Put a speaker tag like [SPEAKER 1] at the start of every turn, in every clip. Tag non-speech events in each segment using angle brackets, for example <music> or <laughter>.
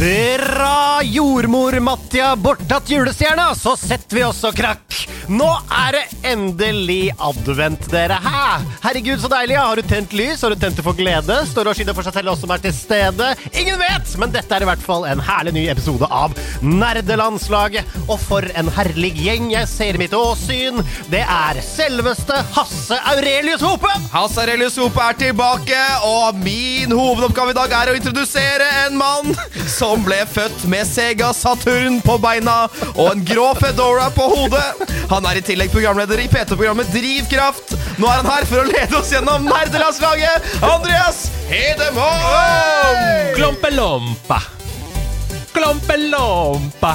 [SPEAKER 1] Dra jordmor-Mattia bortatt julestjerna, så setter vi oss og krakk. Nå er det endelig advent, dere. Hæ? Herregud, så deilig. Har du tent lys? Har du tent det for glede? Står og skinner for seg selv, oss som er til stede? Ingen vet, men dette er i hvert fall en herlig ny episode av Nerdelandslaget. Og for en herlig gjeng jeg ser i mitt åsyn. Det er selveste Hasse Aurelius Hope.
[SPEAKER 2] Hasse Aurelius Hope er tilbake, og min hovedoppgave i dag er å introdusere en mann som ble født med Sega Saturn på beina og en grå Fedora på hodet. Han er i tillegg programleder i PT-programmet Drivkraft. Nå er han her for å lede oss gjennom nerdelandslaget. Andreas Hedemann!
[SPEAKER 3] Klompelompa. Klompelompa.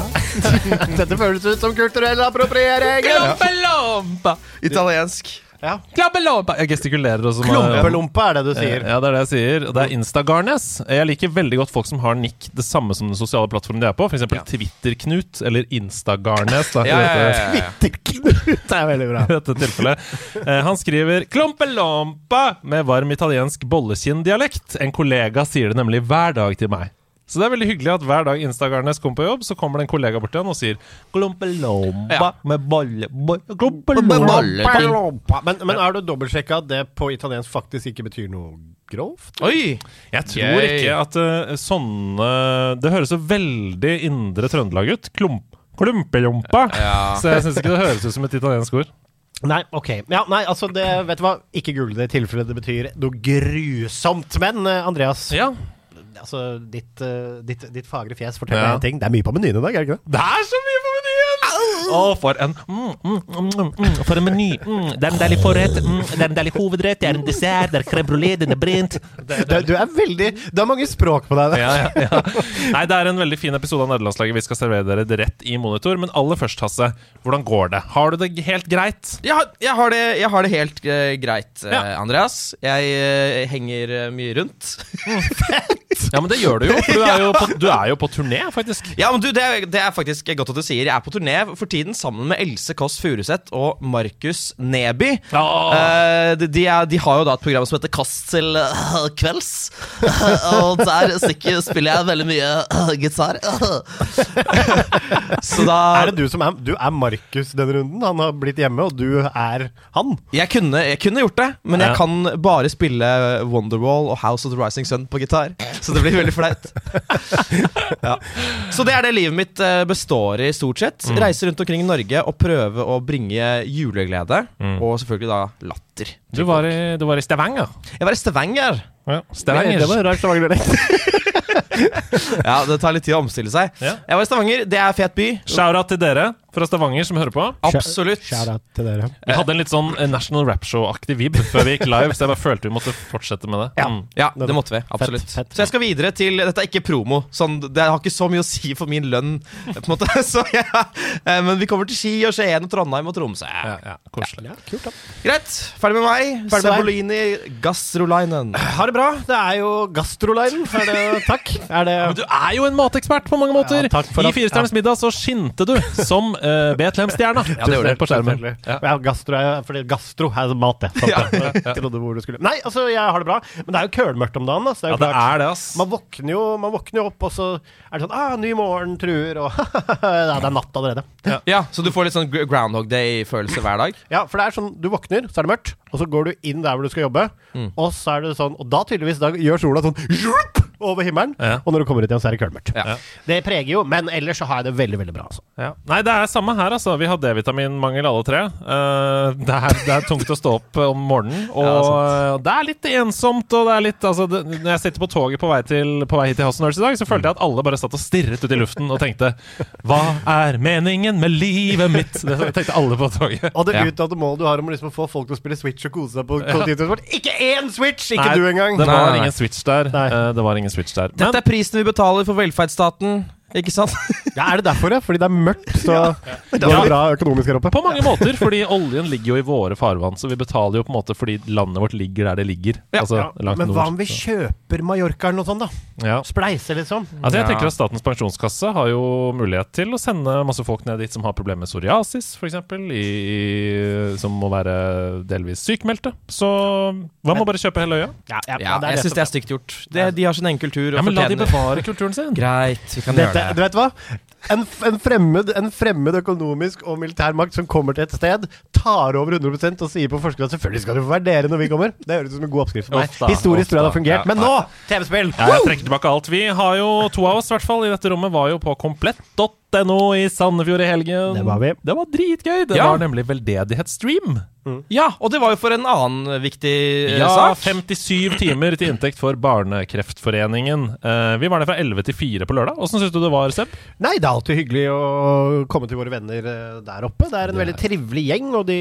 [SPEAKER 1] Dette føles ut som kulturell appropriering.
[SPEAKER 3] Klompelompa.
[SPEAKER 2] Italiensk.
[SPEAKER 1] Ja.
[SPEAKER 3] Klompelompa. Jeg gestikulerer også. som-
[SPEAKER 1] Klumpelompe er det du sier.
[SPEAKER 3] Ja, det er det jeg sier. Og det er Instagarnes. Jeg liker veldig godt folk som har nikk det samme som den sosiale plattformen de er på. F.eks. Twitter-Knut eller Instagarnes. Da,
[SPEAKER 2] Ja, ja, ja,
[SPEAKER 1] Twitter-Knut er veldig bra.
[SPEAKER 3] i <laughs> dette tilfellet. Eh, han skriver 'Klompelompa' med varm italiensk bollekinn-dialekt. En kollega sier det nemlig hver dag til meg. Så det er veldig hyggelig at hver dag Instagarnes kommer på jobb, så kommer det en kollega bort til han og sier 'Klompelompa'
[SPEAKER 2] Ja.
[SPEAKER 3] med bolle... bo-
[SPEAKER 2] Bolle-
[SPEAKER 3] Klompelompa.
[SPEAKER 1] Men, men er du dobbeltsjekka at det på italiensk faktisk ikke betyr noe grovt?
[SPEAKER 2] Oi!
[SPEAKER 3] Jeg tror
[SPEAKER 2] Yay.
[SPEAKER 3] ikke at uh, sånne Det høres så veldig indre Trøndelag ut. Klump, klumpelompa.
[SPEAKER 2] Ja.
[SPEAKER 3] Så jeg syns ikke det høres ut som et italiensk ord.
[SPEAKER 1] Nei, ok. Ja, nei, altså, det, vet du hva? Ikke google det i tilfelle det betyr noe grusomt. Men eh, Andreas,
[SPEAKER 3] Ja,
[SPEAKER 1] altså, ditt, eh, ditt, ditt fagre fjes forteller
[SPEAKER 3] Ja.
[SPEAKER 1] en ting. Det er mye på menyen i dag, er det ikke det?
[SPEAKER 3] Det er så mye på menyen! Å, for en mm, mm, mm, mm, mm, For en meny. Mm, det er en deilig forrett, mm, det er en deilig hovedrett, det er en dessert, det er crème brulé, den er brent. Det,
[SPEAKER 1] Du, du er veldig Du har mange språk på deg.
[SPEAKER 3] ja, ja, ja. Nei, det er en veldig fin episode av Nederlandslaget. Vi skal servere dere det rett i monitor. Men aller først, Hasse, hvordan går det? Har du det helt greit?
[SPEAKER 2] Jeg har, jeg har, det, jeg har det helt uh, greit,
[SPEAKER 3] Ja.
[SPEAKER 2] Andreas. Jeg uh, henger mye rundt. <laughs>
[SPEAKER 3] Ja, men det gjør du jo, for du er jo på, <laughs> du er jo på turné, faktisk.
[SPEAKER 2] Ja, men du, det det er faktisk godt at du sier. Jeg er på turné for tiden sammen med Else Kåss Furuseth og Markus Neby. Eh, de, de, er, de har jo da et program som heter Kast til uh, kvelds. <laughs> og der stikker, spiller jeg veldig mye uh, gitar. <laughs> Så da
[SPEAKER 1] Er det du som er Du er Markus denne runden? Han har blitt hjemme, og du er han?
[SPEAKER 2] jeg kunne, jeg kunne gjort det, men
[SPEAKER 3] Ja.
[SPEAKER 2] jeg kan bare spille Wonderwall og House of the Rising Sun på gitar. Så det blir veldig flaut. <laughs> ja. Så det er det livet mitt eh, består i, stort sett. Reise rundt omkring i Norge og prøve å bringe juleglede. Og selvfølgelig da latter.
[SPEAKER 3] Du var i, du var i Stavanger.
[SPEAKER 2] Jeg var i Stavanger.
[SPEAKER 3] Ja, Stavanger.
[SPEAKER 1] Det var rart Stavanger-dialekt. <laughs> <laughs>
[SPEAKER 2] Ja, Det tar litt tid å omstille seg.
[SPEAKER 3] Ja.
[SPEAKER 2] Jeg var i Stavanger. Det er fet by.
[SPEAKER 3] Shout-out til dere fra Stavanger som hører på.
[SPEAKER 2] Absolutt.
[SPEAKER 1] Shout-out til dere.
[SPEAKER 3] Vi hadde en litt sånn eh, National Rap Show-aktig vib før vi gikk live, så jeg bare følte vi måtte fortsette med det.
[SPEAKER 1] Ja.
[SPEAKER 3] Mm.
[SPEAKER 2] Ja, det måtte vi. Absolutt.
[SPEAKER 1] fett.
[SPEAKER 2] Så jeg skal videre til Dette er ikke promo. Sånn, det har ikke så mye å si for min lønn. På en måte <laughs> så ja. Eh, Men vi kommer til Ski og Skien og Trondheim og Tromsø.
[SPEAKER 3] Ja, ja, koselig.
[SPEAKER 1] Ja, kult, da.
[SPEAKER 2] Greit. Ferdig med meg.
[SPEAKER 1] Ferdig med deg.
[SPEAKER 2] Sebolini Gastrolainen.
[SPEAKER 1] Ha det bra. Det er jo Gastrolinen. Takk. Er det
[SPEAKER 3] Men du er jo en matekspert på mange måter!
[SPEAKER 1] Ja, takk for
[SPEAKER 3] I
[SPEAKER 1] at-
[SPEAKER 3] Firestjerners middag så skinte du som uh, Betlehemstjerna.
[SPEAKER 2] Ja, det gjorde
[SPEAKER 3] på skjermen. Ja.
[SPEAKER 1] Ja. gastro er, fordi gastro er mat, det. Sant,
[SPEAKER 2] Ja,
[SPEAKER 1] det. <laughs> Jeg trodde hvor du skulle Nei, altså, jeg har det bra. Men det er jo kølmørkt om dagen. Altså. Det er
[SPEAKER 3] Ja,
[SPEAKER 1] klart.
[SPEAKER 3] det er det, ass.
[SPEAKER 1] Man våkner, jo, man våkner jo opp, og så er det sånn ah, Ny morgen truer, og <laughs> ja, Det er natt allerede.
[SPEAKER 2] Ja, Så du får litt sånn Groundhog Day-følelse hver dag?
[SPEAKER 1] Ja, for det er sånn Du våkner, så er det mørkt, og så går du inn der hvor du skal jobbe, og så er det sånn Og da tydeligvis da gjør sola sånn over himmelen,
[SPEAKER 3] Ja.
[SPEAKER 1] og når du kommer ut igjen, så er det kølmørkt.
[SPEAKER 2] Ja.
[SPEAKER 1] Det preger jo, men ellers så har jeg det veldig, veldig bra. Altså.
[SPEAKER 3] Ja. Nei, det er samme her, altså. Vi har D-vitaminmangel alle tre. Uh, det, er, det er tungt å stå opp om morgenen, <laughs> og
[SPEAKER 2] Ja,
[SPEAKER 3] det er litt ensomt. Og det er litt altså, det, Når jeg sitter på toget på vei, til, på vei hit til House i dag, så følte jeg at alle bare satt og stirret ut i luften og tenkte Hva er meningen med livet mitt? Det tenkte alle på toget.
[SPEAKER 1] Og det
[SPEAKER 2] Ja.
[SPEAKER 1] uttalte målet du har om liksom å få folk til å spille Switch og kose seg på kollektivtransport Ikke én Switch! Ikke
[SPEAKER 3] Nei,
[SPEAKER 1] du engang!
[SPEAKER 3] Det var ingen switch der.
[SPEAKER 1] Nei.
[SPEAKER 3] Eh, det var ingen ingen switch der.
[SPEAKER 2] Dette er prisen vi betaler for velferdsstaten, ikke sant?
[SPEAKER 1] Ja, Er det derfor, ja? Fordi det er mørkt, så går det
[SPEAKER 3] Ja.
[SPEAKER 1] bra økonomisk her oppe?
[SPEAKER 3] på mange måter, fordi oljen ligger jo i våre farvann, så vi betaler jo på en måte fordi landet vårt ligger der det ligger.
[SPEAKER 2] Ja.
[SPEAKER 3] altså
[SPEAKER 1] Ja,
[SPEAKER 3] langt
[SPEAKER 1] men hva om vi kjøper Mallorca eller noe sånt, da?
[SPEAKER 3] Ja.
[SPEAKER 1] Spleise, liksom?
[SPEAKER 3] Altså jeg tenker at Statens pensjonskasse har jo mulighet til å sende masse folk ned dit som har problemer med psoriasis, f.eks., som må være delvis sykmeldte. Så hva med å bare kjøpe hele øya?
[SPEAKER 1] Ja, ja,
[SPEAKER 2] Ja, jeg syns det er stygt gjort. Det, de har sin egen kultur. Og
[SPEAKER 3] Ja, men La de bevare kulturen sin.
[SPEAKER 2] Greit, vi kan gjøre
[SPEAKER 1] du
[SPEAKER 2] det.
[SPEAKER 1] vet hva? En, en, fremmed, en fremmed økonomisk og militær makt som kommer til et sted, tar over 100% og sier på forskudd at selvfølgelig skal det være dere når vi kommer. Det høres ut som en god oppskrift for meg.
[SPEAKER 3] Uff
[SPEAKER 1] Historisk tror jeg det har fungert.
[SPEAKER 3] Ja,
[SPEAKER 1] Men nå, TV-spill!
[SPEAKER 3] Ja, jeg trekker tilbake alt. Vi har jo to av oss, i hvert fall, i dette rommet, var jo på komplett.no i Sandefjord i helgen.
[SPEAKER 1] Det var vi.
[SPEAKER 3] Det var dritgøy. Det
[SPEAKER 2] Ja.
[SPEAKER 3] var nemlig veldedighetsstream.
[SPEAKER 2] Ja, og det var jo for en annen viktig eh,
[SPEAKER 3] Ja,
[SPEAKER 2] sak.
[SPEAKER 3] 57 timer til inntekt for Barnekreftforeningen. Uh, vi var der fra 11 til 4 på lørdag. Åssen syns du det var, Seb?
[SPEAKER 1] Nei, det er alltid hyggelig å komme til våre venner eh, der oppe. Det er en veldig trivelig gjeng, og de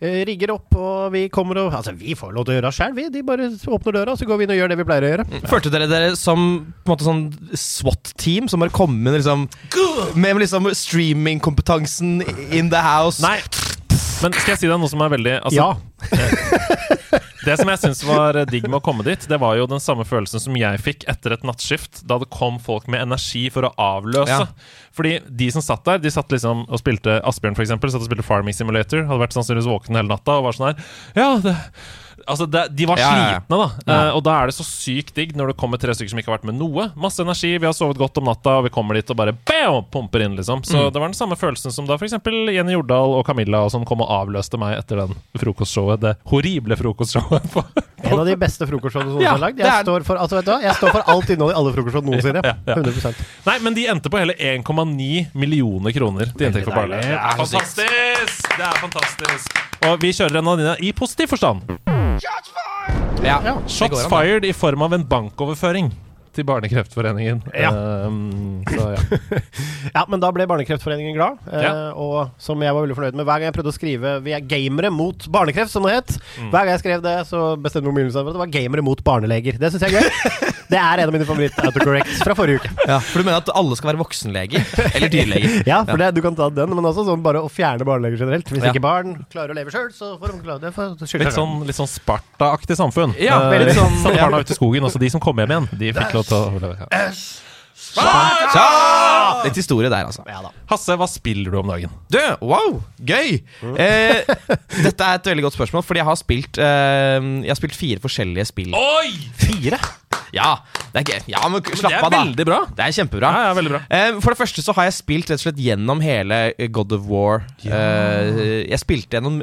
[SPEAKER 1] rigger opp, og vi kommer og Altså, vi får lov til å gjøre det sjøl, vi. De bare åpner døra, så går vi inn og gjør det vi pleier å gjøre.
[SPEAKER 2] Følte dere dere som på en måte sånn SWAT-team som bare kom inn liksom, med liksom streamingkompetansen in the house?
[SPEAKER 3] Nei. Men skal jeg si deg noe som er veldig altså,
[SPEAKER 1] Ja. <laughs>
[SPEAKER 3] Det som jeg syns var digg med å komme dit, det var jo den samme følelsen som jeg fikk etter et nattskift, da det kom folk med energi for å avløse.
[SPEAKER 2] Ja.
[SPEAKER 3] Fordi de som satt der, de satt liksom og spilte Asbjørn, for eksempel, satt og spilte Farming Simulator, hadde vært sannsynligvis våken hele natta og var sånn her Ja, det Altså, det, de var
[SPEAKER 2] Ja, ja, ja.
[SPEAKER 3] slitne, da. Eh, og da er det så sykt digg når det kommer tre stykker som ikke har vært med noe. Masse energi, vi har sovet godt om natta, og vi kommer dit og bare bam, pumper inn, liksom. Så
[SPEAKER 2] Mm.
[SPEAKER 3] det var den samme følelsen som da f.eks. Jenny Jordal og Camilla og sånn kom og avløste meg etter den frokostshowet. Det horrible frokostshowet. på-
[SPEAKER 1] En av de beste frokostshowene som
[SPEAKER 2] Ja,
[SPEAKER 1] er lagd. Jeg,
[SPEAKER 2] er-
[SPEAKER 1] står for, altså, vet du jeg står for alt innhold i alle frokostshow noensinne.
[SPEAKER 3] Ja, ja.
[SPEAKER 1] 100
[SPEAKER 3] Nei, men de endte på hele 1,9 millioner kroner til inntekt for er fantastisk! Det er fantastisk. Og vi kjører en av dine i positiv forstand.
[SPEAKER 2] Ja,
[SPEAKER 3] Shots fired i form av en bankoverføring til Barnekreftforeningen.
[SPEAKER 1] Ja.
[SPEAKER 3] Um, så ja. <laughs>
[SPEAKER 1] Ja, men da ble Barnekreftforeningen glad. Eh,
[SPEAKER 3] Ja.
[SPEAKER 1] Og som jeg var veldig fornøyd med hver gang jeg prøvde å skrive 'Vi er gamere mot barnekreft', som det het.
[SPEAKER 3] Mm.
[SPEAKER 1] Hver gang jeg skrev det, så bestemte omgivelsene for at det var 'gamere mot barneleger'. Det syns jeg er gøy. <laughs> det er en av mine favoritt-autocorrects fra forrige uke.
[SPEAKER 2] Ja, for du mener at alle skal være voksenleger? Eller dyrleger? <laughs>
[SPEAKER 1] Ja, for Det, du kan ta den, men også sånn bare å fjerne barneleger generelt. Hvis
[SPEAKER 2] Ja.
[SPEAKER 1] ikke barn klarer å leve sjøl, så får de klare det. For,
[SPEAKER 3] Litt sånn, litt sånn Sparta-aktig samfunn.
[SPEAKER 2] Ja,
[SPEAKER 3] Eh,
[SPEAKER 2] veldig sånn,
[SPEAKER 3] Satte barna ut i skogen, også de som kom hjem igjen. De fikk lov Ja.
[SPEAKER 2] Ja! Litt historie der, altså.
[SPEAKER 1] Ja.
[SPEAKER 3] Hasse, hva spiller du om dagen?
[SPEAKER 2] Du, wow, gøy! Eh, dette er et veldig godt spørsmål, fordi jeg har spilt eh, Jeg har spilt fire forskjellige spill.
[SPEAKER 3] Oi!
[SPEAKER 1] Fire?
[SPEAKER 2] Ja, det er gøy. Ja, men slapp av, da.
[SPEAKER 3] det er veldig bra.
[SPEAKER 2] Det er kjempebra.
[SPEAKER 3] Ja, ja, veldig bra.
[SPEAKER 2] Eh, For det første så har jeg spilt rett og slett gjennom hele God of War. Eh, Jeg spilte gjennom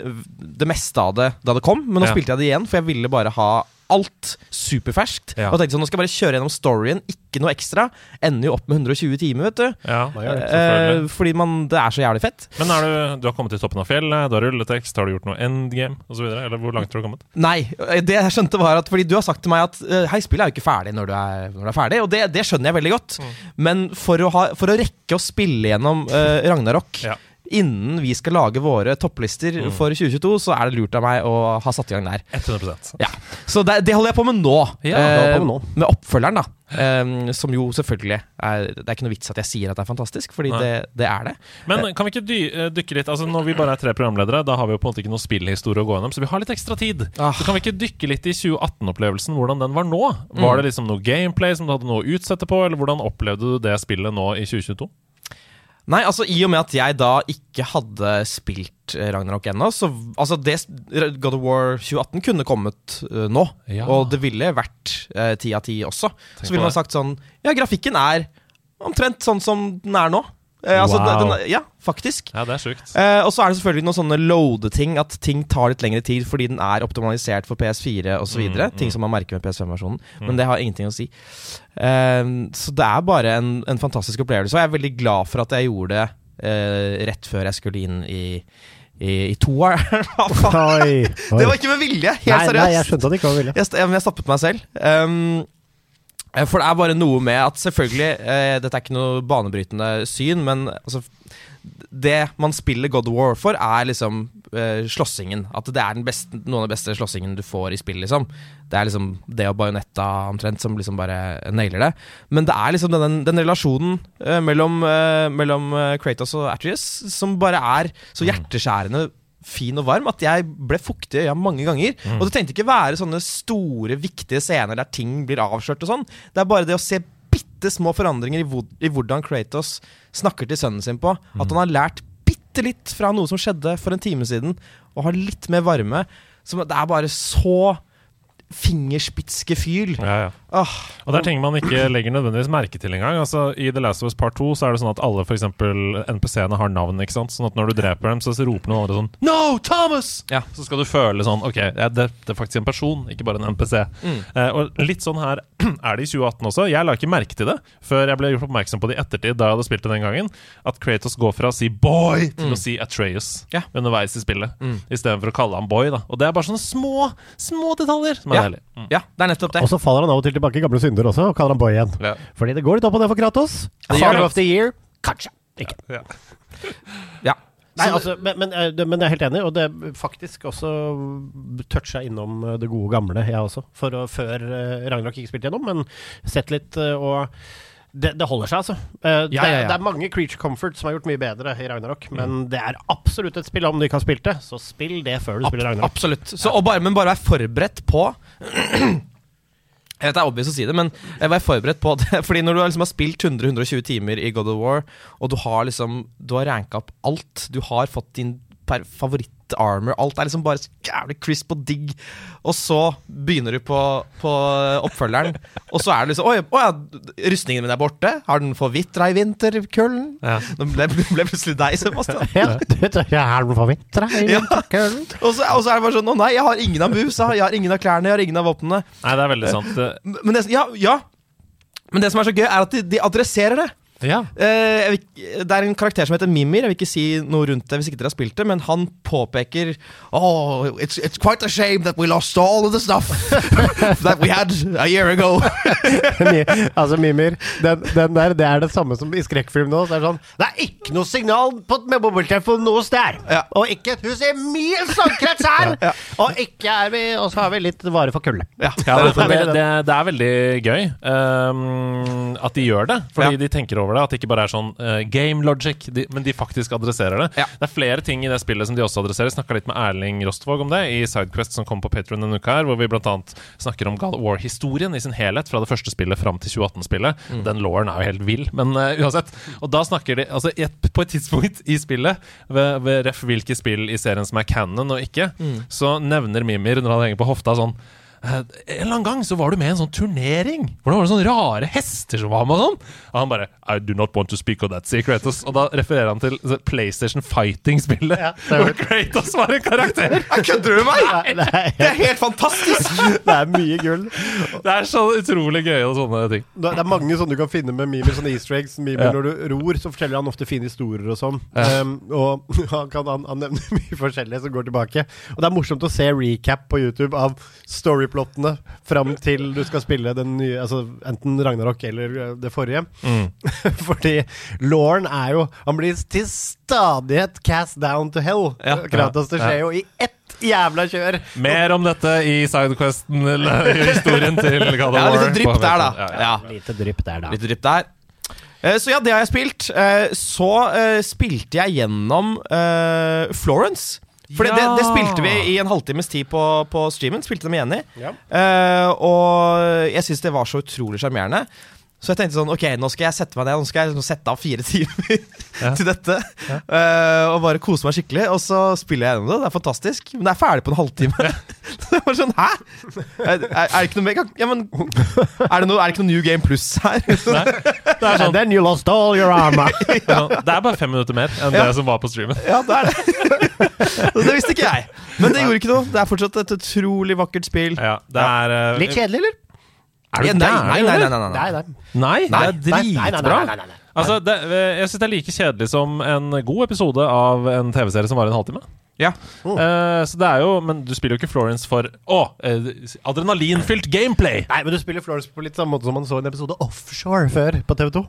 [SPEAKER 2] det meste av det da det kom, men nå
[SPEAKER 3] Ja.
[SPEAKER 2] spilte jeg det igjen, for jeg ville bare ha alt superferskt.
[SPEAKER 3] Ja.
[SPEAKER 2] Og tenkte sånn, nå skal jeg bare kjøre gjennom storyen, ikke noe ekstra. Ender jo opp med 120 timer, vet du.
[SPEAKER 3] Ja,
[SPEAKER 1] det?
[SPEAKER 2] Eh, fordi man, det er så jævlig fett.
[SPEAKER 3] Men er du, du har kommet til toppen av fjellet, du har rulletekst, har du gjort noe endgame osv.? Eller hvor langt har du kommet?
[SPEAKER 2] Nei, det jeg skjønte var at Fordi du har sagt til meg at eh, Hei, spillet er jo ikke ferdig når du er, når du er ferdig, og det, det skjønner jeg veldig godt. Men for å, ha, for å rekke å spille gjennom uh, Ragnarok
[SPEAKER 3] Ja.
[SPEAKER 2] Innen vi skal lage våre topplister for 2022, så er det lurt av meg å ha satt i gang der.
[SPEAKER 3] 100
[SPEAKER 2] Ja, Så det, det holder jeg på med nå.
[SPEAKER 3] Ja,
[SPEAKER 2] Eh,
[SPEAKER 1] på med nå.
[SPEAKER 2] med oppfølgeren, da. Eh, som jo selvfølgelig er Det er ikke noe vits at jeg sier at det er fantastisk, fordi det, det er det.
[SPEAKER 3] Men kan vi ikke dy eh, dykke litt Altså Når vi bare er tre programledere, da har vi jo på en måte ikke noe spillhistorie å gå gjennom, så vi har litt ekstra tid.
[SPEAKER 2] Ah.
[SPEAKER 3] Så kan vi ikke dykke litt i 2018-opplevelsen, hvordan den var nå?
[SPEAKER 2] Mm.
[SPEAKER 3] Var det liksom noe gameplay som du hadde noe å utsette på, eller hvordan opplevde du det spillet nå i 2022?
[SPEAKER 2] Nei, altså I og med at jeg da ikke hadde spilt eh, Ragnarok ennå, så altså det God of War 2018 kunne kommet uh, nå.
[SPEAKER 3] Ja.
[SPEAKER 2] Og det ville vært eh, ti av ti også.
[SPEAKER 3] Tenk
[SPEAKER 2] så ville man sagt sånn Ja, grafikken er omtrent sånn som den er nå. Eh, altså,
[SPEAKER 1] Wow.
[SPEAKER 2] den, ja, faktisk.
[SPEAKER 3] Ja, det er sjukt.
[SPEAKER 2] Eh, og så er det selvfølgelig noen sånne loade-ting, at ting tar litt lengre tid fordi den er optimalisert for PS4 osv.
[SPEAKER 3] Mm, mm.
[SPEAKER 2] Ting som man merker med PS5-versjonen. Men det har ingenting å si. Eh, så det er bare en, en fantastisk opplevelse, og jeg er veldig glad for at jeg gjorde det eh, rett før jeg skulle inn i, i, i toeren. <laughs> Det var ikke med vilje! Helt
[SPEAKER 1] nei, nei, jeg skjønte at det ikke var vilje.
[SPEAKER 2] Jeg, jeg, men jeg stappet meg selv. Um, for det er bare noe med at selvfølgelig eh, Dette er ikke noe banebrytende syn, men altså Det man spiller God of War for, er liksom eh, slåssingen. At det er den beste, noen av de beste slåssingen du får i spill, liksom. Det er liksom det og Bajonetta omtrent som liksom bare nailer det. Men det er liksom den, den relasjonen eh, mellom, eh, mellom eh, Kratos og Atreus som bare er så hjerteskjærende fin og varm at jeg ble fuktig i øya mange ganger. Og det trengte ikke være sånne store, viktige scener der ting blir avslørt og sånn. Det er bare det å se bitte små forandringer i, i hvordan Kratos snakker til sønnen sin på. At han har lært bitte litt fra noe som skjedde for en time siden, og har litt mer varme. Som, det er bare så fingerspitske fyl
[SPEAKER 3] Ja, ja.
[SPEAKER 2] Åh,
[SPEAKER 3] Og det er ting man ikke legger nødvendigvis merke til engang. Altså, I The Last of Us Part 2 så er det sånn at alle for eksempel NPC-ene har navn. ikke sant? Sånn at når du dreper dem, så roper noen andre sånn No, Thomas!
[SPEAKER 2] Ja.
[SPEAKER 3] Så skal du føle sånn Ok, ja, det, det er faktisk en person, ikke bare en NPC.
[SPEAKER 2] Mm.
[SPEAKER 3] Eh, og litt sånn her <clears throat> er det i 2018 også. Jeg la ikke merke til det før jeg ble gjort oppmerksom på det i ettertid, da jeg hadde spilt det den gangen. At Kratos går fra å si 'boy' til å si Atreus
[SPEAKER 2] Mm. Ja.
[SPEAKER 3] underveis i spillet.
[SPEAKER 2] Mm.
[SPEAKER 3] Istedenfor å kalle ham boy. da Og det er bare sånne små, små detaljer som er
[SPEAKER 2] Ja.
[SPEAKER 3] deilig. Mm.
[SPEAKER 2] ja, det er nettopp det.
[SPEAKER 1] Og så faller han av og til tilbake i gamle synder også, og kaller han boy igjen.
[SPEAKER 3] Ja.
[SPEAKER 1] Fordi det går litt opp og ned for Kratos. The
[SPEAKER 2] year
[SPEAKER 1] of the year kanskje. Ikke.
[SPEAKER 3] Ja.
[SPEAKER 2] Ja.
[SPEAKER 1] Nei, altså, men, men, eh, men jeg er helt enig, og det er faktisk også toucha innom eh, det gode gamle, jeg også. For å, før eh, Ragnarok ikke spilte gjennom, men sett litt og det, det holder seg, altså.
[SPEAKER 2] Ja,
[SPEAKER 1] det,
[SPEAKER 2] ja, ja.
[SPEAKER 1] det er mange Creature Comfort som har gjort mye bedre i Ragnarok, men det er absolutt et spill om du ikke har spilt det, så spill det før du spiller Ragnarok.
[SPEAKER 2] Absolutt. Så, og bare, men bare vær forberedt på <clears throat> <clears throat> Jeg vet det er obvious å si det, men vær forberedt på det. <laughs> Fordi når du liksom har spilt 100-120 timer i God of War, og du har liksom Du har ranka opp alt, du har fått din favoritt-armor, alt er liksom bare så jævlig crisp og digg, og så begynner du på, på oppfølgeren, og så er det liksom Å ja, rustningen min er borte. Har den forvitra i vinterkulden?
[SPEAKER 3] Ja.
[SPEAKER 2] Det ble, ble plutselig deg, Sebastian.
[SPEAKER 1] Ja, du vet, jeg har den
[SPEAKER 2] Ja. Og så, og så er det bare sånn Å nei, jeg har ingen av busa, jeg har ingen av klærne, jeg har ingen av våpnene.
[SPEAKER 3] Nei, det er veldig sant. Det-
[SPEAKER 2] Men det, ja, ja. Men det som er så gøy, er at de, de adresserer det.
[SPEAKER 3] Ja.
[SPEAKER 2] Eh, vil, det er en karakter som heter Mimir. Jeg vil ikke si noe rundt det hvis ikke dere har spilt det, men han påpeker Oh, it's, it's quite a shame that we lost all of the stuff <laughs> that we had a year ago. <laughs>
[SPEAKER 1] Altså, Mimir, den, den der, det er det samme som i skrekkfilm nå. Så er det sånn Det er ikke noe signal på med mobiltelefon noe sted!
[SPEAKER 2] Ja.
[SPEAKER 1] Og ikke et hus i min sandkrets her! Og ikke er vi Og så har vi litt vare for kulde.
[SPEAKER 2] Ja,
[SPEAKER 3] Ja,
[SPEAKER 1] det
[SPEAKER 3] det,
[SPEAKER 1] er
[SPEAKER 3] det,
[SPEAKER 1] veldig-
[SPEAKER 3] det, det er veldig gøy um, at de gjør det. Fordi
[SPEAKER 2] Ja.
[SPEAKER 3] de tenker over det. At det ikke bare er sånn uh, game logic, de, men de faktisk adresserer det.
[SPEAKER 2] Ja.
[SPEAKER 3] Det er flere ting i det spillet som de også adresserer. Snakka litt med Erling Rostvåg om det i Sidequest som kom på Patron denne uka, her hvor vi bl.a. snakker om God of War-historien i sin helhet fra det første spillet fram til 2018-spillet. Den lawren er jo helt vill, men uh, uansett. Og da snakker de altså et, På et tidspunkt i spillet, ved, ved ref hvilke spill i serien som er canon og ikke, så nevner Mimir når han henger på hofta sånn En eller annen gang så var du med i en sånn turnering hvor det var sånne rare hester som var med og sånn. Og han bare I do not want to speak of that, secret. Og da refererer han til PlayStation Fighting-spillet.
[SPEAKER 1] Ja, <laughs>
[SPEAKER 3] hvor Kratos var en karakter! <laughs>
[SPEAKER 2] Kødder du med meg?!
[SPEAKER 1] Det er,
[SPEAKER 2] helt fantastisk! <laughs>
[SPEAKER 1] det er mye gull.
[SPEAKER 3] Det er så utrolig gøy og sånne ting.
[SPEAKER 1] Det er mange sånne du kan finne med memer sånne easter eggs. Memer
[SPEAKER 3] Ja.
[SPEAKER 1] Når du ror, så forteller han ofte fine historier og sånn.
[SPEAKER 3] Ja.
[SPEAKER 1] Um, og han, kan, han, han nevner mye forskjellig som går tilbake. Og det er morsomt å se recap på YouTube av storyplottene fram til du skal spille den nye, altså enten Ragnarok eller uh, det forrige.
[SPEAKER 3] Mm. <laughs>
[SPEAKER 1] Fordi Lauren er jo Han blir til stadighet cast down to hell.
[SPEAKER 2] Ja.
[SPEAKER 1] Kratos, det
[SPEAKER 3] Ja.
[SPEAKER 1] skjer jo i ett jævla kjør.
[SPEAKER 3] Mer om dette i Sidequesten, eller i historien til God of
[SPEAKER 2] Ja,
[SPEAKER 3] War.
[SPEAKER 2] litt drypp der, da.
[SPEAKER 3] Ja, ja.
[SPEAKER 2] Ja.
[SPEAKER 1] Lite drypp der, da.
[SPEAKER 2] Litt drypp der. Eh, Så ja, det har jeg spilt. Eh, Så eh, spilte jeg gjennom eh, Florence. For det, det, det spilte vi i en halvtimes tid på, på streamen. Spilte dem igjen i.
[SPEAKER 1] Ja.
[SPEAKER 2] Uh, og jeg syns det var så utrolig sjarmerende. Så jeg tenkte sånn, ok, nå skal jeg sette meg ned Nå skal jeg liksom sette av fire <laughs> timer
[SPEAKER 3] Ja.
[SPEAKER 2] til dette. eh, og bare kose meg skikkelig. Og så spiller jeg gjennom det. Det er fantastisk. Men det er ferdig på en halvtime. det <laughs> var sånn, Hæ? Er, er, er det ikke noe mer Ja, men Er det, no, er det ikke noe New Game Plus her?
[SPEAKER 3] Det er <laughs> sånn,
[SPEAKER 1] And then you lost all your armor.
[SPEAKER 3] det er sånn- det er bare fem minutter mer enn
[SPEAKER 2] Ja.
[SPEAKER 3] det som var på streamen.
[SPEAKER 2] Ja, det er det. det visste ikke jeg. Men det gjorde ikke noe. Det er fortsatt et utrolig vakkert spill.
[SPEAKER 3] Ja, det er eh,
[SPEAKER 1] Litt kjedelig, eller?
[SPEAKER 3] Er du gæren,
[SPEAKER 2] nei, nei, nei, nei, nei.
[SPEAKER 1] Nei,
[SPEAKER 3] det er dritbra. Altså, det, jeg syns det er like kjedelig som en god episode av en TV-serie som var en halvtime.
[SPEAKER 2] Ja.
[SPEAKER 3] Eh, så det er jo Men du spiller jo ikke Florence for Å! Uh, adrenalinfylt gameplay!
[SPEAKER 1] Nei, men du spiller Florence på litt samme måte som man så en episode offshore før på TV2.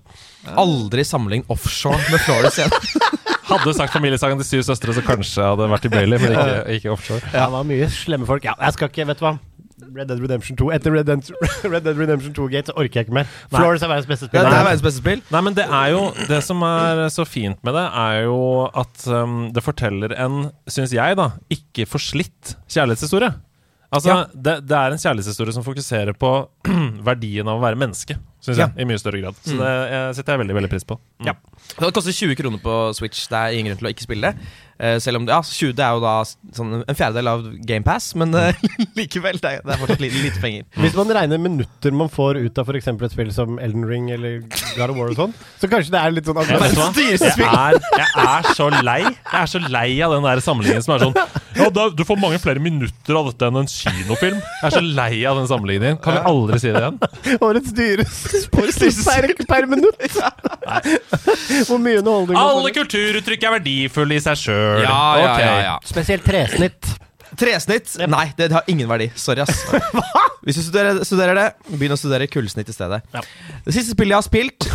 [SPEAKER 2] Aldri sammenlign offshore med Florence igjen. <laughs>
[SPEAKER 3] Hadde du sagt familiesagen til syv søstre, så kanskje jeg hadde vært i Bailey, men ikke, ikke offshore.
[SPEAKER 1] Ja, det var mye slemme folk. Ja, jeg skal ikke, vet du hva. Red Dead Redemption 2 Etter Red Dead, <laughs> Red Dead Redemption 2-gate så orker jeg ikke mer. Flores er verdens beste
[SPEAKER 2] Ja, det er verdens beste spill.
[SPEAKER 3] Nei, men det er jo Det som er så fint med det, er jo at um, det forteller en, syns jeg, da, ikke forslitt kjærlighetshistorie. Altså,
[SPEAKER 2] Ja.
[SPEAKER 3] det, det er en kjærlighetshistorie som fokuserer på <clears throat> verdien av å være menneske, syns
[SPEAKER 2] Ja.
[SPEAKER 3] jeg, i mye større grad. Så det eh, setter jeg veldig veldig pris på. Mm.
[SPEAKER 2] Ja. Det koster 20 kroner på Switch. Det er ingen grunn til å ikke spille det. Uh, selv om ja, 20 det er jo da sånn en fjerdedel av GamePass, men uh, <laughs> likevel. Det er, det er fortsatt lite, lite penger.
[SPEAKER 1] Hvis man regner minutter man får ut av f.eks. et spill som Elden Ring eller God of War og sånn, så kanskje det er litt sånn
[SPEAKER 3] Ja, vet du hva? Jeg er, jeg er så lei Jeg er så lei av den der sammenligningen som er sånn Ja, da, du får mange flere minutter av dette enn en kinofilm. Jeg er så lei av den sammenligningen. Kan vi aldri si det igjen? <laughs>
[SPEAKER 1] Årets dyreste per, per minutt! <laughs> Hvor mye underholdning
[SPEAKER 3] Alle kulturuttrykk er verdifulle i seg sjøl.
[SPEAKER 2] Ja, ja, ja, ja.
[SPEAKER 1] Spesielt tresnitt.
[SPEAKER 2] Tresnitt? Nei, det, det har ingen verdi. Sorry, ass. <laughs> Hva? Hvis du studerer, studerer det, begynn å studere kullsnitt i stedet.
[SPEAKER 1] Ja.
[SPEAKER 2] Det siste spillet jeg har spilt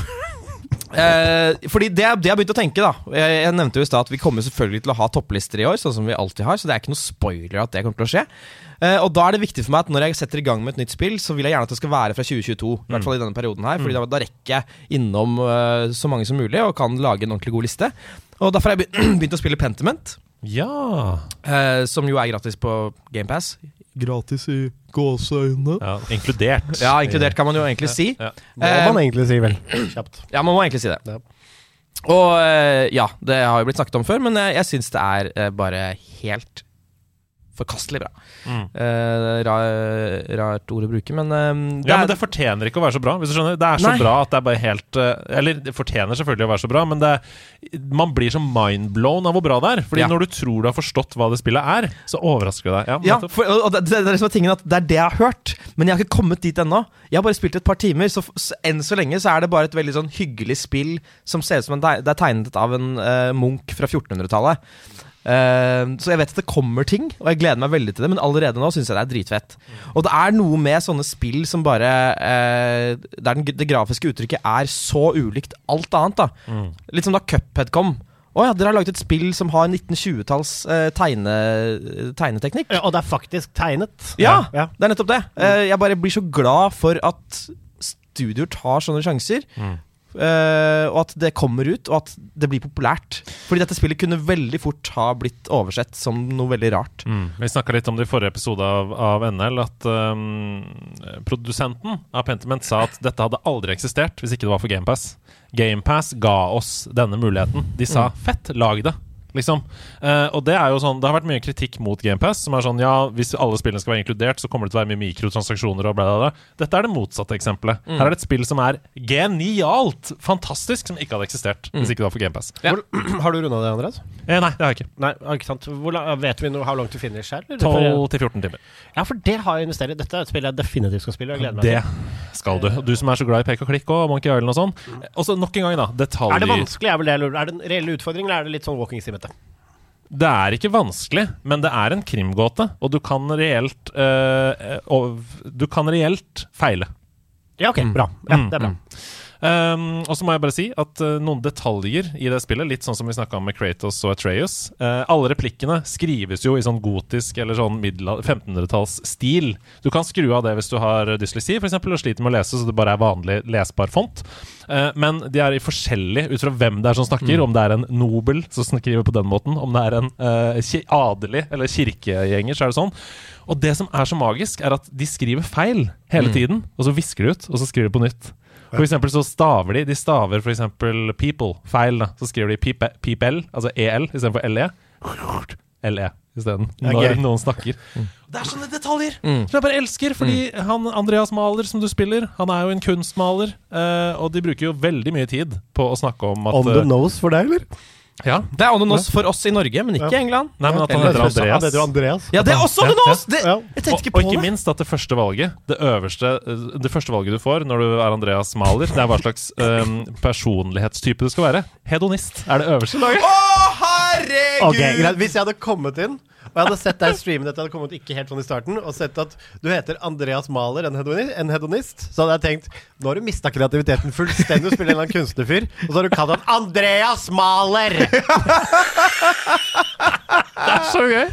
[SPEAKER 2] eh, Fordi det, det jeg har begynt å tenke, da Jeg, jeg nevnte jo i stad at vi kommer selvfølgelig til å ha topplister i år, sånn som vi alltid har, så det er ikke noe spoiler at det kommer til å skje. Eh, og da er det viktig for meg at når jeg setter i gang med et nytt spill, så vil jeg gjerne at det skal være fra 2022. I hvert fall i denne perioden her, Fordi da, da rekker jeg innom eh, så mange som mulig og kan lage en ordentlig god liste. Og derfor har jeg <clears throat> begynt å spille Pentiment.
[SPEAKER 3] Ja.
[SPEAKER 2] Eh, som jo er gratis på GamePass. Gratis i gåseøynene.
[SPEAKER 3] ja. Inkludert.
[SPEAKER 2] Ja, inkludert kan man jo egentlig si.
[SPEAKER 3] Ja.
[SPEAKER 1] Må
[SPEAKER 2] Eh,
[SPEAKER 1] man egentlig si, vel. Kjapt.
[SPEAKER 2] Ja, man må egentlig si det.
[SPEAKER 1] Ja.
[SPEAKER 2] Og ja, det har jo blitt snakket om før, men jeg, jeg syns det er bare helt forkastelig bra.
[SPEAKER 3] Mm.
[SPEAKER 2] Uh, ra, rart ord å bruke, men uh, det
[SPEAKER 3] Ja,
[SPEAKER 2] er,
[SPEAKER 3] men det fortjener ikke å være så bra. Hvis du skjønner Det er så
[SPEAKER 2] Nei.
[SPEAKER 3] bra at det er bare helt uh, Eller det fortjener selvfølgelig å være så bra, men det, man blir så mindblown av hvor bra det er. Fordi
[SPEAKER 2] Ja.
[SPEAKER 3] når du tror du har forstått hva det spillet er, så overrasker det deg. Ja,
[SPEAKER 2] ja, for, og det, det, er det som er tingen at det er det jeg har hørt, men jeg har ikke kommet dit ennå. Jeg har bare spilt et par timer, så, så enn så lenge så er det bare et veldig sånn hyggelig spill som ser ut som en, det er tegnet av en eh, munk fra 1400-tallet. Eh, så jeg vet at det kommer ting, og jeg gleder meg veldig til det, men allerede nå syns jeg det er dritfett. Og det er noe med sånne spill som bare eh, Der den, det grafiske uttrykket er så ulikt alt annet, da. Litt som da Cuphead kom. Å ja, dere har laget et spill som har 1920-talls eh, tegne, tegneteknikk?
[SPEAKER 1] Ja, og det er faktisk tegnet.
[SPEAKER 2] Ja,
[SPEAKER 1] ja.
[SPEAKER 2] det er nettopp det. Eh, jeg bare blir så glad for at studioer tar sånne sjanser. Eh, og at det kommer ut, og at det blir populært. Fordi dette spillet kunne veldig fort ha blitt oversett som noe veldig rart.
[SPEAKER 3] Mm. Vi snakka litt om det i forrige episode av, av NL, at um, produsenten av Pentiment sa at dette hadde aldri eksistert hvis ikke det var for GamePass. GamePass ga oss denne muligheten. De sa 'fett, lag det'. Liksom. Uh, og det er jo sånn Det har vært mye kritikk mot GamePass, som er sånn ja, hvis alle spillene skal være inkludert, så kommer det til å være mye mikrotransaksjoner og bla, bla, bla. Dette er det motsatte eksempelet. Her er det et spill som er genialt, fantastisk, som ikke hadde eksistert hvis ikke det var for GamePass.
[SPEAKER 1] Ja. <clears throat> har du runda det, Andreas?
[SPEAKER 3] Eh, nei, det har jeg ikke.
[SPEAKER 1] Nei, ikke sant. Hvor, vet vi noe how long to finish her? eller?
[SPEAKER 3] 12 til 14 timer.
[SPEAKER 1] Ja, for det har jeg investert i. Dette er et spill jeg definitivt skal spille. og Jeg gleder meg
[SPEAKER 3] Det skal du. Du som er så glad i pek og klikk og Monkey Island og sånn. Og så nok en gang, da. Detaljer.
[SPEAKER 1] Er det vanskelig? Er, vel det, er det en reell utfordring, eller er det litt sånn walking simete?
[SPEAKER 3] Det er ikke vanskelig, men det er en krimgåte, og du kan reelt øh, og, Du kan reelt feile.
[SPEAKER 1] Ja, ok, bra. Ja, det er bra.
[SPEAKER 3] Mm. Um, og så må jeg bare si at uh, noen detaljer i det spillet, litt sånn som vi snakka om med Kratos og Atreus uh, Alle replikkene skrives jo i sånn gotisk eller sånn middel- 1500-tallsstil. Du kan skru av det hvis du har dysleksi for eksempel, og sliter med å lese, så det bare er vanlig lesbar font. Eh, men de er forskjellige forskjellig ut fra hvem det er som snakker. Om det er en nobel som skriver på den måten, om det er en adelig eller kirkegjenger, så er det sånn. Og det som er så magisk, er at de skriver feil hele tiden, og så visker de ut, og så skriver de på nytt. For eksempel så staver de De staver for eksempel people feil. da Så skriver de people, altså EL istedenfor LE. LE isteden. Når noen snakker. Det er sånne detaljer som jeg bare elsker. Fordi han Andreas Maler, som du spiller, han er jo en kunstmaler. eh, og de bruker jo veldig mye tid på å snakke om at
[SPEAKER 1] On the
[SPEAKER 3] eh,
[SPEAKER 1] nose for deg, eller?
[SPEAKER 3] Ja,
[SPEAKER 2] Det er Ononos for oss i Norge, men ikke i England.
[SPEAKER 3] Nei, men at han
[SPEAKER 2] Eller-
[SPEAKER 3] heter Andreas.
[SPEAKER 1] Jo Andreas.
[SPEAKER 2] Ja, det er også Ononos! Det,
[SPEAKER 1] Ja.
[SPEAKER 2] jeg
[SPEAKER 3] Og,
[SPEAKER 2] ikke
[SPEAKER 3] og ikke
[SPEAKER 2] det.
[SPEAKER 3] minst at det første valget, det øverste eh, Det første valget du får når du er Andreas Maler, det er hva slags eh, personlighetstype du skal være. Hedonist er det øverste laget.
[SPEAKER 2] Å, herregud!
[SPEAKER 1] Ok, greit. Hvis jeg hadde kommet inn Og jeg hadde sett deg streame dette, hadde kommet ikke helt sånn i starten, og sett at du heter Andreas Mahler, en hedonist, en hedonist. Så hadde jeg tenkt nå har du mista kreativiteten fullstendig. Du spiller en eller annen kunstnerfyr, og så har du kalt han Andreas Mahler! <laughs> <laughs>
[SPEAKER 3] Så gøy!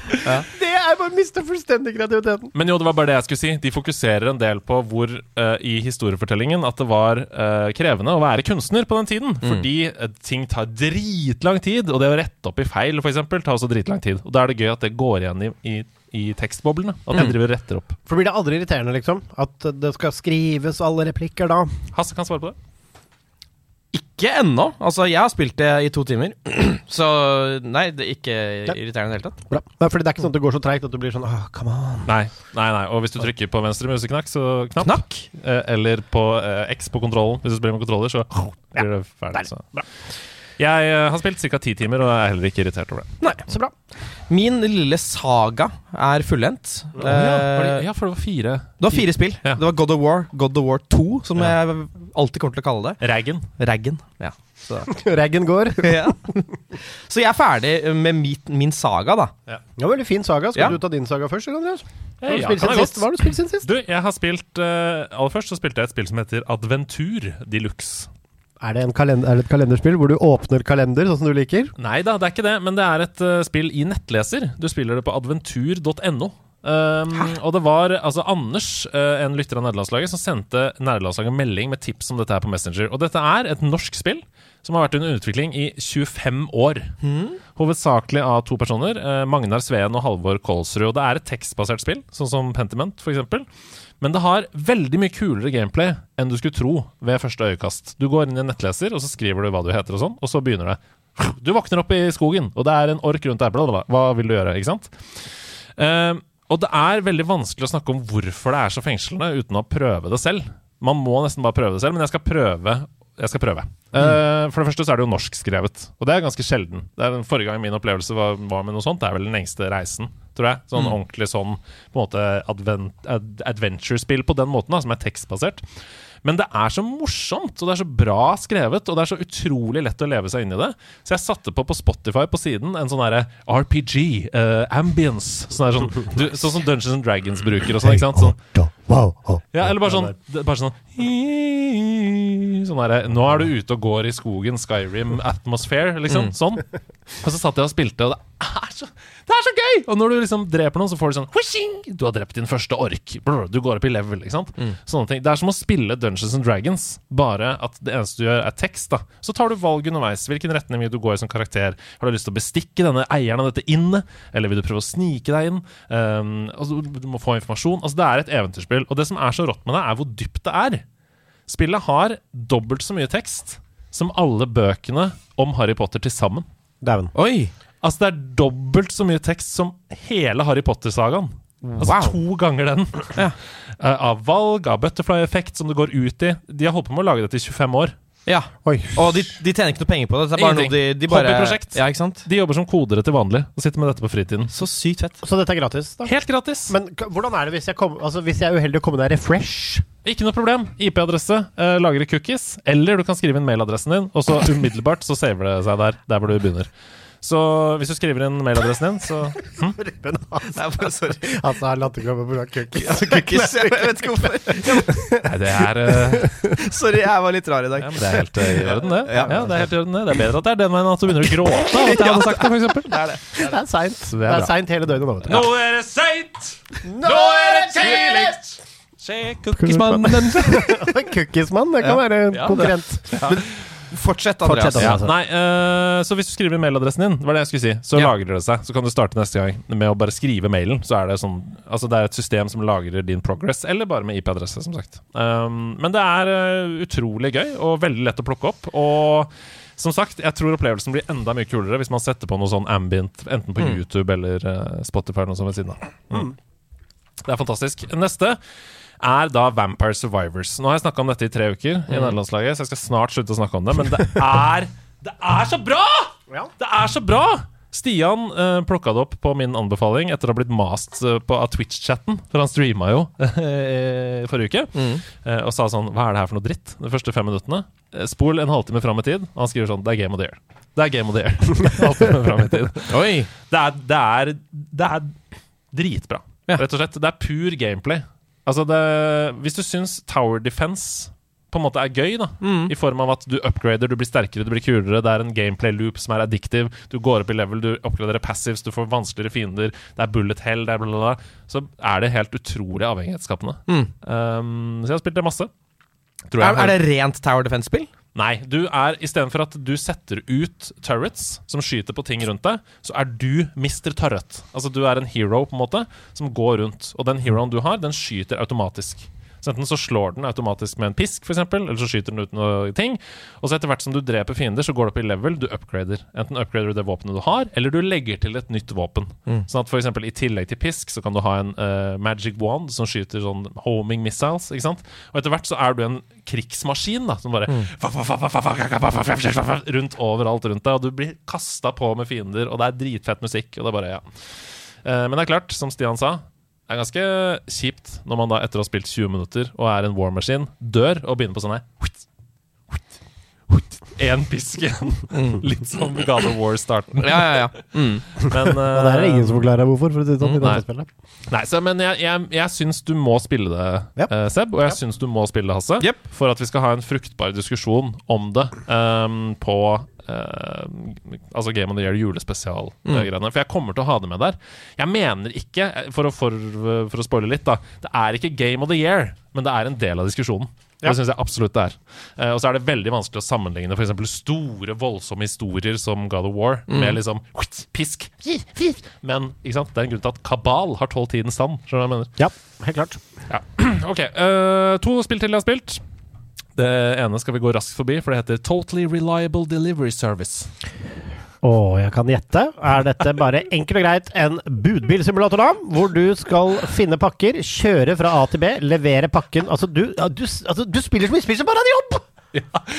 [SPEAKER 1] Det er bare mista fullstendig kreativiteten.
[SPEAKER 3] Men jo, det var bare det jeg skulle si. De fokuserer en del på hvor uh, i historiefortellingen at det var uh, krevende å være kunstner på den tiden. Fordi uh, ting tar dritlang tid, og det å rette opp i feil for eksempel, tar også dritlang tid. Og da er det gøy at det går igjen i, i, i tekstboblene. At de driver og retter opp.
[SPEAKER 1] For blir det aldri irriterende, liksom? At det skal skrives alle replikker da?
[SPEAKER 3] Hasse kan svare på det.
[SPEAKER 2] Ikke ennå. Altså, jeg har spilt det i to timer. <clears throat> Så nei, det er ikke irriterende i det hele tatt.
[SPEAKER 1] Bra. Nei, fordi det er ikke sånn at det går så treigt at du blir sånn Åh, come on.
[SPEAKER 3] Nei, nei, nei. Og hvis du trykker på venstre museknakk, så knapp.
[SPEAKER 2] Knakk.
[SPEAKER 3] Eh, eller på eh, X på kontrollen. Hvis du spiller med kontroller, så blir det ferdig. Så. Jeg eh, har spilt ca. ti timer og er heller ikke irritert over det.
[SPEAKER 2] Nei, så bra. Min lille saga er fullendt.
[SPEAKER 3] ja, for det,
[SPEAKER 2] Eh,
[SPEAKER 3] ja, for det var fire.
[SPEAKER 2] det var fire spill.
[SPEAKER 3] Ja.
[SPEAKER 2] Det var God of War, God of War 2, som
[SPEAKER 3] Ja.
[SPEAKER 2] jeg alltid kommer til å kalle det.
[SPEAKER 3] Raggen.
[SPEAKER 2] Raggen. Ja. Så. <laughs>
[SPEAKER 1] Raggen går. <laughs>
[SPEAKER 2] ja. så jeg er ferdig med min, min saga, da.
[SPEAKER 1] Ja, Veldig fin saga. Skal
[SPEAKER 2] Ja.
[SPEAKER 1] du ta din saga først, Andreas? Hva har du
[SPEAKER 3] Ja,
[SPEAKER 1] spilt
[SPEAKER 3] kan
[SPEAKER 1] siden sist? Har du spilt siden sist?
[SPEAKER 3] Du, jeg har spilt uh, Aller først så spilte jeg et spill som heter Adventur de luxe.
[SPEAKER 1] Er det, en kalender, er det et kalenderspill hvor du åpner kalender, sånn som du liker?
[SPEAKER 3] Nei da, det er ikke det, men det er et uh, spill i nettleser. Du spiller det på adventur.no. Um, og det var altså Anders, uh, en lytter av nederlandslaget, som sendte nederlandslaget melding med tips om dette her på Messenger. Og dette er et norsk spill som har vært under utvikling i 25 år. Hovedsakelig av to personer, uh, Magnar Sveen og Halvor Kolsrud. Og det er et tekstbasert spill, sånn som Pentiment f.eks. Men det har veldig mye kulere gameplay enn du skulle tro ved første øyekast. Du går inn i en nettleser, og så skriver du hva du heter og sånn, og så begynner det. Du våkner opp i skogen, og det er en ork rundt deg. bla. Hva vil du gjøre? Ikke sant? Uh, og det er veldig vanskelig å snakke om hvorfor det er så fengslende uten å prøve det selv. Man må nesten bare prøve det selv, men jeg skal prøve. Jeg skal prøve. Eh, for det første så er det jo norskskrevet, og det er ganske sjelden. Det er den Forrige gang min opplevelse var, var med noe sånt, det er vel den lengste reisen, tror jeg. Sånn ordentlig sånn på en måte advent, ad, adventure-spill på den måten, da, som er tekstbasert. Men det er så morsomt, og det er så bra skrevet, og det er så utrolig lett å leve seg inn i det. Så jeg satte på på Spotify på siden en sånn derre RPG, uh, ambience, sånn, der, sånn, du, sånn som Dungeons and Dragons bruker og sånn, ikke sant? Sånn, ja, eller bare sånn, bare sånn Sånn derre Nå er du ute og går i skogen, Skyrim atmosphere, liksom. Sånn. Og så satt jeg og spilte, og det er så, det er så gøy! Og når du liksom dreper noen, så får du sånn! Du har drept din første ork. Brr, du går opp i level, ikke sant. Sånne ting. Det er som å spille Dungeons and Dragons, bare at det eneste du gjør, er tekst. da Så tar du valg underveis. Hvilken retning vil du gå i som karakter? Har du lyst til å bestikke denne eieren av dette innet? Eller vil du prøve å snike deg inn? Um, altså, du må få informasjon. Altså, det er et eventyrspill. Og det som er så rått med det, er hvor dypt det er. Spillet har dobbelt så mye tekst som alle bøkene om Harry Potter til sammen.
[SPEAKER 1] Dæven.
[SPEAKER 2] Oi!
[SPEAKER 3] Altså Det er dobbelt så mye tekst som hele Harry Potter-sagaen. Altså
[SPEAKER 2] Wow.
[SPEAKER 3] to ganger den.
[SPEAKER 2] Ja.
[SPEAKER 3] Uh, av valg, av butterfly-effekt som det går ut i. De har holdt på med å lage dette i 25 år.
[SPEAKER 2] Ja.
[SPEAKER 1] Oi.
[SPEAKER 2] Og de, de tjener ikke noe penger på det. Det er bare noe de,
[SPEAKER 3] Ingenting.
[SPEAKER 2] de bare
[SPEAKER 3] Hobbyprosjekt.
[SPEAKER 2] Ja, ikke sant?
[SPEAKER 3] De jobber som kodere til vanlig og sitter med dette på fritiden.
[SPEAKER 2] Så sykt fett.
[SPEAKER 1] Så dette er gratis, da?
[SPEAKER 3] Helt gratis.
[SPEAKER 1] Men hvordan er det hvis jeg, kom, altså, hvis jeg er uheldig å komme der refresh?
[SPEAKER 3] Ikke noe problem. IP-adresse, uh, lagre cookies. Eller du kan skrive inn mailadressen din, og så umiddelbart så saver det seg der. Der hvor du begynner. Så hvis du skriver inn mailadressen din, så <laughs>
[SPEAKER 1] hm?
[SPEAKER 2] Nei, bare sorry. <laughs>
[SPEAKER 1] altså har latterkrampe pga. cookies.
[SPEAKER 2] Cookies. Jeg vet ikke hvorfor. <laughs>
[SPEAKER 3] Nei, det er uh...
[SPEAKER 2] Sorry, jeg var litt rar i dag.
[SPEAKER 3] Ja, men det er helt eh, i orden, det. Ja.
[SPEAKER 2] Ja.
[SPEAKER 3] det er helt i orden det Det er bedre at det er den veien at du begynner å gråte av at jeg hadde sagt det, for eksempel.
[SPEAKER 2] Det er det.
[SPEAKER 1] Det er seint.
[SPEAKER 3] Det er
[SPEAKER 1] er seint hele døgnet nå, vet du.
[SPEAKER 3] Nå er det seint! Nå er det tidlig! Se cookiesmannen.
[SPEAKER 1] Cookiesmannen, det kan
[SPEAKER 3] Ja.
[SPEAKER 1] være konkurrent.
[SPEAKER 3] Ja, det-
[SPEAKER 1] Andreas.
[SPEAKER 2] Fortsett, Andreas.
[SPEAKER 3] Ja, nei, uh, så hvis du skriver inn mailadressen din, var det jeg skulle si, så
[SPEAKER 2] Ja.
[SPEAKER 3] lagrer det seg. Så kan du starte neste gang med å bare skrive mailen. Så er det sånn Altså det er et system som lagrer din progress, eller bare med IP-adresse, som sagt. Um, men det er uh, utrolig gøy, og veldig lett å plukke opp. Og som sagt, jeg tror opplevelsen blir enda mye kulere hvis man setter på noe sånn ambient, enten på YouTube eller uh, Spotify eller noe sånt ved siden av. Mm. Det er fantastisk. Neste er da Vampire Survivors. Nå har jeg snakka om dette i tre uker, i nederlandslaget, så jeg skal snart slutte å snakke om det. Men det er <laughs> Det er så bra! Det er så bra! Stian uh, plukka det opp på min anbefaling etter å ha blitt mast eh, på av Twitch-chatten, for han streama jo <laughs> eh, forrige uke, eh, og sa sånn Hva er det her for noe dritt? De første fem minuttene. Eh, spol en halvtime fram i tid, og han skriver sånn Det er Game of the Year. Det er Game of the Year. <laughs> halvtime fram i tid.
[SPEAKER 2] Oi.
[SPEAKER 3] Det er, det er, det er dritbra,
[SPEAKER 2] Ja.
[SPEAKER 3] rett og slett. Det er pur gameplay. Altså det, hvis du syns Tower Defense på en måte er gøy, da i form av at du upgrader, du blir sterkere, du blir kulere, det er en gameplay loop som er addictive, du går opp i level, du oppgraderer passives, du får vanskeligere fiender, det er bullet hell, det er bla, bla, bla, så er det helt utrolig avhengighetsskapende. Um, så jeg har spilt det masse. Tror jeg
[SPEAKER 2] Er, er det rent Tower Defense-spill?
[SPEAKER 3] Nei, du er istedenfor at du setter ut turrets som skyter på ting rundt deg, så er du Mr. Turret. Altså du er en hero på en måte som går rundt. Og den heroen du har, den skyter automatisk. Så enten så slår den automatisk med en pisk, f.eks., eller så skyter den ut noe ting. Og så etter hvert som du dreper fiender, så går det opp i level. Du upgrader. Enten upgrader du det våpenet du har, eller du legger til et nytt våpen. Sånn at f.eks. i tillegg til pisk, så kan du ha en uh, magic wand som skyter sånn homing missiles. Ikke sant? Og etter hvert så er du en krigsmaskin da som bare rundt overalt rundt deg, og du blir kasta på med fiender, og det er dritfett musikk, og det er bare, ja. Eh, Men det er klart, som Stian sa, det er ganske kjipt når man da etter å ha spilt 20 minutter og er en war machine, dør og begynner på sånn her Én pisk igjen. <laughs> Litt som God of War-starten.
[SPEAKER 2] Ja, ja, ja. Mm.
[SPEAKER 3] Men <laughs>
[SPEAKER 1] Og det er det
[SPEAKER 3] eh,
[SPEAKER 1] ingen som forklarer hvorfor, for det sånn. i
[SPEAKER 3] Nei. Nei, så, men jeg, jeg, jeg syns du må spille det,
[SPEAKER 1] yep.
[SPEAKER 3] uh, Seb. Og jeg syns du må spille det, Hasse.
[SPEAKER 2] Yep.
[SPEAKER 3] For at vi skal ha en fruktbar diskusjon om det um, på eh, Altså Game of the Year julespesial-greiene. For jeg kommer til å ha det med der. Jeg mener ikke, eh, for å, for, for å spoile litt, da Det er ikke Game of the Year, men det er en del av diskusjonen.
[SPEAKER 1] Ja.
[SPEAKER 3] Det syns jeg absolutt det er. Uh, og så er det veldig vanskelig å sammenligne f.eks. store, voldsomme historier som God of War med liksom pisk. Men ikke sant? det er en grunn til at Kabal har tålt tidens stand. Skjønner du hva jeg mener?
[SPEAKER 1] Ja, helt klart.
[SPEAKER 3] Ja. <clears throat> Ok, Uh, to spill til jeg har spilt. Det ene skal vi gå raskt forbi, for det heter Totally Reliable Delivery Service.
[SPEAKER 1] Å, jeg kan gjette. Er dette bare enkelt og greit en budbilsimulator, da? Hvor du skal finne pakker, kjøre fra A til B, levere pakken Altså, du, ja, du, altså, du spiller så mye som bare jobb!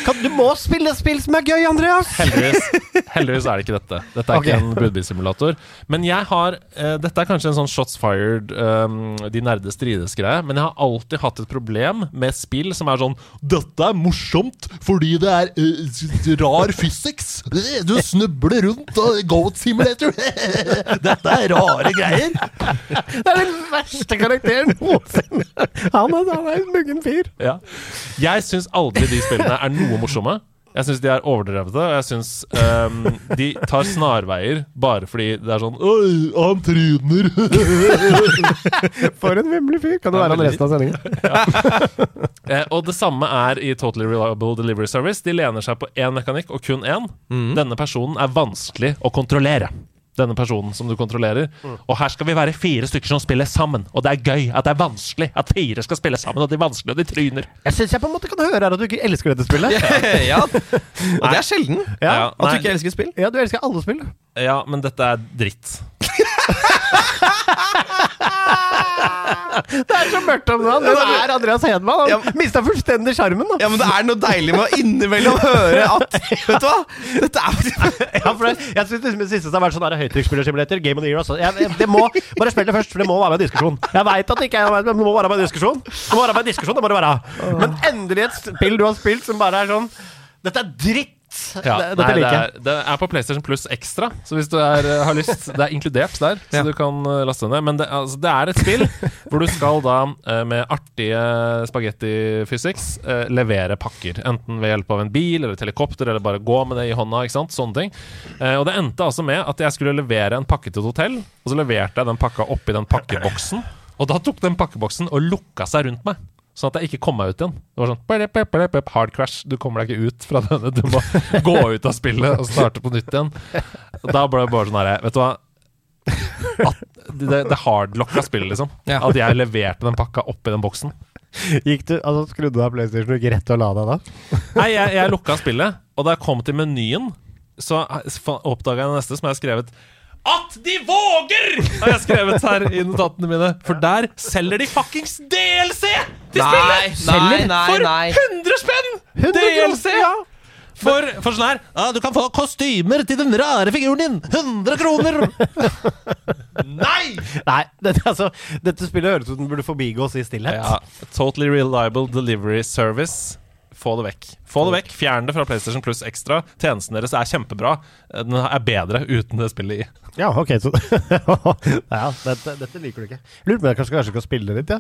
[SPEAKER 1] Kan, du må spille spill som er gøy, Andreas!
[SPEAKER 3] Heldigvis, <laughs> heldigvis er det ikke dette. Dette er
[SPEAKER 1] okay.
[SPEAKER 3] ikke en budbilsimulator. Men jeg har uh, Dette er kanskje en sånn shots fired, um, de nerde strides-greie, men jeg har alltid hatt et problem med spill som er sånn Dette er morsomt fordi det er uh, rar physics. Du snubler rundt og goat simulator. <laughs> Dette er rare greier.
[SPEAKER 1] Det er den verste karakteren noensinne! Han er, han er en muggen fyr.
[SPEAKER 3] Ja. Jeg syns aldri de spillene er noe morsomme. Jeg syns de er overdrevne, jeg syns um, de tar snarveier bare fordi det er sånn Oi, han tryner! <laughs>
[SPEAKER 1] For en vemmelig fyr. Kan det være han resten av sendingen? <laughs>
[SPEAKER 3] Eh, og det samme er i Totally Reliable Delivery Service. De lener seg på én mekanikk, og kun én. Denne personen er vanskelig å kontrollere. Denne personen som du kontrollerer. Og her skal vi være fire stykker som spiller sammen. Og det er gøy at det er vanskelig at fire skal spille sammen, og de er vanskelig, og de tryner.
[SPEAKER 1] Jeg syns jeg på en måte kan høre her at du ikke elsker dette spillet. <laughs>
[SPEAKER 2] ja. Og det er sjelden.
[SPEAKER 3] Ja,
[SPEAKER 2] At du ikke elsker spill.
[SPEAKER 1] Ja, du elsker alle spill.
[SPEAKER 3] Ja, men dette er dritt. <laughs>
[SPEAKER 1] Det er så mørkt om dagen! Det er Andreas Hedman. Han
[SPEAKER 2] Ja.
[SPEAKER 1] mista fullstendig sjarmen.
[SPEAKER 2] Ja, men det er noe deilig med å innimellom høre at <laughs> Vet du hva? Dette er
[SPEAKER 1] Ja, for det, jeg syns det, det siste har vært sånn høytrykksspillersimulator, Game of the Year også. Jeg, det må, bare spill det først, for det må være med i diskusjon. Jeg veit at det ikke er men det må være med i diskusjon. Det må være med i diskusjon, det må det være. Men endelig et spill du har spilt som bare er sånn Dette er dritt!
[SPEAKER 3] Ja,
[SPEAKER 1] det,
[SPEAKER 3] nei,
[SPEAKER 1] dette
[SPEAKER 3] det,
[SPEAKER 1] liker jeg.
[SPEAKER 3] er, det er på PlayStation Plus ekstra, så hvis du er, eh, har lyst Det er inkludert der, så
[SPEAKER 2] Ja.
[SPEAKER 3] du kan eh, laste det ned. Men det, altså, det er et spill hvor du skal da, eh, med artige spagetti physics, eh, levere pakker. Enten ved hjelp av en bil eller et helikopter, eller bare gå med det i hånda. ikke sant, Sånne ting. Og det endte altså med at jeg skulle levere en pakke til et hotell, og så leverte jeg den pakka oppi den pakkeboksen. Og da tok den pakkeboksen og lukka seg rundt meg. Sånn at jeg ikke kom meg ut igjen. Det var sånn Hard crash. Du kommer deg ikke ut fra denne. Du må <laughs> gå ut av spillet og starte på nytt igjen. Og Da ble det bare sånn herre Vet du hva? At det, det hardlocka spillet, liksom.
[SPEAKER 2] Ja.
[SPEAKER 3] At jeg leverte den pakka oppi den boksen.
[SPEAKER 1] Gikk du, altså Skrudde du av PlayStation og gikk rett og la deg da?
[SPEAKER 3] Nei, jeg, jeg lukka spillet, og da jeg kom til menyen, så oppdaga jeg det neste som jeg har skrevet at de våger! Har jeg skrevet her i notatene mine. For der selger de fuckings DLC til
[SPEAKER 2] Nei,
[SPEAKER 3] spillet!
[SPEAKER 2] nei, nei,
[SPEAKER 3] For
[SPEAKER 2] nei.
[SPEAKER 3] 100 spenn!
[SPEAKER 1] 100
[SPEAKER 3] DLC!
[SPEAKER 1] Ja.
[SPEAKER 3] For, for sånn her ja, Du kan få kostymer til den rare figuren din! 100 kroner! <laughs> Nei!
[SPEAKER 1] Nei, dette, altså, dette spillet høres ut som det burde forbigås i stillhet.
[SPEAKER 3] Ja, totally reliable delivery service. Få det vekk. Få det vekk, Fjern det fra PlayStation Plus Extra. Tjenesten deres er kjempebra. Den er bedre uten det spillet i.
[SPEAKER 1] Ja, ok, så <laughs> Ja, dette, dette liker du ikke. Lurer på om jeg kanskje, kanskje kan spille det litt, ja.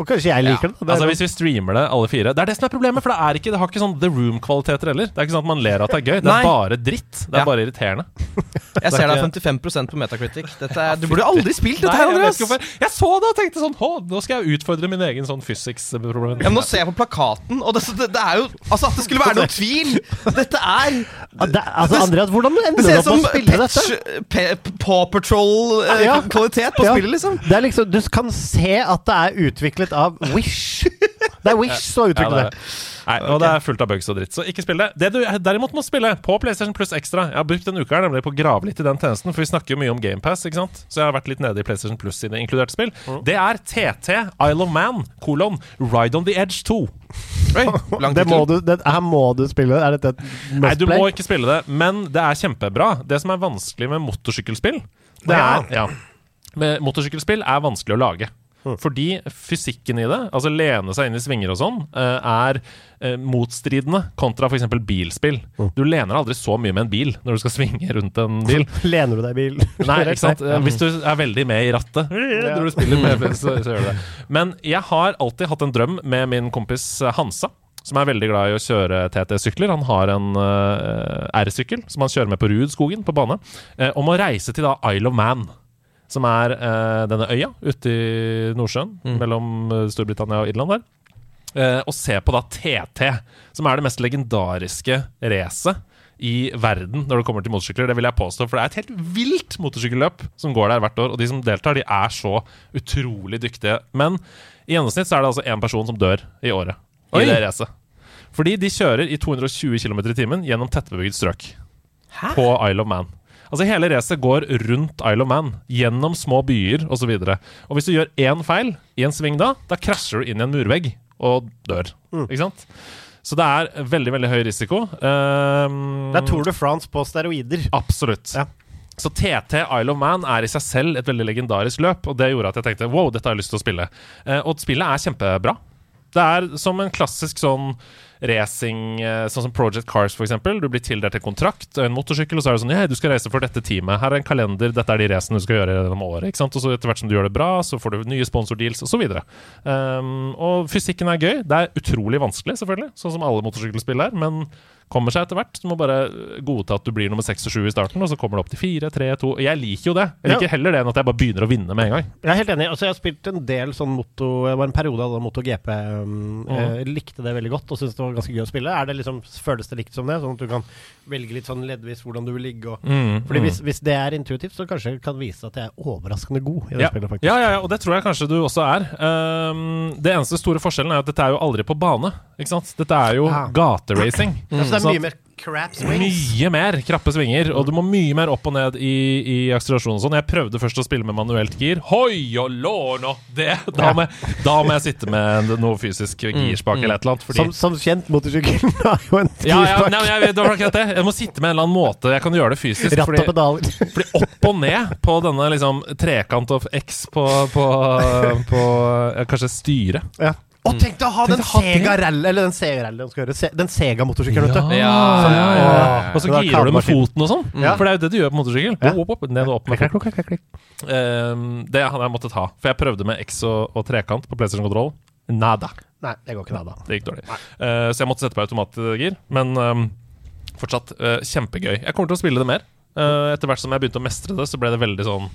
[SPEAKER 1] Og kanskje jeg liker det. det. er
[SPEAKER 3] Altså Hvis vi streamer det alle fire Det er det som er problemet, for det, er ikke, det har ikke sånn The Room-kvaliteter heller. Det er ikke sånn at man ler at det er gøy. Det
[SPEAKER 2] Nei.
[SPEAKER 3] er bare dritt. Det er
[SPEAKER 2] Ja.
[SPEAKER 3] bare irriterende.
[SPEAKER 2] Jeg ser deg 55% på Metacritic. Dette er, du burde aldri spilt dette
[SPEAKER 3] Nei,
[SPEAKER 2] her,
[SPEAKER 3] jeg,
[SPEAKER 2] Andreas.
[SPEAKER 3] ikke jeg så det og tenkte sånn Hå, nå skal jeg utfordre min egen sånn physics-problem.
[SPEAKER 2] Ja, men nå ser jeg på plakaten, og det, det, det er jo Altså, at det skulle være noen tvil! Dette er
[SPEAKER 1] Ja, det, altså, Andreas, hvordan ender du opp med å spille dette?
[SPEAKER 2] Det ser
[SPEAKER 1] ut som Paw
[SPEAKER 2] Patrol-kvalitet på
[SPEAKER 1] Ja.
[SPEAKER 2] spillet, liksom.
[SPEAKER 1] Det liksom, Du kan se at det er utviklet av Wish. Det er Wish som har
[SPEAKER 3] Ja, det
[SPEAKER 1] det.
[SPEAKER 3] Nei, og det er fullt av bugs og dritt, så ikke spill det. Det du derimot må spille på PlayStation Plus Extra Jeg har brukt en uke her nemlig på å grave litt i den tjenesten, for vi snakker jo mye om GamePass, ikke sant? Så jeg har vært litt nede i PlayStation Plus sine inkluderte spill. Det er TT Isle of Man, kolon Ride on the Edge 2.
[SPEAKER 2] Oi, <laughs>
[SPEAKER 1] Det må du, det, her må du spille. Er dette et
[SPEAKER 3] Nei, du må ikke spille det, men det er kjempebra. Det som er vanskelig med motorsykkelspill, det
[SPEAKER 1] Ja.
[SPEAKER 3] er ja, med Motorsykkelspill er vanskelig å lage. Fordi fysikken i det, altså lene seg inn i svinger og sånn, eh, er eh, motstridende kontra f.eks. bilspill. Du lener aldri så mye med en bil når du skal <laughs> svinge rundt en <laughs> bil.
[SPEAKER 1] Lener du deg i bil? <laughs>
[SPEAKER 3] Nei, ikke sant? Eh, Hvis du er veldig med i rattet når du spiller med, så, så gjør du det. Men jeg har alltid hatt en drøm med min kompis eh, Hansa. Som er veldig glad i å kjøre TT-sykler. Han har en uh, R-sykkel som han kjører med på Rudskogen på bane. uh, om å reise til da Isle of Man. Som er eh, denne øya ute i Nordsjøen, mellom eh, Storbritannia og Irland der. Eh, og se på da TT, som er det mest legendariske racet i verden når det kommer til motorsykler. Det vil jeg påstå, for det er et helt vilt motorsykkelløp som går der hvert år. Og de som deltar, de er så utrolig dyktige. Men i gjennomsnitt så er det altså én person som dør i året
[SPEAKER 2] Oi.
[SPEAKER 3] i det racet. Fordi de kjører i 220 km i timen gjennom tettbebygd strøk på Isle of Man. Altså Hele racet går rundt Isle of Man, gjennom små byer osv. Og, så og hvis du gjør én feil i en sving da, da krasjer du inn i en murvegg og dør. Ikke sant? Så det er veldig veldig høy risiko. Um,
[SPEAKER 1] Det er Tour de France på steroider.
[SPEAKER 3] Absolutt.
[SPEAKER 1] Ja.
[SPEAKER 3] Så TT Isle of Man er i seg selv et veldig legendarisk løp, og det gjorde at jeg tenkte wow, dette har jeg lyst til å spille. Uh, og spillet er kjempebra. Det er som en klassisk sånn racing, eh, sånn som Project Cars eksempel. Du blir tildelt en kontrakt, en motorsykkel, og så er det sånn Ja, du skal reise for dette teamet. Her er en kalender, dette er de racene du skal gjøre gjennom året. Ikke sant? Og så etter hvert som du gjør det bra, så får du nye sponsordeals, osv. Um, og fysikken er gøy. Det er utrolig vanskelig, selvfølgelig, sånn som alle motorsykkelspill er, men kommer seg etter hvert. Du må bare godta at du blir nummer seks og sju i starten, og så kommer det opp til fire, tre, to. Jeg liker jo det. Jeg liker heller det enn at jeg bare begynner å vinne med en gang.
[SPEAKER 1] Jeg er helt enig. Altså, jeg har spilt en del sånn moto Det var en periode av MotoGP. Um, Jeg likte det veldig godt og syntes det var ganske gøy å spille. Er det liksom, Føles det likt som det? Sånn at du kan velge litt sånn leddvis hvordan du vil ligge? Og,
[SPEAKER 3] Mm,
[SPEAKER 1] fordi
[SPEAKER 3] mm.
[SPEAKER 1] hvis, hvis det er intuitivt, så kanskje det kan vise at jeg er overraskende god i det
[SPEAKER 3] Ja.
[SPEAKER 1] spillet, faktisk.
[SPEAKER 3] Ja, ja, ja, og det tror jeg kanskje du også er. Um, det eneste store forskjellen er at dette er jo aldri på bane. Ikke sant? Dette er jo
[SPEAKER 1] Ja.
[SPEAKER 3] gateracing.
[SPEAKER 1] Ja, så det er
[SPEAKER 3] Sånn
[SPEAKER 1] mye mer crap swings.
[SPEAKER 3] Mye mer krappe svinger, og du må mye mer opp og ned i, i akselerasjon og sånn. Jeg prøvde først å spille med manuelt gir. Hoi og låno! Det, da, må jeg, da må jeg sitte med noe fysisk girspak eller et eller annet. Fordi
[SPEAKER 1] Som, som kjent, motorsykkelen <laughs> har jo en
[SPEAKER 3] ja, ja, nei, jeg, vet- det var akkurat det. Jeg må sitte med en eller annen måte jeg kan gjøre det fysisk.
[SPEAKER 1] Ratt og
[SPEAKER 3] Fordi,
[SPEAKER 1] pedaler.
[SPEAKER 3] fordi opp og ned på denne liksom trekant of X på, på, på ja, <laughs> kanskje styret.
[SPEAKER 1] Ja. Og tenk deg å ha den
[SPEAKER 3] Tenk å ha det.
[SPEAKER 1] Sega Rally Eller den Sega Rally. Se, den Sega-motorsykkelen, vet du.
[SPEAKER 2] Ja,
[SPEAKER 1] Sånn,
[SPEAKER 2] ja, ja, ja.
[SPEAKER 3] Og så girer du med foten og sånn.
[SPEAKER 1] Ja.
[SPEAKER 3] For det er jo det du gjør på motorsykkel.
[SPEAKER 1] Ja.
[SPEAKER 3] Opp, opp, ned og opp med
[SPEAKER 1] Klikk, klikk, klikk.
[SPEAKER 3] Ehm, det hadde jeg måttet ha. For jeg prøvde med X og, og trekant på PlayStation Control. Nada.
[SPEAKER 1] Nei, det går ikke nada.
[SPEAKER 3] Det gikk dårlig. Uh, så jeg måtte sette på automatgir. Men um, fortsatt uh, kjempegøy. Jeg kommer til å spille det mer. Uh, etter hvert som jeg begynte å mestre det, så ble det veldig sånn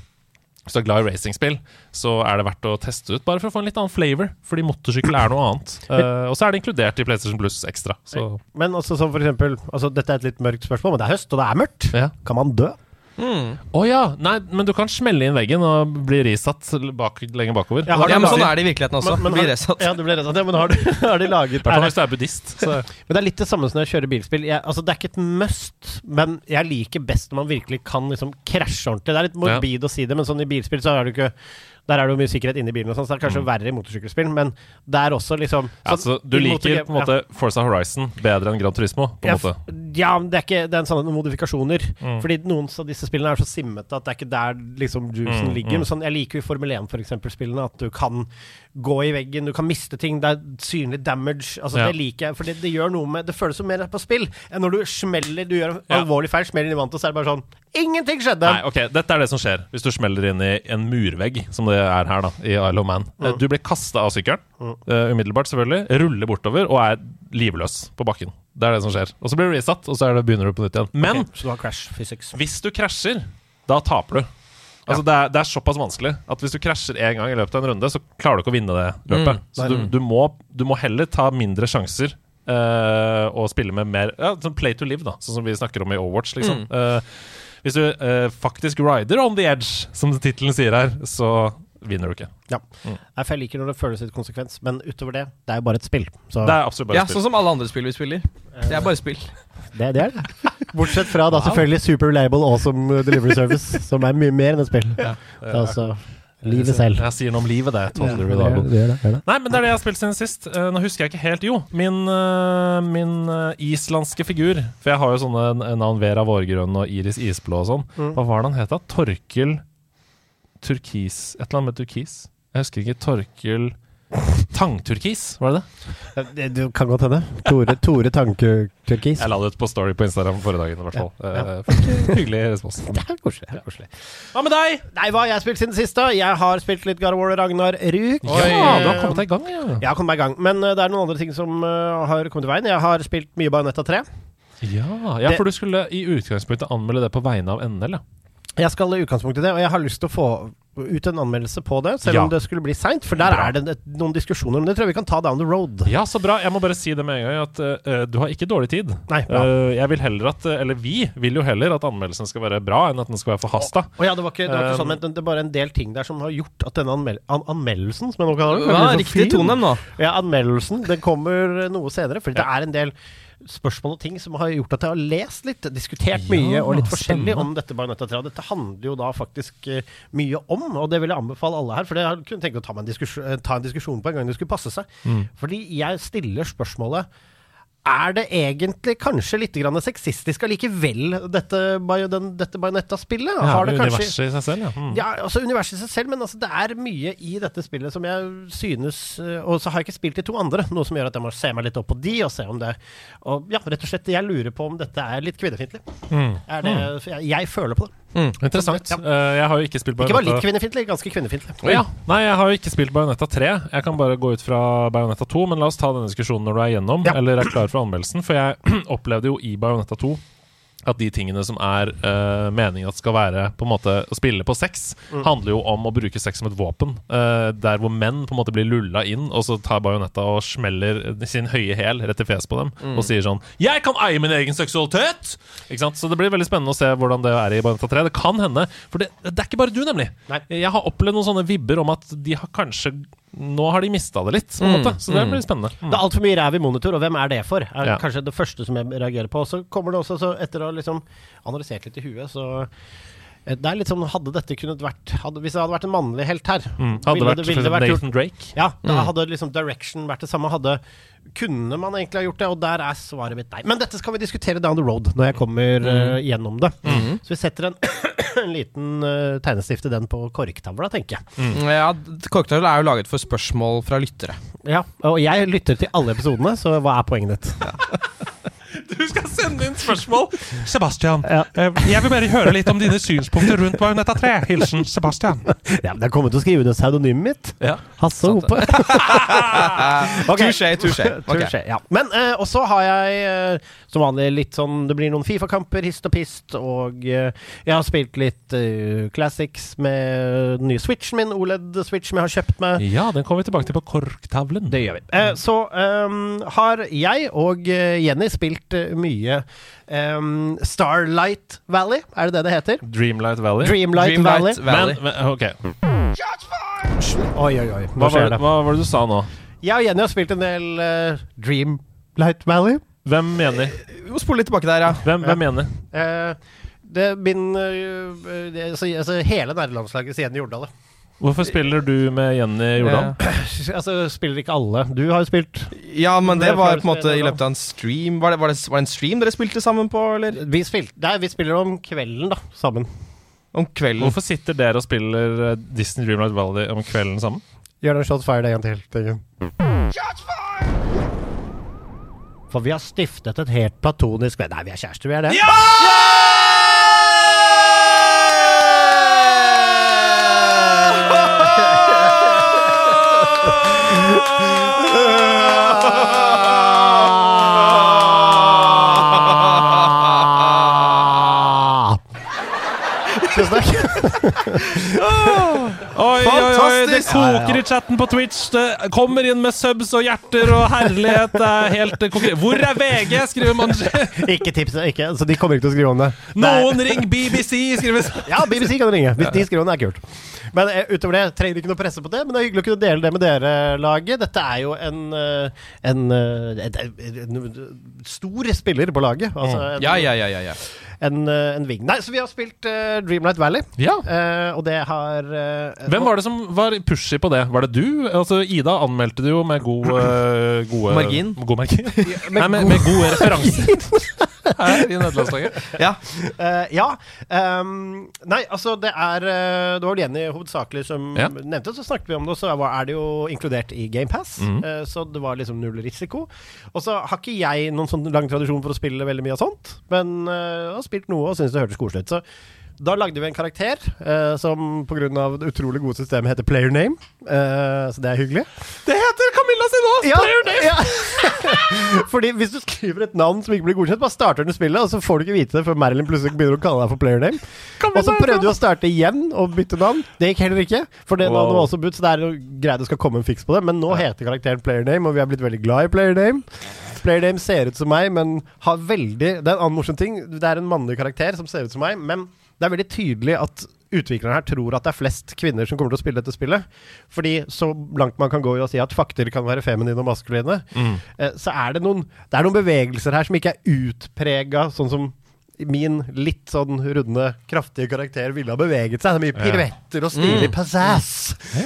[SPEAKER 3] Hvis du er glad i racingspill, så er det verdt å teste ut, bare for å få en litt annen flavor. Fordi motorsykkel er noe annet. Uh, <laughs> og så er det inkludert i PlayStation Plus ekstra. Så
[SPEAKER 1] Men også som for eksempel altså, Dette er et litt mørkt spørsmål, men det er høst, og det er mørkt.
[SPEAKER 3] ja.
[SPEAKER 1] Kan man dø?
[SPEAKER 3] Å ja! Nei, men du kan smelle inn veggen og bli risatt bak, lenger bakover.
[SPEAKER 1] Ja,
[SPEAKER 2] Ja, men sånn er det i virkeligheten også.
[SPEAKER 1] Men- men
[SPEAKER 2] Blir resatt.
[SPEAKER 1] Ja, du blir resatt. Ja, men har, du, <laughs> har de laget er
[SPEAKER 3] hvis du er buddhist. Så.
[SPEAKER 1] Men det er litt det samme som når jeg kjører bilspill. Jeg, altså, det er ikke et must, men jeg liker best når man virkelig kan liksom krasje ordentlig. Det er litt morbid å si det, men sånn i bilspill så er det ikke Der er det jo mye sikkerhet inni bilen, og sånt, så det er kanskje verre i motorsykkelspill, men det er også liksom
[SPEAKER 3] Altså, du liker på en måte Forza Horizon bedre enn Gran Turismo? på en
[SPEAKER 1] ja,
[SPEAKER 3] måte
[SPEAKER 1] Ja, men det er ikke det er en sånn modifikasjoner.
[SPEAKER 3] Mm.
[SPEAKER 1] Fordi noen av disse spillene er så simmete at det er ikke der liksom juicen
[SPEAKER 3] Mm,
[SPEAKER 1] ligger.
[SPEAKER 3] mm.
[SPEAKER 1] Sånn, jeg liker jo i Formel 1 for eksempel, spillene at du kan gå i veggen, du kan miste ting, det er synlig damage. Altså
[SPEAKER 3] Ja.
[SPEAKER 1] Det liker jeg, for det, det gjør noe med Det føles som mer på spill enn når du smeller, du gjør en
[SPEAKER 3] Ja.
[SPEAKER 1] alvorlig feil, smeller inn i vannet, og så er det bare sånn Ingenting skjedde!
[SPEAKER 3] Nei, ok, Dette er det som skjer hvis du smeller inn i en murvegg, som det er her da, i Isle of Man. Eh,
[SPEAKER 1] Mm.
[SPEAKER 3] Du blir kasta av sykkelen, uh, umiddelbart selvfølgelig, ruller bortover og er livløs på bakken. Det er det som skjer. Og så blir du resatt, og så er det, begynner du på nytt igjen. Men
[SPEAKER 1] okay, så du har crash physics.
[SPEAKER 3] hvis du krasjer, da taper du. Altså det, er, det er såpass vanskelig at hvis du krasjer én gang i løpet av en runde, så klarer du ikke å vinne det løpet.
[SPEAKER 2] Mm.
[SPEAKER 3] Så du, du, må, du må heller ta mindre sjanser uh, og spille med mer ja, sånn Play to live, da, sånn som vi snakker om i Overwatch. Liksom. Eh, hvis du uh, faktisk rider on the edge, som tittelen sier her, så vinner du ikke.
[SPEAKER 1] Ja.
[SPEAKER 3] Mm.
[SPEAKER 1] Jeg liker når det føles litt konsekvens, men utover det, det er jo bare et spill. Så
[SPEAKER 3] Det er absolutt bare
[SPEAKER 2] Ja,
[SPEAKER 3] spill.
[SPEAKER 2] sånn som alle andre spill vi spiller. Det er bare spill.
[SPEAKER 1] det, det er det. Bortsett fra da selvfølgelig Super Reliable Awesome Delivery Service, som er mye mer enn et spill. Det er altså livet selv.
[SPEAKER 3] Jeg sier noe om livet, det.
[SPEAKER 1] Ja,
[SPEAKER 3] Totally
[SPEAKER 1] det,
[SPEAKER 3] reliable.
[SPEAKER 1] det, det, det, det.
[SPEAKER 3] Nei, men det er det jeg har spilt siden sist. Eh, nå husker jeg ikke helt Jo, min, eh, min eh, islandske figur. For jeg har jo sånne navn Vera Vårgrønn og Iris Isblå og sånn.
[SPEAKER 1] Mm.
[SPEAKER 3] Hva var det han het da? Torkel Turkis Et eller annet med turkis. Jeg husker ikke. Torkel Tangturkis, var det det?
[SPEAKER 1] Det, det kan godt hende. Tore, Tore Tanke-turkis.
[SPEAKER 3] Jeg la det ut på Story på Instagram forrige dagen, i hvert fall.
[SPEAKER 1] Ja,
[SPEAKER 3] ja. Uh, hyggelig respons. <laughs>
[SPEAKER 1] Det er koselig. Det er koselig.
[SPEAKER 3] Hva med deg?
[SPEAKER 1] Nei, hva har jeg spilt siden sist, da? Jeg har spilt litt God of War Ragnar Ruk.
[SPEAKER 3] Ja, du har kommet deg i gang, ja.
[SPEAKER 1] Jeg har kommet meg i gang. Men uh, det er noen andre ting som uh, har kommet i veien. Jeg har spilt mye Bajonetta 3.
[SPEAKER 3] Ja, ja,
[SPEAKER 1] Det-
[SPEAKER 3] for du skulle i utgangspunktet anmelde det på vegne av NL, ja.
[SPEAKER 1] Jeg skal i utgangspunktet det, og jeg har lyst til å få ut en anmeldelse på det, selv
[SPEAKER 3] Ja.
[SPEAKER 1] om det skulle bli seint. For der
[SPEAKER 3] Bra.
[SPEAKER 1] er det noen diskusjoner, men det tror jeg vi kan ta down the road.
[SPEAKER 3] Ja, så bra. Jeg må bare si det med en gang at uh, du har ikke dårlig tid.
[SPEAKER 1] Nei, bra.
[SPEAKER 3] Eh, jeg vil heller at, eller vi vil jo heller at anmeldelsen skal være bra, enn at den skal være forhasta.
[SPEAKER 1] Å ja, det var ikke, det var ikke
[SPEAKER 3] Um,
[SPEAKER 1] sånn, men det, det er bare en del ting der som har gjort at denne anmel an anmeldelsen, som jeg nå kaller ha,
[SPEAKER 2] Ja, riktig
[SPEAKER 1] fin.
[SPEAKER 2] tone nå.
[SPEAKER 1] Ja, anmeldelsen. Den kommer noe senere, fordi det er en del spørsmål og ting som har gjort at jeg har lest litt, diskutert
[SPEAKER 3] Ja,
[SPEAKER 1] mye og litt forskjellig
[SPEAKER 3] stemme.
[SPEAKER 1] om dette Bajonetta 3. Dette handler jo da faktisk uh, mye om, og det vil jeg anbefale alle her. For jeg kunne tenkt å ta, en diskusjon, eh, ta en diskusjon på en gang det skulle passe seg.
[SPEAKER 3] Mm.
[SPEAKER 1] Fordi jeg stiller spørsmålet er det egentlig kanskje litt grann sexistisk allikevel, dette, den- dette Bajonetta-spillet?
[SPEAKER 3] Ja,
[SPEAKER 1] Har det kanskje
[SPEAKER 3] universet i seg selv, ja. Mm.
[SPEAKER 1] ja, altså universet i seg selv, men altså, det er mye i dette spillet som jeg synes øh, Og så har jeg ikke spilt de to andre, noe som gjør at jeg må se meg litt opp på de og se om det Og ja, rett og slett, jeg lurer på om dette er litt kvinnefiendtlig.
[SPEAKER 3] Mm.
[SPEAKER 1] Det, for jeg, jeg føler på det.
[SPEAKER 3] Interessant.
[SPEAKER 1] Ja.
[SPEAKER 3] Eh, jeg har jo ikke spilt
[SPEAKER 1] Ikke bare litt kvinnefiendtlig, ganske kvinnefiendtlig.
[SPEAKER 3] Oh, ja. Nei, jeg har jo ikke spilt Bajonetta 3. Jeg kan bare gå ut fra Bajonetta 2, men la oss ta denne diskusjonen når du er gjennom,
[SPEAKER 1] Ja.
[SPEAKER 3] eller er klar for anmeldelsen. For jeg <clears throat> opplevde jo i Bajonetta 2 at de tingene som er uh, meningen at skal være på en måte å spille på sex,
[SPEAKER 1] Mm.
[SPEAKER 3] handler jo om å bruke sex som et våpen. Uh, der hvor menn på en måte blir lulla inn, og så tar Bajonetta og smeller sin høye hæl rett i fjeset på dem
[SPEAKER 1] Mm.
[SPEAKER 3] og sier sånn 'Jeg kan eie min egen seksualitet!' Ikke sant? Så det blir veldig spennende å se hvordan det er i Bajonetta 3. Det kan hende, for det, det er ikke bare du, nemlig.
[SPEAKER 1] Nei.
[SPEAKER 3] Jeg har opplevd noen sånne vibber om at de har kanskje Nå har de mista det litt, på en
[SPEAKER 2] Mm,
[SPEAKER 3] måte. Så det
[SPEAKER 2] mm.
[SPEAKER 3] blir spennende.
[SPEAKER 1] Det er altfor mye ræv i monitor, og hvem er det for? Er
[SPEAKER 3] Ja.
[SPEAKER 1] kanskje det første som jeg reagerer på. Så kommer det også, så etter å ha liksom analysert litt i huet, så eh, det er litt sånn, Hadde dette kunnet vært hadde, Hvis det hadde vært en mannlig helt her
[SPEAKER 3] Mm. Hadde
[SPEAKER 1] ville
[SPEAKER 3] vært,
[SPEAKER 1] det- ville det vært
[SPEAKER 3] Nathan Drake.
[SPEAKER 1] Ja, da
[SPEAKER 2] Mm.
[SPEAKER 1] hadde liksom direction vært det samme. Hadde, kunne man egentlig ha gjort det? Og der er svaret mitt nei. Men dette skal vi diskutere down the road, når jeg kommer eh, gjennom det. Så vi setter en, <laughs> en liten uh, tegnestift i den på korktavla, tenker jeg.
[SPEAKER 2] Ja, Korktavla er jo laget for spørsmål fra lyttere.
[SPEAKER 1] Ja, Og jeg lytter til alle episodene, så hva er poenget ditt? <laughs>
[SPEAKER 3] Du skal sende inn spørsmål! Sebastian,
[SPEAKER 1] Ja.
[SPEAKER 3] eh, jeg vil bare høre litt om dine synspunkter rundt Bajonetta 3. Hilsen Sebastian.
[SPEAKER 1] Ja, men Det er kommet til å skrive under pseudonymet mitt.
[SPEAKER 2] Ja.
[SPEAKER 1] Hasse
[SPEAKER 2] Sant
[SPEAKER 1] Hope. <laughs> Ok.
[SPEAKER 2] Touché, touché. Okay.
[SPEAKER 1] Touché, ja. Men uh, også har jeg eh, som vanlig litt sånn Det blir noen Fifa-kamper, hist og pist, og eh, jeg har spilt litt uh, Classics med den nye Switchen min, OLED-Switch, som jeg har kjøpt meg.
[SPEAKER 3] Ja, den kommer vi tilbake til på korktavlen.
[SPEAKER 1] Det gjør vi. Uh, så um, har jeg og Jenny spilt mye Um, Starlight Valley, er det det det heter?
[SPEAKER 3] Dreamlight Valley.
[SPEAKER 1] Dreamlight, Valley.
[SPEAKER 2] Dreamlight Valley.
[SPEAKER 3] Men, men ok,
[SPEAKER 1] Oi, oi, oi.
[SPEAKER 3] hva
[SPEAKER 1] hva,
[SPEAKER 3] var, det. hva var det du sa nå?
[SPEAKER 1] Jeg og Jenny har spilt en del uh, Dreamlight Valley.
[SPEAKER 3] Hvem mener?
[SPEAKER 2] Vi må spole litt tilbake der, ja.
[SPEAKER 3] Hvem, hvem mener?
[SPEAKER 1] Eh, det min eh, det, altså, altså, Hele nerdelandslaget til Jenny Jordal.
[SPEAKER 3] Hvorfor spiller du med Jenny Jordal? <clears throat>
[SPEAKER 1] Altså, spiller ikke alle. Du har jo spilt
[SPEAKER 2] Ja, men det
[SPEAKER 1] Det
[SPEAKER 2] var på en måte i løpet av en stream. Var det, var, det, var det en stream dere spilte sammen på, eller?
[SPEAKER 1] Vi, spilte, nei, vi spiller om kvelden, da, sammen.
[SPEAKER 2] Om kvelden?
[SPEAKER 3] Hvorfor sitter dere og spiller eh, Disney Dreamlight Valley om kvelden sammen?
[SPEAKER 1] Gjør den shots det en gang til. Tengen. For vi har stiftet et helt platonisk Nei, vi er kjærester, vi er det. Ja! <laughs> <laughs> Tusen takk. <laughs>
[SPEAKER 3] Oi, oi, oi, det
[SPEAKER 2] Fantastisk!
[SPEAKER 3] koker i chatten på Twitch. Det kommer inn med subs og hjerter og herlighet. Det er helt konkret. Hvor er VG? skriver Manji. <laughs>
[SPEAKER 1] Ikke tips, ikke, så de kommer ikke til å skrive om det.
[SPEAKER 3] Noen ring BBC, skriver
[SPEAKER 1] Ja, BBC kan ringe. Hvis de skriver om det, er kult. Men eh, utover det trenger ikke noe presse på det. Men det er hyggelig å kunne dele det med dere, laget. Dette er jo en, eh, en, eh, en, en stor spiller på laget. Altså en,
[SPEAKER 2] Ja, ja, ja, ja, ja.
[SPEAKER 1] En, eh, en ving. Nei, så vi har spilt uh, Dreamlight Valley,
[SPEAKER 3] Ja.
[SPEAKER 1] uh, og det har uh,
[SPEAKER 3] Hvem var det som var pushy på det? Var det du? Altså, Ida anmeldte det jo med god, gode
[SPEAKER 2] Margin.
[SPEAKER 3] God margin. <laughs> Nei, med, med gode referanser. <laughs> Her i nederlandslaget.
[SPEAKER 2] ja.
[SPEAKER 1] Eh, ja. Um, nei, altså det er Det var vel Jenny hovedsakelig som
[SPEAKER 3] Ja.
[SPEAKER 1] nevnte, så snakket vi om det, og så er det jo inkludert i GamePass.
[SPEAKER 3] mm.
[SPEAKER 1] Uh, så det var liksom null risiko. Og så har ikke jeg noen sånn lang tradisjon for å spille veldig mye av sånt, men uh, spilt noe og syntes det hørtes koselig ut. Så da lagde vi en karakter uh, som pga. det utrolig gode systemet heter Player Name. Eh, så det er hyggelig.
[SPEAKER 3] Det heter Camilla sin òg!
[SPEAKER 1] Ja,
[SPEAKER 3] Player name!
[SPEAKER 1] ja. <laughs> Fordi hvis du skriver et navn som ikke blir godkjent, bare starter du spillet, og så får du ikke vite det før Marilyn plutselig begynner å kalle deg for player name. Og så prøvde du å starte igjen og bytte navn. Det gikk heller ikke. For det navnet var også budt, så det er greit det skal komme en fiks på det. Men nå heter karakteren player name, og vi er blitt veldig glad i player name. Player name ser ut som meg, men har veldig Det er en annen morsom ting. Det er en mannlig karakter som ser ut som meg, men det er veldig tydelig at utviklerne her tror at det er flest kvinner som kommer til å spille dette spillet. Fordi så langt man kan gå i å si at fakter kan være feminine og maskuline, mm. så er det noen Det er noen bevegelser her som ikke er utprega sånn som min litt sånn runde, kraftige karakter ville ha beveget seg. Det er mye piruetter og stilig pizzazz.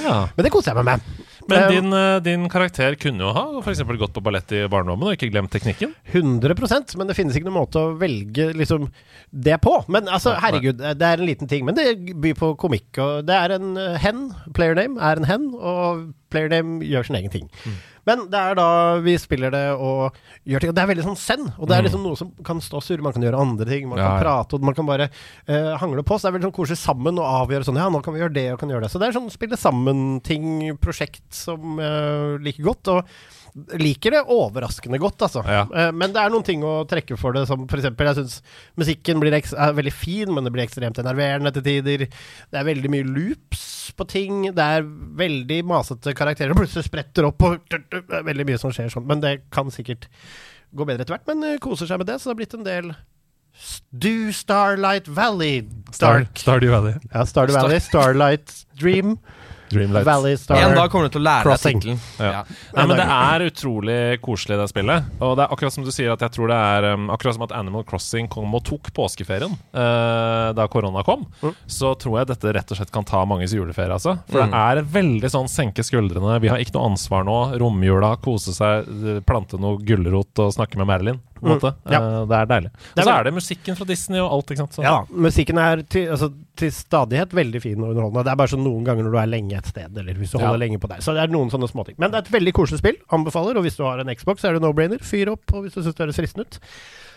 [SPEAKER 3] Ja.
[SPEAKER 1] Men det koser jeg meg med.
[SPEAKER 3] Men
[SPEAKER 1] Eh,
[SPEAKER 3] din, eh, din karakter kunne jo ha eksempel gått på ballett i barndommen og ikke glemt teknikken.
[SPEAKER 1] 100% men det finnes ikke noen måte å velge liksom, det på. Men altså, herregud, det er en liten ting. Men det byr på komikk. Og det er en eh, hen. Player name er en hen, og player name gjør sin egen ting.
[SPEAKER 3] Mm.
[SPEAKER 1] Men det er da vi spiller det og gjør ting. Og det er veldig sånn send. Og det er liksom noe som kan stå og surre. Man kan gjøre andre ting. Man
[SPEAKER 3] Mm. Ja,
[SPEAKER 1] kan prate, og man kan bare uh, hangle på. Så det er veldig sånn koselig sammen å avgjøre sånn Ja, nå kan vi gjøre det, og kan gjøre det. Så det er sånn spille sammen-ting, prosjekt som uh, liker godt. Og liker det overraskende godt, altså.
[SPEAKER 3] Ja.
[SPEAKER 1] Eh, Men det er noen ting å trekke for det, som f.eks. jeg syns musikken er veldig fin, men det blir ekstremt enerverende til tider. Det er veldig mye loops på ting. Det er veldig masete karakterer som plutselig spretter opp, og det er veldig mye som skjer sånn. Men det kan sikkert gå bedre etter hvert. Men eh, koser seg med det, så det har blitt en del Do Starlight Valley
[SPEAKER 3] Star, Stardew Valley.
[SPEAKER 1] Ja, Stardew Valley, Starlight Dream,
[SPEAKER 3] Dreamlight.
[SPEAKER 1] Valley Star
[SPEAKER 2] En dag kommer du til å lære deg
[SPEAKER 1] Crossing.
[SPEAKER 2] tittelen.
[SPEAKER 3] Ja. Nei, men det er utrolig koselig, det spillet. Og det er akkurat som du sier, at jeg tror det er um, Akkurat som at Animal Crossing kom og tok påskeferien uh, da korona kom, så tror jeg dette rett og slett kan ta manges juleferie, altså. For det er veldig sånn senke skuldrene. Vi har ikke noe ansvar nå. Romjula, kose seg, eh, plante noe gulrot og snakke med Marilyn. På en måte.
[SPEAKER 1] Ja.
[SPEAKER 3] Eh, det er deilig. Og så er det musikken fra Disney og alt, ikke sant. Så,
[SPEAKER 1] Ja, musikken er til, altså, til stadighet veldig fin og underholdende. Det er bare sånn noen ganger når du er lenge et sted, eller hvis du
[SPEAKER 3] Ja.
[SPEAKER 1] lenge på deg. Så det er noen sånne småting. Men det er et veldig koselig spill. Anbefaler. Og hvis du har en Xbox, så er det no-brainer. Fyr opp og hvis du syns det høres fristende ut.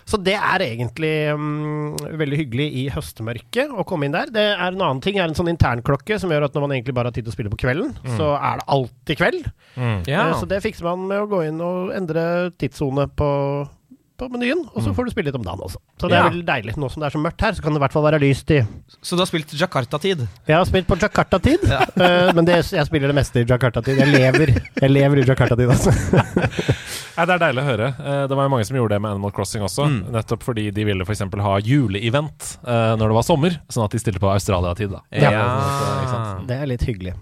[SPEAKER 1] Så det er egentlig um, veldig hyggelig i høstmørket å komme inn der. Det er En annen ting er en sånn internklokke som gjør at når man egentlig bare har tid til å spille på kvelden, så er det alltid kveld.
[SPEAKER 3] Mm.
[SPEAKER 2] Ja.
[SPEAKER 1] Uh, Så det fikser man med å gå inn og endre tidssone på, på menyen, og så får du spille litt om dagen også. Så det er
[SPEAKER 2] Ja.
[SPEAKER 1] veldig deilig. Nå som det er så mørkt her, så kan det i hvert fall være lyst i
[SPEAKER 2] Så du har spilt Jakarta-tid?
[SPEAKER 1] Jeg har spilt på Jakarta-tid, <laughs> eh, men det, jeg spiller det meste i Jakarta-tid. Jeg lever, jeg lever i Jakarta-tid, altså. <laughs>
[SPEAKER 3] Nei, Det er deilig å høre. Eh, Det var jo mange som gjorde det med Animal Crossing også.
[SPEAKER 2] Mm.
[SPEAKER 3] Nettopp fordi de ville f.eks. ha juleevent eh, når det var sommer, sånn at de stilte på Australia-tid. da
[SPEAKER 1] Ja.
[SPEAKER 3] ja.
[SPEAKER 1] Det er litt hyggelig.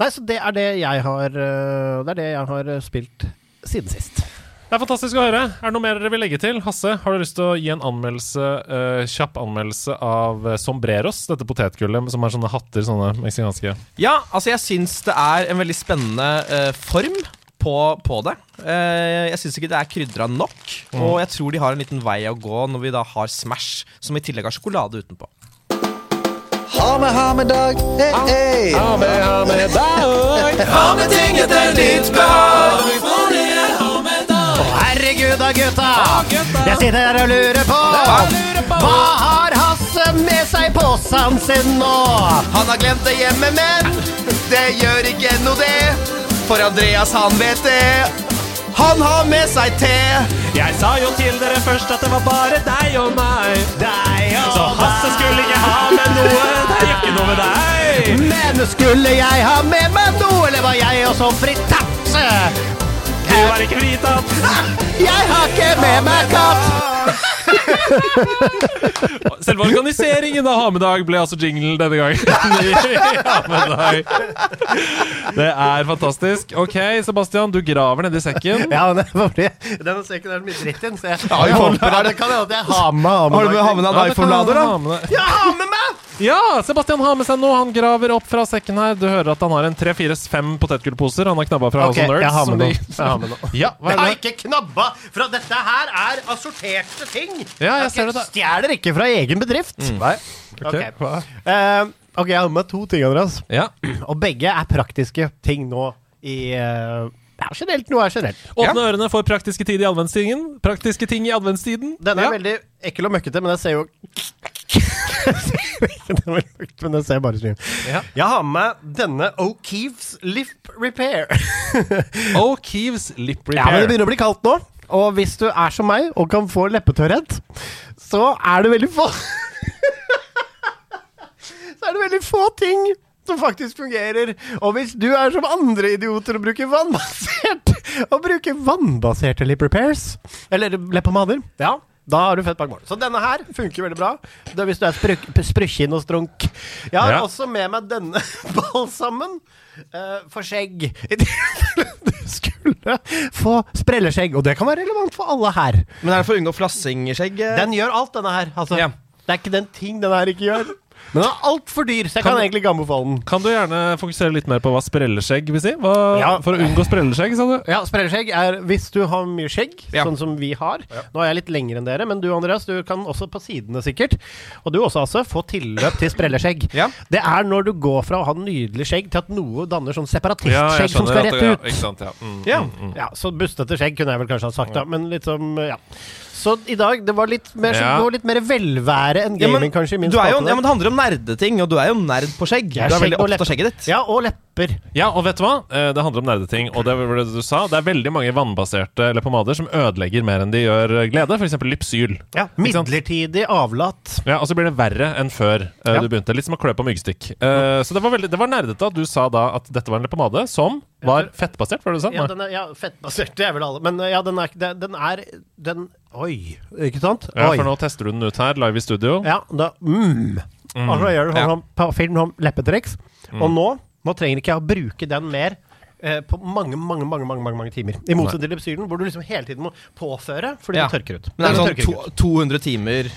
[SPEAKER 1] Nei, så det er det jeg har Det er det jeg har spilt siden sist.
[SPEAKER 3] Det er fantastisk å høre. Er det noe mer dere vil legge til? Hasse, har du lyst til å gi en anmeldelse, uh, kjapp anmeldelse av eh, sombreros? Dette potetgullet som er sånne hatter, sånne meksikanske.
[SPEAKER 2] Ja, altså jeg syns det er en veldig spennende uh, form på, på det. Eh, jeg syns ikke det er krydra nok. Og jeg tror de har en liten vei å gå når vi da har Smash, som i tillegg har sjokolade utenpå.
[SPEAKER 4] Ha med, ha med dag. hey, hey.
[SPEAKER 3] Ha med, ha med dag.
[SPEAKER 5] Ha med ting etter ditt behag.
[SPEAKER 1] Da, gutta! Jeg sitter her og lurer på Hva har Hasse med seg i posen sin nå?
[SPEAKER 2] Han har glemt det hjemme, men det gjør ikke noe det. For Andreas, han vet det. Han har med seg te.
[SPEAKER 3] Jeg sa jo til dere først at det var bare deg og meg.
[SPEAKER 1] Deg og
[SPEAKER 3] Så Hasse skulle ikke ha med noe. Det gjør ikke noe med deg.
[SPEAKER 1] Men skulle jeg ha med meg noe, eller var jeg også fritatt?
[SPEAKER 3] Du er ikke fritatt.
[SPEAKER 1] Jeg har ikke med meg katt! <laughs>
[SPEAKER 3] Selve organiseringen av Ha-med-dag ble altså jingle denne gangen. <laughs> Det er fantastisk. Ok, Sebastian, du graver nedi sekken.
[SPEAKER 1] Ja, men det fordi sekken er mye dritt i så jeg,
[SPEAKER 2] Ja,
[SPEAKER 1] jeg håper
[SPEAKER 2] er det-
[SPEAKER 1] det kan hende jeg har med ha
[SPEAKER 2] Har du med, med deg en
[SPEAKER 3] det
[SPEAKER 2] iPhone-lader, da?
[SPEAKER 3] Ja, ha med.
[SPEAKER 1] Meg!
[SPEAKER 3] Ja, Sebastian har med seg noe. Han graver opp fra sekken her. Du hører at han har en tre-fire-fem potetgullposer han har knabba fra
[SPEAKER 1] Ok,
[SPEAKER 3] House of Nerds.
[SPEAKER 1] jeg har med noe. Jeg har med noe.
[SPEAKER 3] Ja,
[SPEAKER 1] Jeg har ikke knabba fra Dette her er assorterte ting.
[SPEAKER 3] Ja, jeg ser det da.
[SPEAKER 1] Stjeler ikke fra egen bedrift.
[SPEAKER 3] Nei. Ok?
[SPEAKER 1] Eh, ok, jeg har med meg to ting, Andreas.
[SPEAKER 3] Ja.
[SPEAKER 1] Og begge er praktiske ting nå i eh, ja, generelt. Noe er generelt.
[SPEAKER 3] Åpne ørene for praktiske tid i adventstiden. Praktiske ting i adventstiden.
[SPEAKER 1] Den er
[SPEAKER 3] ja.
[SPEAKER 1] veldig ekkel og møkkete, men den ser jo <laughs> Den er veldig møkkete, men den ser bare stream.
[SPEAKER 3] Ja.
[SPEAKER 1] Jeg har med denne O'Keefes Lip Repair. <laughs>
[SPEAKER 3] O'Keeves lip
[SPEAKER 1] Ja, men det begynner å bli kaldt nå. Og hvis du er som meg og kan få leppetørrhet, så er det veldig få <laughs> Så er det veldig få ting som faktisk fungerer. Og hvis du er som andre idioter og bruker vannbasert <laughs> Og bruker vannbaserte lip repairs, eller leppepomader, ja, da har du fett bak mål. Så denne her funker veldig bra. Det er hvis du er spruk- sprukkin og strunk. Jeg har
[SPEAKER 3] Ja.
[SPEAKER 1] også med meg denne <laughs> balsamen uh, for skjegg. I tilfelle du skulle få sprelleskjegg. Og det kan være relevant for alle her.
[SPEAKER 2] Men er det for å unngå skjegget?
[SPEAKER 1] Den gjør alt, denne her. Altså,
[SPEAKER 2] Ja.
[SPEAKER 1] Det er ikke den ting den her ikke gjør. Men den er altfor dyr, så jeg kan,
[SPEAKER 3] Kan-
[SPEAKER 1] egentlig ikke anbefale den.
[SPEAKER 3] Kan du gjerne fokusere litt mer på hva sprelleskjegg vil si? Hva,
[SPEAKER 1] Ja.
[SPEAKER 3] For å unngå sprelleskjegg, sa du?
[SPEAKER 1] Ja, Sprelleskjegg er hvis du har mye skjegg,
[SPEAKER 2] Ja.
[SPEAKER 1] sånn som vi har. Nå er jeg litt lengre enn dere, men du Andreas, du kan også på sidene sikkert. Og du også, altså, få tilløp til sprelleskjegg.
[SPEAKER 2] Ja.
[SPEAKER 1] Det er når du går fra å ha nydelig skjegg til at noe danner sånn separatistskjegg som skal rett ut.
[SPEAKER 3] Ja. Mm,
[SPEAKER 2] Ja.
[SPEAKER 3] mm, mm.
[SPEAKER 1] Ja, så bustete skjegg kunne jeg vel kanskje ha sagt, da. Men litt som Ja. Så i dag, det var litt mer,
[SPEAKER 3] Ja.
[SPEAKER 1] var litt mer velvære enn
[SPEAKER 2] Ja, men
[SPEAKER 1] gaming, kanskje, i min
[SPEAKER 2] du jo, ja, men Det handler om nerdeting, og du er jo nerd på skjegg.
[SPEAKER 1] Jeg
[SPEAKER 2] Du er
[SPEAKER 1] skjegg
[SPEAKER 2] veldig opptatt av skjegget ditt.
[SPEAKER 1] Ja, og lepper.
[SPEAKER 3] Ja, og vet du hva? Eh, Det handler om nerdeting, og det var det du sa. Det er veldig mange vannbaserte lepomader som ødelegger mer enn de gjør glede. F.eks. Lypsyl.
[SPEAKER 1] Ja, Midlertidig avlat.
[SPEAKER 3] Ja, og så blir det verre enn før eh,
[SPEAKER 1] Ja.
[SPEAKER 3] du begynte. Litt som å klø på myggstikk. Eh, Så det var, veldig, det var nerdete at du sa da at dette var en lepomade som var fettbasert, var det du sa?
[SPEAKER 1] Ja, den er, ja, fettbasert, det er vel alle. Men uh, ja, den er, den er den, Oi, ikke sant?
[SPEAKER 3] Ja,
[SPEAKER 1] Oi.
[SPEAKER 3] for nå tester du den ut her, live i studio.
[SPEAKER 1] Ja, da mm. Og så gjør du sånn
[SPEAKER 2] Ja.
[SPEAKER 1] film om leppetriks.
[SPEAKER 3] Mm.
[SPEAKER 1] Og nå, nå trenger ikke jeg å bruke den mer eh, på mange, mange, mange mange, mange, mange timer. I motsetning til Lepsylen, hvor du liksom hele tiden må påføre fordi
[SPEAKER 2] Ja.
[SPEAKER 1] det tørker ut.
[SPEAKER 2] Men det
[SPEAKER 1] er
[SPEAKER 2] sånn to, 200 timer,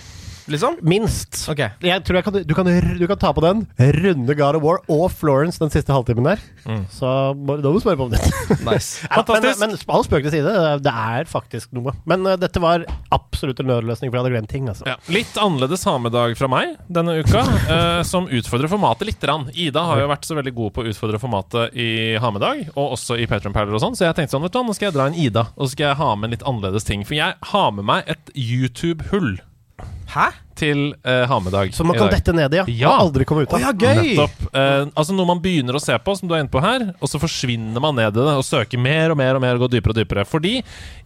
[SPEAKER 2] liksom?
[SPEAKER 1] Minst.
[SPEAKER 2] Okay.
[SPEAKER 1] Jeg tror jeg kan, du, kan, du kan ta på den, runde God of War og Florence den siste halvtimen der.
[SPEAKER 3] Mm.
[SPEAKER 1] Så da må du spørre på om det. <laughs>
[SPEAKER 2] Nice. <laughs>
[SPEAKER 1] Fantastisk. men, men all spøk til side, det er faktisk noe. Men uh, dette var absolutt en nødløsning, for jeg hadde glemt ting. Altså.
[SPEAKER 3] Ja. Litt annerledes ha-med-dag fra meg denne uka, uh, som utfordrer formatet litt. grann. Ida har jo vært så veldig god på å utfordre formatet i ha-med-dag, og også i Patron Perler og sånn, så jeg tenkte sånn, vet du nå skal jeg dra en Ida, og så skal jeg ha med en litt annerledes ting. For jeg har med meg et YouTube-hull
[SPEAKER 2] Hæ?
[SPEAKER 3] til uh, ha-med-dag.
[SPEAKER 1] Så man kan dette ned i, ja.
[SPEAKER 3] Ja.
[SPEAKER 1] Og aldri komme ut av.
[SPEAKER 2] Oh, ja, gøy!
[SPEAKER 3] Nettopp. Eh, altså Noe man begynner å se på, som du er inne på her, og så forsvinner man ned i det og søker mer og mer og mer og går dypere og dypere. Fordi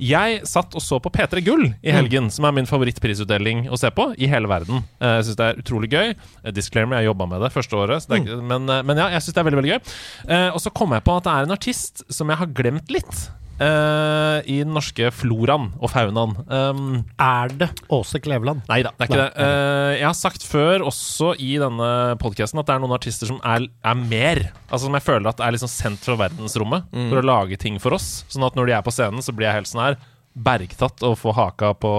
[SPEAKER 3] jeg satt og så på P3 Gull i helgen, som er min favorittprisutdeling å se på i hele verden. Uh, jeg syns det er utrolig gøy. Eh, disclaimer, jeg jobba med det første året, så det er, mm. men, eh, men ja, jeg syns det er veldig, veldig gøy. Eh, og så kom jeg på at det er en artist som jeg har glemt litt. Eh, I den norske floraen og faunaen. Um,
[SPEAKER 1] Er det Åse Kleveland?
[SPEAKER 3] Nei da, det er ikke
[SPEAKER 1] Nei,
[SPEAKER 3] det. Uh, jeg har sagt før, også i denne podkasten, at det er noen artister som er, er mer. Altså Som jeg føler at er liksom sendt fra verdensrommet for å lage ting for oss. Sånn at når de er på scenen, så blir jeg helt sånn her bergtatt og få haka på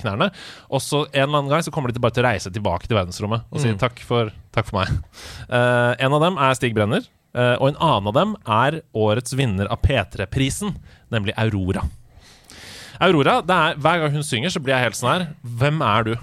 [SPEAKER 3] knærne. Og så en eller annen gang så kommer de til bare til å reise tilbake til verdensrommet og si takk, for, takk for meg. Uh, en av dem er Stig Brenner, eh, og en annen av dem er årets vinner av P3-prisen, nemlig Aurora. Aurora, det er, Hver gang hun synger, så blir jeg helt sånn her Hvem er du?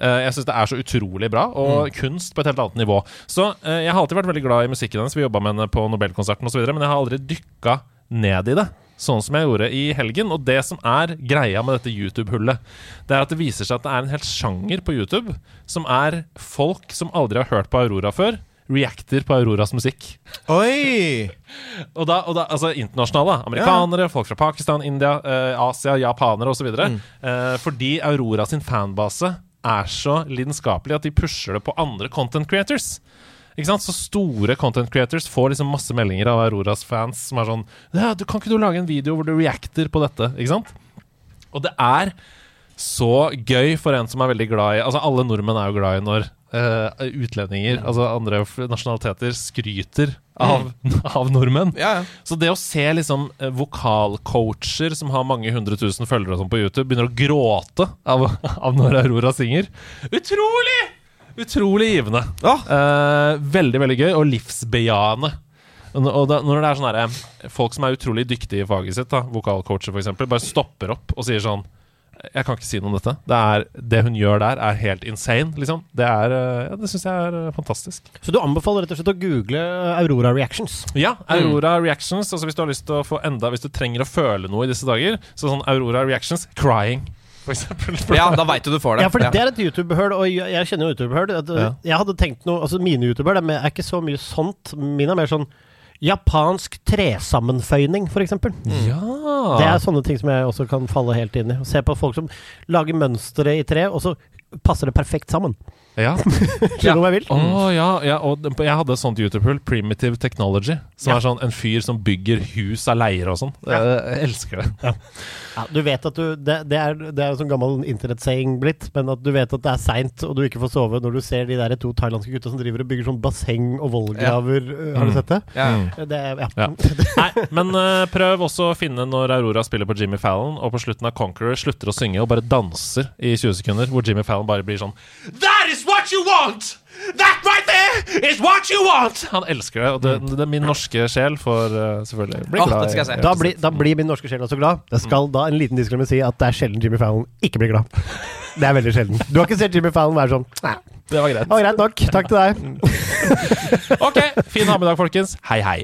[SPEAKER 3] Uh, jeg syns det er så utrolig bra, og kunst på et helt annet nivå. Så uh, Jeg har alltid vært veldig glad i musikken hennes. Vi jobba med henne på Nobelkonserten osv., men jeg har aldri dykka ned i det. Sånn som jeg gjorde i helgen. Og det som er greia med dette YouTube-hullet, det er at det viser seg at det er en hel sjanger på YouTube som er folk som aldri har hørt på Aurora før, reacter på Auroras musikk.
[SPEAKER 2] Oi! <laughs>
[SPEAKER 3] Og da, og da altså internasjonale. Amerikanere, folk fra Pakistan, India, eh, Asia, japanere osv. Mm. Eh, fordi Aurora sin fanbase er så lidenskapelig at de pusher det på andre content creators. Ikke sant? Så store content creators får liksom masse meldinger av Auroras fans som er sånn ja, du, 'Kan ikke du lage en video hvor du reacter på dette?' Ikke sant? Og det er så gøy for en som er veldig glad i Altså, alle nordmenn er jo glad i når eh, utlendinger, altså andre nasjonaliteter, skryter av, <laughs> av nordmenn.
[SPEAKER 2] Ja, ja.
[SPEAKER 3] Så det å se liksom eh, vokalcoacher som har mange hundre tusen følgere sånn på YouTube, begynner å gråte av, <laughs> av når Aurora synger Utrolig! Utrolig givende.
[SPEAKER 2] Ja.
[SPEAKER 3] Uh, veldig, veldig gøy, og livsbejaende. Og da, når det er sånn Folk som er utrolig dyktige i faget sitt, da, vokalcoacher f.eks., bare stopper opp og sier sånn Jeg kan ikke si noe om dette. Det, er, det hun gjør der, er helt insane, liksom. Det, er, eh, ja, det syns jeg er eh, fantastisk.
[SPEAKER 1] Så du anbefaler rett og slett å google Aurora Reactions?
[SPEAKER 3] Ja, Aurora Reactions. Altså Hvis du har lyst til å få enda Hvis du trenger å føle noe i disse dager, så sånn Aurora Reactions crying, for eksempel. <laughs>
[SPEAKER 2] ja, da veit du du får det.
[SPEAKER 1] Ja, for det er et YouTube-høl, og jeg kjenner jo YouTube-høl.
[SPEAKER 3] Ja.
[SPEAKER 1] Jeg hadde tenkt noe Altså, mine YouTuber er ikke så mye sånt. Mine er mer sånn japansk tresammenføyning, for eksempel.
[SPEAKER 3] Ja!
[SPEAKER 1] Det er sånne ting som jeg også kan falle helt inn i. Se på folk som lager mønstre i tre, og så passer det perfekt sammen.
[SPEAKER 3] Ja. <laughs>
[SPEAKER 1] Skjønner du hva jeg vil?
[SPEAKER 3] Å ja, ja, og jeg hadde et sånt YouTube-hull, Primitive Technology, som
[SPEAKER 1] Ja.
[SPEAKER 3] er sånn en fyr som bygger hus av leire og sånn. Jeg, jeg elsker det.
[SPEAKER 1] Ja, du vet at du Det, det er, det er sånn gammel internettsaying blitt, men at du vet at det er seint, og du ikke får sove når du ser de der to thailandske gutta som driver og bygger sånn basseng og vollgraver. øh, Har du
[SPEAKER 3] Mm.
[SPEAKER 1] sett det?
[SPEAKER 2] Ja.
[SPEAKER 1] Det ja.
[SPEAKER 3] Ja. <laughs> Nei, men uh, prøv også å finne når Aurora spiller på Jimmy Fallon, og på slutten av Conqueror slutter å synge og bare danser i 20 sekunder, hvor Jimmy Fallon bare blir sånn That is what you want! That right there is what you want! Han elsker det, og det, det er min norske sjel får uh, selvfølgelig bli glad.
[SPEAKER 2] det jeg
[SPEAKER 1] Da, blir, da blir min norske sjel også glad. Jeg skal da en liten disklemme si at det er sjelden Jimmy Fallon ikke blir glad. Det er veldig sjelden. Du har ikke sett Jimmy Fallon være sånn Nei,
[SPEAKER 3] Det var greit.
[SPEAKER 1] det var greit nok. Takk til deg. <laughs>
[SPEAKER 3] Ok, fin hamiddag, folkens. Hei, hei.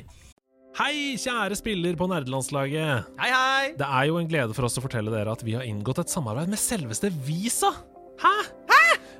[SPEAKER 3] Hei, kjære spiller på nerdelandslaget.
[SPEAKER 2] Hei, hei!
[SPEAKER 3] Det er jo en glede for oss å fortelle dere at vi har inngått et samarbeid med selveste Visa. Hæ?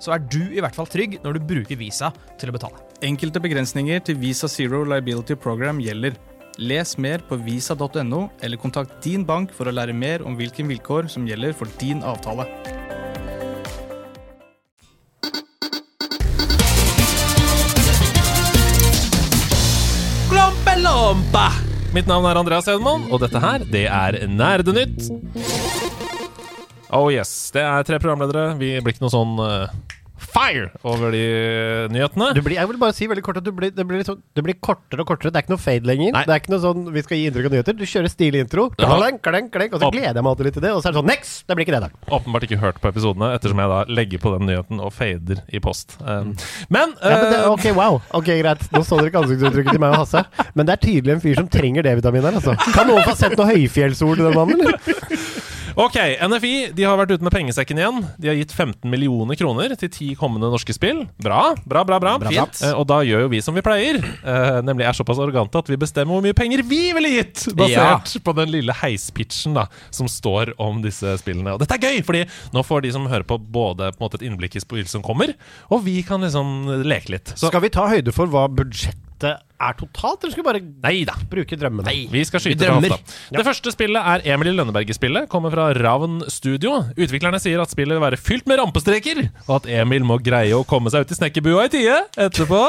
[SPEAKER 6] så er du i hvert fall trygg når du bruker Visa til å betale.
[SPEAKER 7] Enkelte begrensninger til Visa Zero Liability Program gjelder. Les mer på visa.no, eller kontakt din bank for å lære mer om hvilke vilkår som gjelder for din avtale.
[SPEAKER 3] Klompelompa! Mitt navn er Andreas Hedman, og dette her, det er Nerdenytt. Oh yes, det er tre programledere. Vi blir ikke noe sånn eh, fire over de nyhetene.
[SPEAKER 1] Du blir, jeg vil bare si veldig kort at du blir, det, blir liksom, det blir kortere og kortere. Det er ikke noe fade lenger.
[SPEAKER 3] Nei.
[SPEAKER 1] Det er ikke noe sånn vi skal gi inntrykk av nyheter. Du kjører stilig intro,
[SPEAKER 3] klank,
[SPEAKER 1] klank, klenk, og så gleder jeg meg alltid litt til det. Og så er det sånn Next! Det blir ikke det, da.
[SPEAKER 3] Åpenbart ikke hørt på episodene, ettersom jeg da legger på den nyheten og fader i post. Um, men,
[SPEAKER 1] Ja, men det,
[SPEAKER 3] eh,
[SPEAKER 1] ok, wow. Ok, Greit. Nå så dere ikke ansiktsuttrykket til meg og Hasse. Men det er tydelig en fyr som trenger D-vitamin her, altså. Kan noen få sett noe høyfjellsord til den mannen, eller? <laughs>
[SPEAKER 3] Ok, NFI de har vært ute med pengesekken igjen. De har gitt 15 millioner kroner til ti kommende norske spill. Bra, bra, bra. bra.
[SPEAKER 6] Fint.
[SPEAKER 3] Eh, og da gjør jo vi som vi pleier. eh, nemlig er såpass arrogante at vi bestemmer hvor mye penger vi ville gitt! Basert på den lille heispitchen da som står om disse spillene. Og dette er gøy, fordi nå får de som hører på, både på en måte et innblikk i spill som kommer, og vi kan liksom leke litt. Så
[SPEAKER 1] Skal vi ta høyde for hva budsjettet er totalt, eller skal vi bare
[SPEAKER 3] Neida.
[SPEAKER 1] bruke drømmene?
[SPEAKER 3] Vi skal skyte
[SPEAKER 6] Vi
[SPEAKER 3] fra hofta. Det første spillet er Emil i Lønneberget-spillet. Kommer fra Ravn Studio. Utviklerne sier at spillet vil være fylt med rampestreker, og at Emil må greie å komme seg ut i snekkerbua i tide etterpå.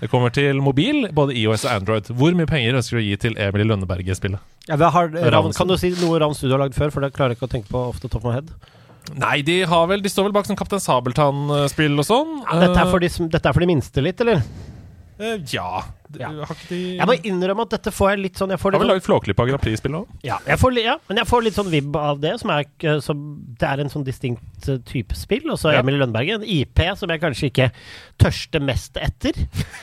[SPEAKER 3] Det kommer til mobil, både IOS og Android. Hvor mye penger ønsker du å gi til Emil i Lønneberget-spillet?
[SPEAKER 1] Ja, hva har, Ravn, kan du si noe Ravn Studio har lagd før? For det klarer jeg ikke å tenke på off the top of my head.
[SPEAKER 3] Nei, de, har vel, de står vel bak sånn Kaptein Sabeltann-spill og sånn.
[SPEAKER 1] Dette er, de, dette er for de minste litt, eller?
[SPEAKER 3] Eh, ja.
[SPEAKER 1] Ja.
[SPEAKER 3] Har ikke de
[SPEAKER 1] Jeg må innrømme at dette får jeg litt sånn Jeg får
[SPEAKER 3] Har
[SPEAKER 1] litt
[SPEAKER 3] vel
[SPEAKER 1] sånn,
[SPEAKER 3] laget Flåklypa Grand Prix-spill òg?
[SPEAKER 1] ja, jeg får, li- ja, men jeg får litt sånn vibb av det. Som er, ikke- som, det er en sånn distinkt eh, type spill. Og så
[SPEAKER 3] Ja.
[SPEAKER 1] Emil Lønneberget, en IP som jeg kanskje ikke tørste mest etter,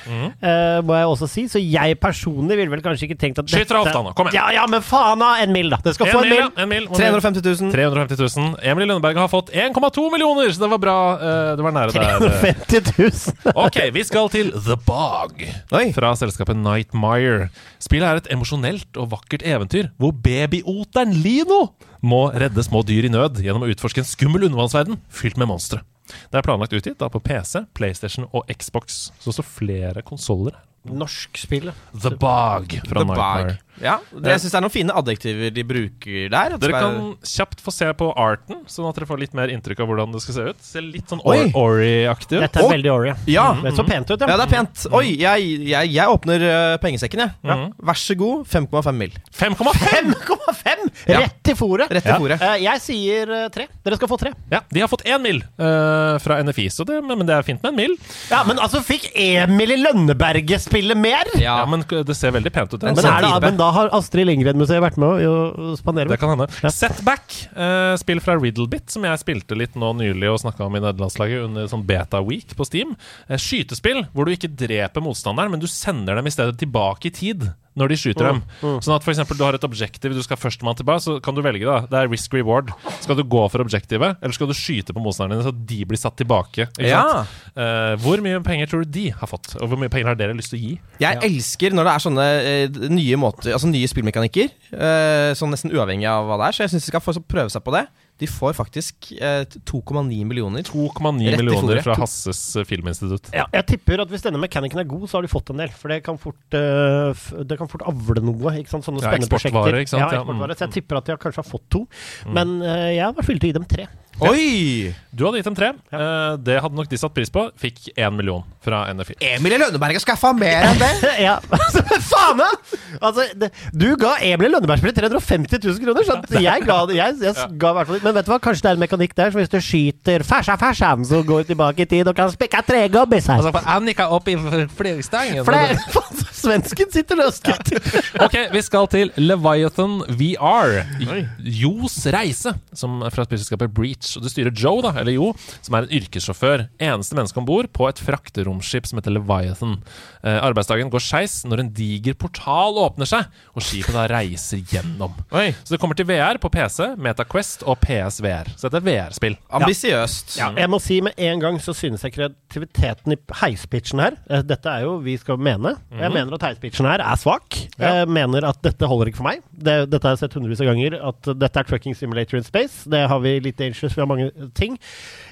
[SPEAKER 3] Mhm. <laughs>
[SPEAKER 1] eh, må jeg også si. Så jeg personlig ville vel kanskje ikke tenkt at
[SPEAKER 3] Skyt fra hofta nå, kom igjen.
[SPEAKER 1] Ja, ja, men faen da! En mil, da! Det skal få en mil!
[SPEAKER 3] ja, en mil. Hvor mye?
[SPEAKER 6] 350 000.
[SPEAKER 3] 350 000. Emil i Lønneberget har fått 1,2 millioner, så det var bra. eh, Det var nære der.
[SPEAKER 1] 350 000!
[SPEAKER 3] Ok, vi skal til The Bog
[SPEAKER 6] Oi.
[SPEAKER 3] fra selskapet Nightmire. Spillet er et emosjonelt og vakkert eventyr hvor babyoteren Lino må redde små dyr i nød gjennom å utforske en skummel undervannsverden fylt med monstre. Det er planlagt utgitt da på PC, PlayStation og Xbox, så står flere konsoller her.
[SPEAKER 1] Norsk spill.
[SPEAKER 3] The Bog fra
[SPEAKER 6] The
[SPEAKER 3] Nightmare.
[SPEAKER 6] Bag. Ja, det, jeg syns det er noen fine adjektiver de bruker der.
[SPEAKER 3] Dere
[SPEAKER 6] er-
[SPEAKER 3] kan kjapt få se på arten, sånn at dere får litt mer inntrykk av hvordan det skal se ut. Ser litt sånn Ori-aktig ut.
[SPEAKER 1] Dette er veldig Ori.
[SPEAKER 6] Ja.
[SPEAKER 1] Det så pent ut, ja.
[SPEAKER 6] ja, det er pent. Oi, jeg, jeg, jeg åpner eh, pengesekken, jeg.
[SPEAKER 3] Mhm.
[SPEAKER 6] Vær så god. 5,5 mil.
[SPEAKER 3] 5,5!
[SPEAKER 1] 5,5!
[SPEAKER 6] Ja.
[SPEAKER 1] Rett i fòret!
[SPEAKER 6] Rett i
[SPEAKER 3] Ja.
[SPEAKER 6] fòret.
[SPEAKER 1] Uh, jeg sier eh, tre. Dere skal få tre.
[SPEAKER 3] Ja, de har fått én mil Uh, fra NFI, så det, men det er fint med en mil.
[SPEAKER 1] Ja, Men altså, fikk Emil i Lønneberget spille mer?
[SPEAKER 3] Ja, men det ser veldig pent ut.
[SPEAKER 6] En
[SPEAKER 1] Men, er det, men da har Astrid Lindgren-museet vært med å, å spandere
[SPEAKER 3] Det kan hende.
[SPEAKER 1] Ja.
[SPEAKER 3] Setback, eh, spill fra Riddlebit, som jeg spilte litt nå nylig og snakka om i nederlandslaget under sånn beta week på Steam. Eh, skytespill hvor du ikke dreper motstanderen, men du sender dem i stedet tilbake i tid. Når de skyter dem. Sånn at for eksempel du har et objektiv du skal førstemann tilbake, så kan du velge. da Det er risk reward. Skal du gå for objektivet, eller skal du skyte på motstanderne dine så de blir satt tilbake? Ikke
[SPEAKER 6] Ja.
[SPEAKER 3] sant? Eh, hvor mye penger tror du de har fått? Og hvor mye penger har dere lyst til å gi?
[SPEAKER 6] Jeg elsker når det er sånne uh, nye måter Altså nye spillmekanikker. uh, sånn nesten uavhengig av hva det er. Så jeg syns de skal få prøve seg på det. De får faktisk eh, 2,9 millioner.
[SPEAKER 3] 2,9 millioner fra Hasses eh, filminstitutt.
[SPEAKER 1] Ja, jeg tipper at hvis denne mekanikeren er god, så har de fått en del. For det kan fort, eh, det kan fort avle noe. Ikke sant? Sånne
[SPEAKER 3] Ja,
[SPEAKER 1] spennende
[SPEAKER 3] eksportvare,
[SPEAKER 1] prosjekter.
[SPEAKER 3] ikke sant?
[SPEAKER 1] Ja,
[SPEAKER 3] Ja,
[SPEAKER 1] eksportvare.
[SPEAKER 3] mm.
[SPEAKER 1] Så jeg tipper at de har kanskje har fått to. Men eh, jeg har vært villig til å gi dem tre.
[SPEAKER 2] Oi!
[SPEAKER 3] Du hadde gitt dem tre. Eh, det hadde nok de satt pris på. Fikk én million fra NFI.
[SPEAKER 2] Emilie Lønneberg har skaffa mer enn det! <laughs>
[SPEAKER 1] ja, <laughs> altså, faen! Altså, det, du ga Emilie Lønneberg 350 000 kroner, så jeg ga det. Jeg, jeg ga i hvert fall Men vet du hva, kanskje det er en mekanikk der, så hvis du skyter fersa fersan, så går du tilbake i tid og kan spikke tre gobbis her.
[SPEAKER 3] Altså, Annika opp i flerstangen.
[SPEAKER 1] Flere <laughs> Svensken sitter løst. <laughs>
[SPEAKER 3] Ok, vi skal til Leviathan VR. Jos reise, som er fra spillselskapet Breach. Og du styrer Joe, da, eller Jo, som er en yrkessjåfør. Eneste menneske om bord på et frakteromskip som heter Leviathan. Eh, arbeidsdagen går skeis når en diger portal åpner seg, og skipet da reiser gjennom.
[SPEAKER 2] Oi.
[SPEAKER 3] Så det kommer til VR på PC, MetaQuest og PSVR. Så dette er VR-spill.
[SPEAKER 2] Ambisiøst.
[SPEAKER 1] Ja, jeg må si med en gang så synes jeg kreativiteten i heispitchen her eh, Dette er jo vi skal mene. Jeg mener at heispitchen her er svak. Jeg mener at dette holder ikke for meg. Det, dette har jeg sett hundrevis av ganger. At dette er trucking simulator in space. Det har vi litt dangerous, vi har mange ting.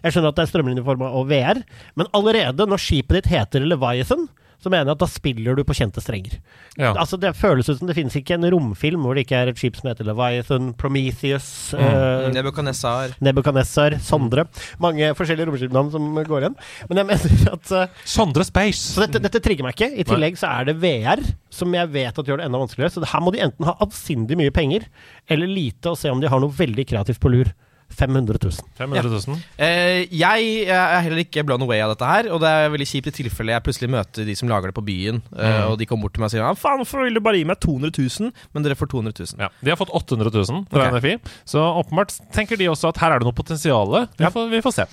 [SPEAKER 1] Jeg skjønner at det er strømlinjeforma og VR, men allerede når skipet ditt heter Leviathan så mener jeg at da spiller du på kjente strenger.
[SPEAKER 3] Ja.
[SPEAKER 1] Altså Det føles ut som det finnes ikke en romfilm hvor det ikke er et skip som heter Leviathan, Prometheus eh,
[SPEAKER 2] Nebukadnessar.
[SPEAKER 1] Nebuchadnezzar, Sondre. Mange forskjellige romskipnavn som går igjen. Men jeg mener at uh,
[SPEAKER 3] Sondre Space.
[SPEAKER 1] Så dette, dette trigger meg ikke. I tillegg så er det VR, som jeg vet at gjør det enda vanskeligere. Så her må de enten ha avsindig mye penger, eller lite, og se om de har noe veldig kreativt på lur. 500 000.
[SPEAKER 3] 500 000.
[SPEAKER 2] Eh, jeg, jeg er heller ikke blown away av dette her, og det er veldig kjipt i tilfelle jeg plutselig møter de som lager det på byen, eh, og de kommer bort til meg og sier ja, faen, hvorfor vil du bare gi meg 200 000? Men dere får 200 000.
[SPEAKER 3] Ja, De har fått 800 000 fra
[SPEAKER 2] Ok.
[SPEAKER 3] NFI, så åpenbart tenker de også at her er det noe potensial. Vi, får- vi får se.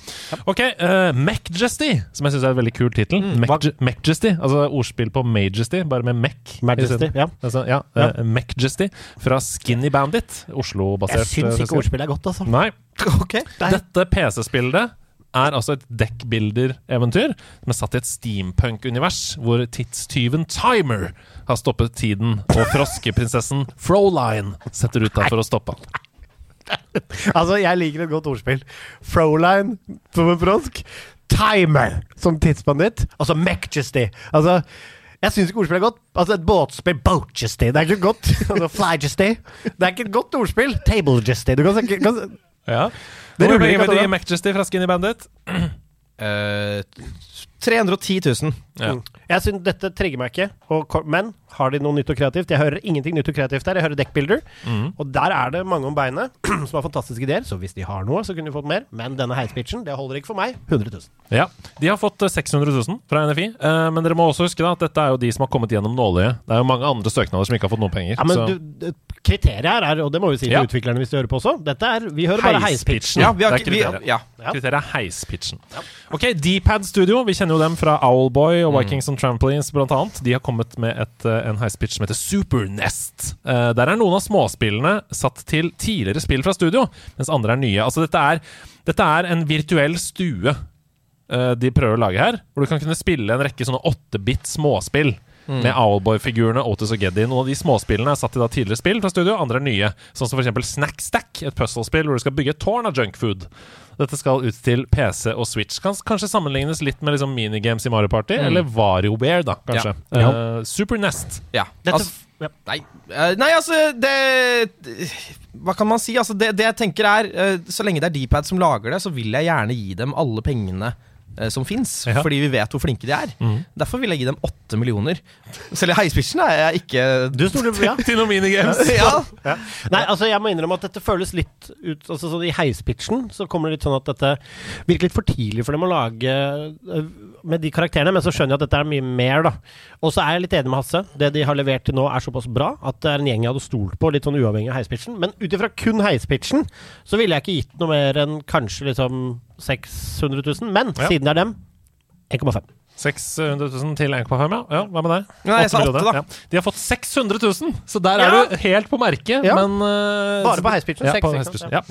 [SPEAKER 3] Ok, uh, Mechjesty, som jeg syns er en veldig kul tittel. Mm. Mechjesty, altså ordspill på Majesty, bare med Mac.
[SPEAKER 1] Majesty, ja.
[SPEAKER 3] Altså, ja,
[SPEAKER 1] Ja.
[SPEAKER 3] eh, Mechjesty fra Skinny Bandit, Oslo-basert.
[SPEAKER 1] Jeg syns
[SPEAKER 3] eh,
[SPEAKER 1] ikke ordspillet er godt, altså.
[SPEAKER 3] Nei. <laughs>
[SPEAKER 2] Ok.
[SPEAKER 3] Dette PC-spillet er altså et dekkbilder-eventyr som er satt i et steampunk-univers, hvor tidstyven Timer har stoppet tiden, og froskeprinsessen Froline setter ut der for å stoppe han. <laughs>
[SPEAKER 1] Altså, jeg liker et godt ordspill. Froline som en frosk. Timer som tidsbanditt. Altså Majesty. Altså jeg syns ikke ordspill er godt. Altså Et båtspill Boatjesty. Det er ikke godt. <laughs> Altså Flyjesty. Det er ikke et godt ordspill. Tablejesty. Du kan, kan
[SPEAKER 3] Ja.
[SPEAKER 1] Det
[SPEAKER 3] Hvor
[SPEAKER 1] ruller ikke,
[SPEAKER 3] gi Mechjesty fra Skinny Bandit?
[SPEAKER 2] Eh, 310 000.
[SPEAKER 3] Ja.
[SPEAKER 1] Mm. Jeg synes Dette trigger meg ikke. Og, men har de noe nytt og kreativt? Jeg hører ingenting nytt og kreativt der. Jeg hører Deckbuilder.
[SPEAKER 3] mm.
[SPEAKER 1] Og der er det mange om beinet <clears throat> som har fantastiske ideer. Så hvis de har noe, så kunne de fått mer. Men denne heispitchen, det holder ikke for meg. 100 000.
[SPEAKER 3] Ja, De har fått eh, 600 000 fra NFI, eh, men dere må også huske da at dette er jo de som har kommet gjennom nåløyet. Det er jo mange andre søknader som ikke har fått noen penger.
[SPEAKER 1] Ja, men
[SPEAKER 3] så-
[SPEAKER 1] du, det- kriteriet her er, og det må vi si til
[SPEAKER 3] Ja.
[SPEAKER 1] utviklerne hvis de hører på også, dette er Vi hører bare heispitchen.
[SPEAKER 3] Heispitchen.
[SPEAKER 2] Ja, vi har
[SPEAKER 3] Det er
[SPEAKER 2] kriteriet. vi, ja.
[SPEAKER 1] Ja.
[SPEAKER 3] Kriteriet er heispitchen. Ok, Dpad Studio, vi kjenner jo dem fra Owlboy og Vikings on Trampolines blant annet. De har kommet med et, eh, en heispitch som heter Supernest. Uh, der er noen av småspillene satt til tidligere spill fra studio, mens andre er nye. Altså dette er, dette er en virtuell stue uh, de prøver å lage her, hvor du kan kunne spille en rekke sånne 8-bit småspill. Med Owlboy-figurene, Otis og Geddy. Noen av de småspillene er satt i da tidligere spill fra studio, andre er nye. Sånn som f.eks. Snack Stack, et puzzlespill hvor du skal bygge et tårn av junkfood. Dette skal ut til PC og Switch. Kan kanskje sammenlignes litt med liksom minigames i Mario Party, eller WarioWare, da, kanskje.
[SPEAKER 1] Ja.
[SPEAKER 3] Uh, Super Nest.
[SPEAKER 2] ja.
[SPEAKER 1] Dette,
[SPEAKER 2] Altså,
[SPEAKER 1] ja.
[SPEAKER 2] nei, eh, nei, altså det Hva kan man si? Altså, det, det jeg tenker er eh, Så lenge det er Dpad som lager det, så vil jeg gjerne gi dem alle pengene som fins,
[SPEAKER 3] Ja.
[SPEAKER 2] fordi vi vet hvor flinke de er.
[SPEAKER 3] Mm.
[SPEAKER 2] Derfor vil jeg gi dem åtte millioner. Selv i heispitchen er jeg ikke
[SPEAKER 1] Du stoler ja. <laughs>
[SPEAKER 3] til noen minigames. <laughs>
[SPEAKER 2] ja.
[SPEAKER 1] Nei, altså jeg må innrømme at dette føles litt ut Altså sånn I heispitchen så kommer det litt sånn at dette virker litt for tidlig for dem å lage øh, med de karakterene, men så skjønner jeg at dette er mye mer, da. Og så er jeg litt enig med Hasse. Det de har levert til nå, er såpass bra at det er en gjeng jeg hadde stolt på, litt sånn uavhengig av heispitchen. Men ut ifra kun heispitchen så ville jeg ikke gitt noe mer enn kanskje liksom 600 000. Men
[SPEAKER 3] Ja.
[SPEAKER 1] siden det er dem 1,5.
[SPEAKER 3] 600 000 til 1,5, ja. ja. Hva med deg?
[SPEAKER 2] Nei, jeg sa
[SPEAKER 3] Åtte
[SPEAKER 2] åtte, da.
[SPEAKER 3] Ja. De har fått 600 000, så der
[SPEAKER 1] Ja.
[SPEAKER 3] er du helt på merket. Men uh,
[SPEAKER 1] Bare på heispitchen,
[SPEAKER 3] Ja,
[SPEAKER 1] seks,
[SPEAKER 3] på
[SPEAKER 1] ikke
[SPEAKER 3] heispitchen, ja.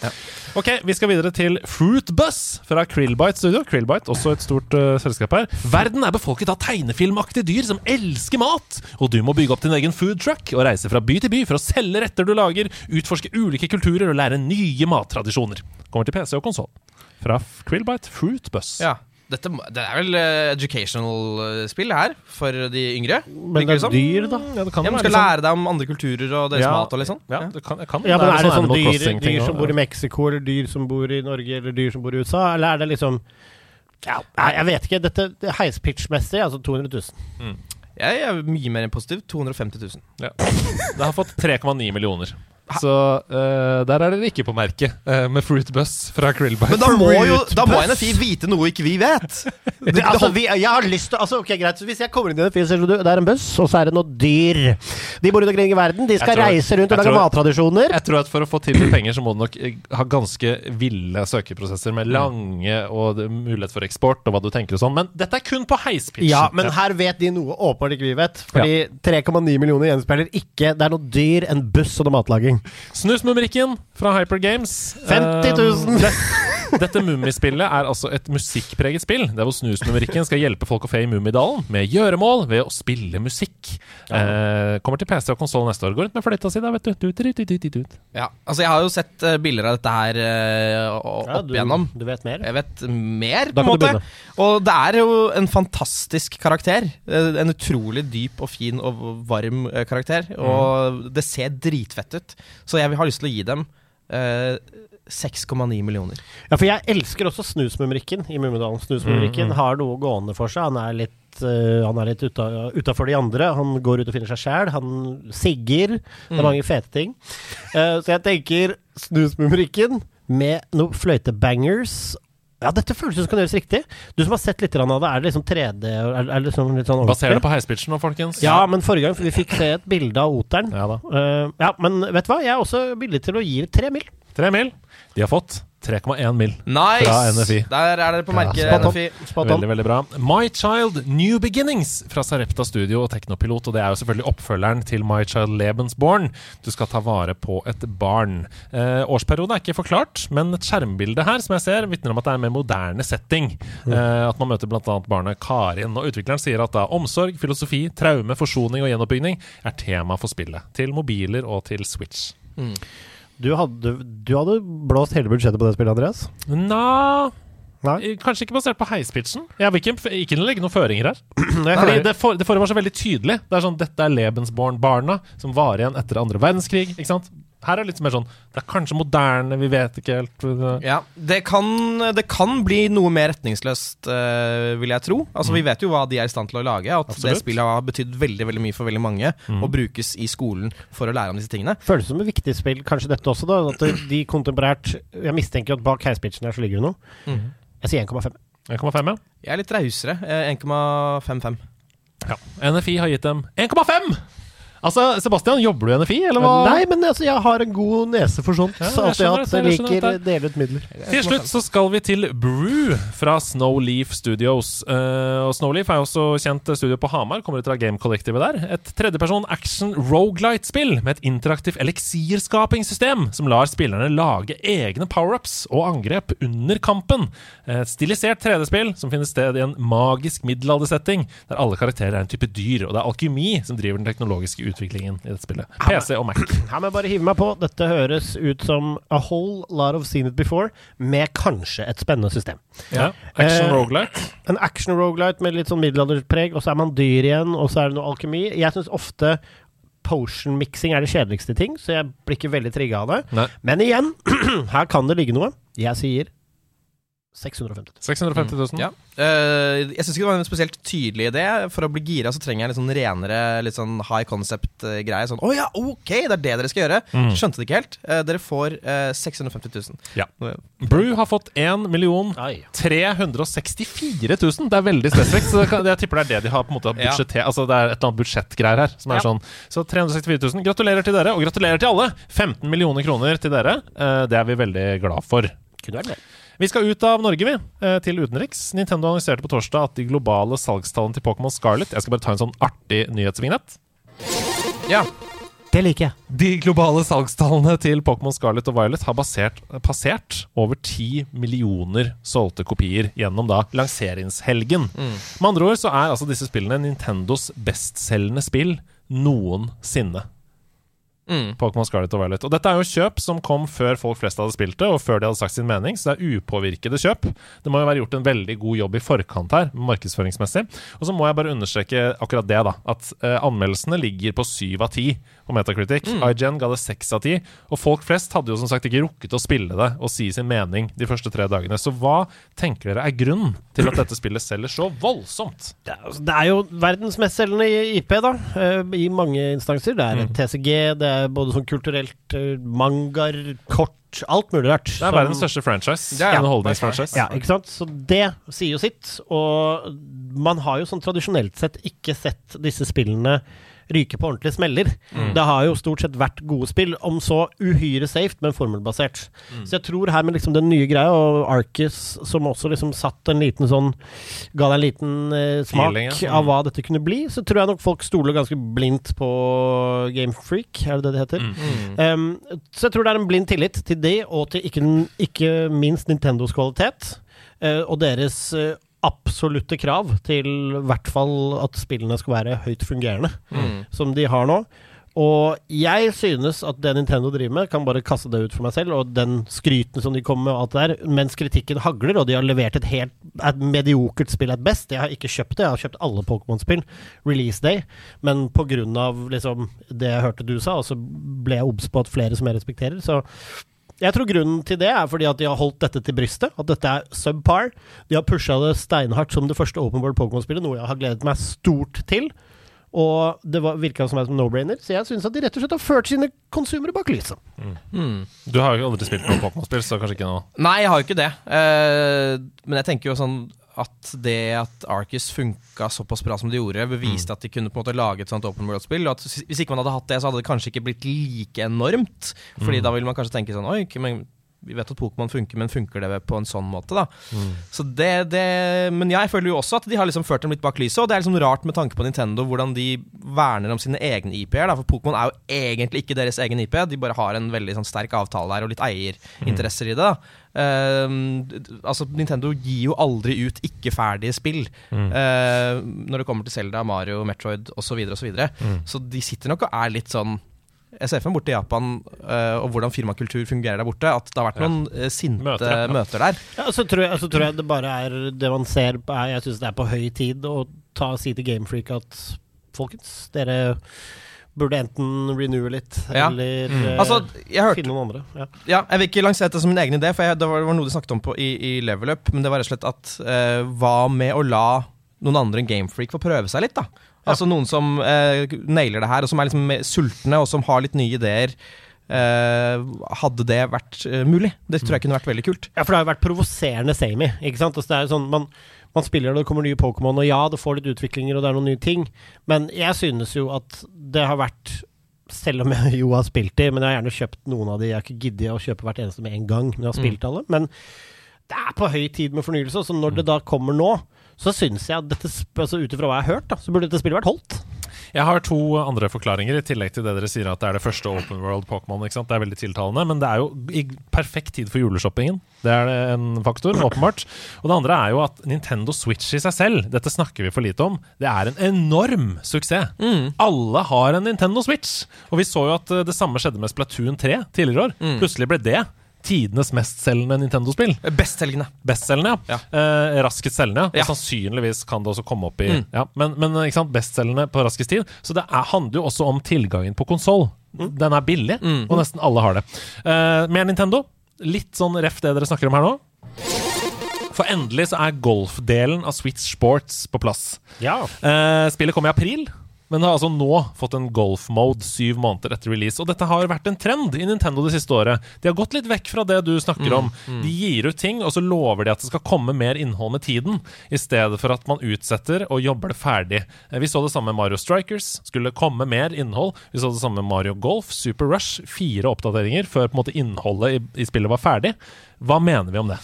[SPEAKER 3] Ok, vi skal videre til Fruitbus fra Krillbite Studio. Krillbite, også et stort uh, selskap her. Verden er befolket av tegnefilmaktige dyr som elsker mat. Og du må bygge opp din egen food truck og reise fra by til by for å selge retter du lager, utforske ulike kulturer og lære nye mattradisjoner. Kommer til PC og konsoll. Fra Krillbite Fruitbus.
[SPEAKER 2] Ja. Dette, det er vel eh, educational eh, spill her, for de yngre?
[SPEAKER 1] Men det
[SPEAKER 2] som.
[SPEAKER 1] er dyr, da.
[SPEAKER 3] Ja, det kan
[SPEAKER 2] Ja, man skal
[SPEAKER 3] sånn-
[SPEAKER 2] lære deg om andre kulturer og deres
[SPEAKER 3] Ja.
[SPEAKER 2] mat og litt sånn.
[SPEAKER 3] Ja, det kan, det kan
[SPEAKER 1] Ja, men Er det
[SPEAKER 3] sånn
[SPEAKER 1] sånn dyr, dyr som bor i Mexico, eller dyr som bor i Norge, eller dyr som bor i USA? Eller er det liksom ja, Nei, jeg vet ikke. Dette det er heispitch-messig, altså 200 000.
[SPEAKER 2] Jeg er mye mer enn positiv. 250 000.
[SPEAKER 3] Ja. Det har fått 3,9 millioner. Så uh, der er dere ikke på merket uh, med Fruit Bus fra Krillbite.
[SPEAKER 8] Men da må jo Da må NFI vite noe ikke vi vet. <laughs>
[SPEAKER 1] Det, altså, vi, jeg har lyst til altså, Ok, greit, så Hvis jeg kommer inn i det, så ser du, det er en buss, og så er det noe dyr. De bor rundt omkring i verden. De skal
[SPEAKER 3] tror-
[SPEAKER 1] reise rundt og lage mattradisjoner.
[SPEAKER 3] Jeg tror at For å få til penger så må du nok eh, ha ganske ville søkeprosesser med lange og mulighet for eksport og hva du tenker og sånn. Men dette er kun på heispitchen.
[SPEAKER 1] Ja, men her vet de noe åpenbart ikke vi vet. Fordi 3,9 millioner gjenspeiler ikke Det er noe dyr, en buss og noe matlaging.
[SPEAKER 3] Snusmumrikken fra Hyper Games.
[SPEAKER 1] 50 000.
[SPEAKER 3] Eh, det, dette Mummispillet er altså et musikkpreget spill, der hvor Snusmumrikken skal hjelpe folk å fe i Mummidalen med gjøremål ved å spille musikk. Eh, kommer til PC og konsoll neste år. Går rundt med fløyta si, da, vet du.
[SPEAKER 2] Ja, altså Jeg har jo sett eh, bilder av dette her opp o-
[SPEAKER 1] Ja,
[SPEAKER 2] opp
[SPEAKER 1] du,
[SPEAKER 2] igjennom.
[SPEAKER 1] du vet mer.
[SPEAKER 2] Jeg vet mer, på en måte. Og det er jo en fantastisk karakter. Eh, En utrolig dyp og fin og varm eh, karakter. Og det ser dritfett ut. Så jeg har lyst til å gi dem eh, 6,9 millioner.
[SPEAKER 1] Ja, for jeg elsker også Snusmumrikken i Mummidalen. Snusmumrikken har noe gående for seg. Han er litt uh, han er litt utafor de andre. Han går ut og finner seg sjæl. Han sigger. Det er mange fete ting. Uh, så jeg tenker Snusmumrikken med noen fløytebangers. Ja, dette føles som kan gjøres riktig. Du som har sett litt av det, er det liksom 3D? Er, er det liksom litt sånn
[SPEAKER 3] Baser det på heispitchen nå, folkens?
[SPEAKER 1] Ja, men forrige gang vi fikk se et bilde av oteren.
[SPEAKER 3] Ja da.
[SPEAKER 1] Eh, ja, men vet du hva? Jeg er også villig til å gi tre mil.
[SPEAKER 3] Tre mil. De har fått 3,1 mil.
[SPEAKER 2] Nice!
[SPEAKER 3] Fra NFI.
[SPEAKER 2] Der er dere på merket,
[SPEAKER 1] ja.
[SPEAKER 2] NFI.
[SPEAKER 3] Veldig, veldig bra. My Child New Beginnings fra Sarepta Studio og Teknopilot. Og det er jo selvfølgelig oppfølgeren til My Child Lebensborn. Du skal ta vare på et barn. Eh, årsperiode er ikke forklart, men et skjermbilde her som jeg ser, vitner om at det er en mer moderne setting. Eh, at man møter bl.a. barnet Karin. Og utvikleren sier at da omsorg, filosofi, traume, forsoning og gjenoppbygging er tema for spillet. Til mobiler og til Switch.
[SPEAKER 1] Du hadde, du hadde blåst hele budsjettet på det spillet, Andreas?
[SPEAKER 3] Nja
[SPEAKER 1] Nei?
[SPEAKER 3] Kanskje ikke basert på heispitchen. Jeg vil ikke, ikke legge noen føringer her. <clears throat> Fordi det, for, det foregår så veldig tydelig. Det er sånn, Dette er Lebensborn-barna som var igjen etter andre verdenskrig. Ikke sant? Her er det litt mer sånn Det er kanskje moderne, vi vet ikke helt.
[SPEAKER 2] Ja, det kan, det kan bli noe mer retningsløst, uh, vil jeg tro. Altså, Vi vet jo hva de er i stand til å lage. At
[SPEAKER 3] Absolutt.
[SPEAKER 2] det spillet har betydd veldig veldig mye for veldig mange. Og brukes i skolen for å lære om disse tingene.
[SPEAKER 1] Føles som et viktig spill, kanskje dette også, da. At de kontemporært Jeg mistenker at bak heispitchen her så ligger det noe. Jeg sier 1,5.
[SPEAKER 3] 1,5, ja.
[SPEAKER 2] Jeg er litt rausere. eh, 1,55.
[SPEAKER 3] ja. NFI har gitt dem 1,5! Altså, Sebastian, jobber du i NFI, eller hva?
[SPEAKER 1] Nei, men altså, jeg har en god nese for sånt.
[SPEAKER 3] Ja,
[SPEAKER 1] så
[SPEAKER 3] jeg
[SPEAKER 1] alltid hatt
[SPEAKER 3] jeg
[SPEAKER 1] liker
[SPEAKER 3] å
[SPEAKER 1] dele ut midler.
[SPEAKER 3] Til slutt så skal vi til Brew fra Snowleaf Studios. Uh, og Snowleaf er jo også kjent studio på Hamar, kommer ut fra Game-kollektivet der. Et tredjeperson action rogelight-spill med et interaktivt eliksirskapingssystem som lar spillerne lage egne power-ups og angrep under kampen. Et stilisert 3D-spill som finner sted i en magisk middelaldersetting, der alle karakterer er en type dyr, og det er alkymi som driver den teknologiske utviklingen i dette spillet. PC og Mac. <clears throat>
[SPEAKER 1] Her må jeg bare hive meg på. Dette høres ut som a whole lot of seen it before, med kanskje et spennende system.
[SPEAKER 3] Ja. Action
[SPEAKER 1] Eh,
[SPEAKER 3] rogelight.
[SPEAKER 1] En action rogelight med litt sånn middelalderpreg, og så er man dyr igjen, og så er det noe alkemi. Jeg syns ofte potion mixing er det kjedeligste ting, så jeg blir ikke veldig trigga av det.
[SPEAKER 3] Nei.
[SPEAKER 1] Men igjen, <clears throat> her kan det ligge noe. Jeg sier 650 000.
[SPEAKER 3] 650 000.
[SPEAKER 2] Ja. Eh, jeg syns ikke det var en spesielt tydelig idé. For å bli gira så trenger jeg en litt sånn renere, litt sånn high concept-greie. Sånn 'Å ja, ok, det er det dere skal gjøre'.
[SPEAKER 3] Mm.
[SPEAKER 2] Skjønte det ikke helt. Eh, dere får eh, 650 000.
[SPEAKER 3] Ja. Brew har fått 1 million 364 000. Det er veldig spesifikt. Så kan- jeg tipper det er det de har på en måte
[SPEAKER 2] Ja.
[SPEAKER 3] Altså det er et eller annet budsjettgreier her. Som er
[SPEAKER 1] Ja.
[SPEAKER 3] sånn Så 364 000. Gratulerer til dere, og gratulerer til alle! 15 millioner kroner til dere. Eh, Det er vi veldig glad for.
[SPEAKER 1] Kunne vært mer.
[SPEAKER 3] Vi skal ut av Norge, vi, eh, til utenriks. Nintendo annonserte på torsdag at de globale salgstallene til Pokémon Scarlet Jeg skal bare ta en sånn artig nyhetsvignett.
[SPEAKER 2] Ja.
[SPEAKER 1] Det liker jeg.
[SPEAKER 3] De globale salgstallene til Pokémon Scarlet og Violet har basert, passert over 10 millioner solgte kopier gjennom da lanseringshelgen. Med andre ord så er altså disse spillene Nintendos bestselgende spill noensinne.
[SPEAKER 2] Mm.
[SPEAKER 3] Pokémon Scarlet og Violet. Og dette er jo kjøp som kom før folk flest hadde spilt det, og før de hadde sagt sin mening, så det er upåvirkede kjøp. Det må jo være gjort en veldig god jobb i forkant her, markedsføringsmessig. Og så må jeg bare understreke akkurat det, da. At eh, anmeldelsene ligger på syv av ti på Metacritic. IGN ga det seks av ti. Og folk flest hadde jo som sagt ikke rukket å spille det og si sin mening de første tre dagene. Så hva tenker dere er grunnen til at dette spillet selger så voldsomt?
[SPEAKER 1] Det er, altså, det er jo verdensmestselgende IP, da, eh, i mange instanser. Det er mm. TCG, det er både sånn kulturelt uh, mangaer, kort, alt mulig rart.
[SPEAKER 3] Det er verdens største franchise.
[SPEAKER 2] Det er-
[SPEAKER 3] Underholdningsfranchise.
[SPEAKER 1] Ja, ikke sant? Så det sier jo sitt. Og man har jo sånn tradisjonelt sett ikke sett disse spillene ryke på ordentlige smeller. Det har jo stort sett vært gode spill, om så uhyre safe, men formelbasert. Så jeg tror her med liksom den nye greia, og Arcus som også liksom satt en liten sånn Ga deg en liten eh, smak
[SPEAKER 3] Feeling, ja.
[SPEAKER 1] av hva dette kunne bli, så tror jeg nok folk stoler ganske blindt på Game Freak, er det det det heter? Um, så jeg tror det er en blind tillit til det, og til ikke, ikke minst Nintendos kvalitet. uh, og deres eh, absolutte krav til i hvert fall at spillene skal være høyt fungerende, som de har nå. Og jeg synes at det Nintendo driver med, kan bare kaste det ut for meg selv, og den skryten som de kommer med, og alt det der, mens kritikken hagler, og de har levert et helt et mediokert spill at best. Jeg har ikke kjøpt det, jeg har kjøpt alle Pokémon-spill, release day, men av liksom det jeg hørte du sa, og så ble jeg obs på at flere som jeg respekterer, så jeg tror grunnen til det er fordi at de har holdt dette til brystet. At dette er subpar. De har pusha det steinhardt som det første Open World Pokémon-spillet, noe jeg har gledet meg stort til. Og det var- virka som en no-brainer, så jeg syns at de rett og slett har ført sine konsumere bak lyset.
[SPEAKER 2] Mm.
[SPEAKER 3] Du har jo aldri spilt noe Pokémon-spill, så kanskje ikke noe
[SPEAKER 2] Nei, jeg har jo ikke det. Uh, men jeg tenker jo sånn at det at Arcus funka såpass bra som det gjorde, beviste at de kunne på en måte lage et sånt open world-spill. Og at Hvis ikke man hadde hatt det, så hadde det kanskje ikke blitt like enormt. Fordi da ville man kanskje tenke sånn Oi, men vi vet at Pokémon funker, men funker det på en sånn måte, da? Så det, det Men jeg føler jo også at de har liksom ført dem litt bak lyset, og det er liksom rart med tanke på Nintendo hvordan de verner om sine egne IP-er, for Pokémon er jo egentlig ikke deres egen IP, de bare har en veldig sånn sterk avtale der og litt eierinteresser i det. da Uh, altså Nintendo gir jo aldri ut ikke-ferdige spill eh, når det kommer til Zelda, Mario, Metroid osv. Så, videre, og så, videre. så de sitter nok og er litt sånn jeg ser for meg borte i Japan eh, og hvordan firmakultur fungerer der borte. At det har vært noen eh, sinte
[SPEAKER 3] Møter,
[SPEAKER 2] møter, der.
[SPEAKER 1] Ja, så tror, jeg, så tror jeg det bare er det man ser på er, Jeg syns det er på høy tid å ta, si til Gamefreak at folkens, dere burde enten renewe litt,
[SPEAKER 2] Ja.
[SPEAKER 1] eller
[SPEAKER 3] Mm.
[SPEAKER 1] eh,
[SPEAKER 2] Altså, jeg hørte
[SPEAKER 1] finne noen andre. Ja.
[SPEAKER 2] Ja, jeg vil ikke lansere dette som min egen idé, for jeg, det var, det var noe de snakket om på, i, i Level Up. Men det var rett og slett at eh, hva med å la noen andre enn Gamefreak få prøve seg litt, da? Altså noen som eh, nailer det her, og som er liksom sultne, og som har litt nye ideer. Eh, hadde det vært eh, mulig? Det tror jeg kunne vært veldig kult.
[SPEAKER 1] Ja, for det har jo vært provoserende samey, Ikke sant? Altså, det er jo sånn, man, man spiller og det kommer nye Pokémon, og ja, det får litt utviklinger, og det er noen nye ting, men jeg synes jo at det har vært selv om jeg <laughs> jo har spilt de, men jeg har gjerne kjøpt noen av de. Jeg har ikke giddet å kjøpe hvert eneste med en gang, men jeg har spilt alle. Men det er på høy tid med fornyelse, så når det da kommer nå, så syns jeg at dette, altså ut ifra hva jeg har hørt, da, så burde dette spillet vært holdt.
[SPEAKER 3] Jeg har to andre forklaringer, i tillegg til det dere sier at det er det første Open World Pokémon. ikke sant? Det er veldig tiltalende, men det er jo i perfekt tid for juleshoppingen. Det er en faktor, åpenbart. Og det andre er jo at Nintendo Switch i seg selv, dette snakker vi for lite om, det er en enorm suksess. Alle har en Nintendo Switch. Og vi så jo at eh, det samme skjedde med Splatoon 3 tidligere år. år. Plutselig ble det tidenes mestselgende Nintendo-spill.
[SPEAKER 2] Bestselgende.
[SPEAKER 3] Bestselgende, ja. Eh, raskest selgende, ja.
[SPEAKER 2] Ja.
[SPEAKER 3] Og sannsynligvis kan det også komme opp i ja. Men, men sant, bestselgende på raskest tid. Så det er, handler jo også om tilgangen på konsoll. Den er billig, og nesten alle har det. Eh, mer Nintendo. Litt sånn ref det dere snakker om her nå. For endelig så er golfdelen av Switch Sports på plass.
[SPEAKER 1] Ja.
[SPEAKER 3] Eh, spillet kom i april, men har altså nå fått en golf-mode syv måneder etter release. Og dette har vært en trend i Nintendo det siste året. De har gått litt vekk fra det du snakker om. De gir ut ting, og så lover de at det skal komme mer innhold med tiden, i stedet for at man utsetter og jobber det ferdig. Eh, Vi så det samme med Mario Strikers. Skulle komme mer innhold. Vi så det samme med Mario Golf, Super Rush. Fire oppdateringer før på en måte innholdet i, i spillet var ferdig. Hva mener vi om det?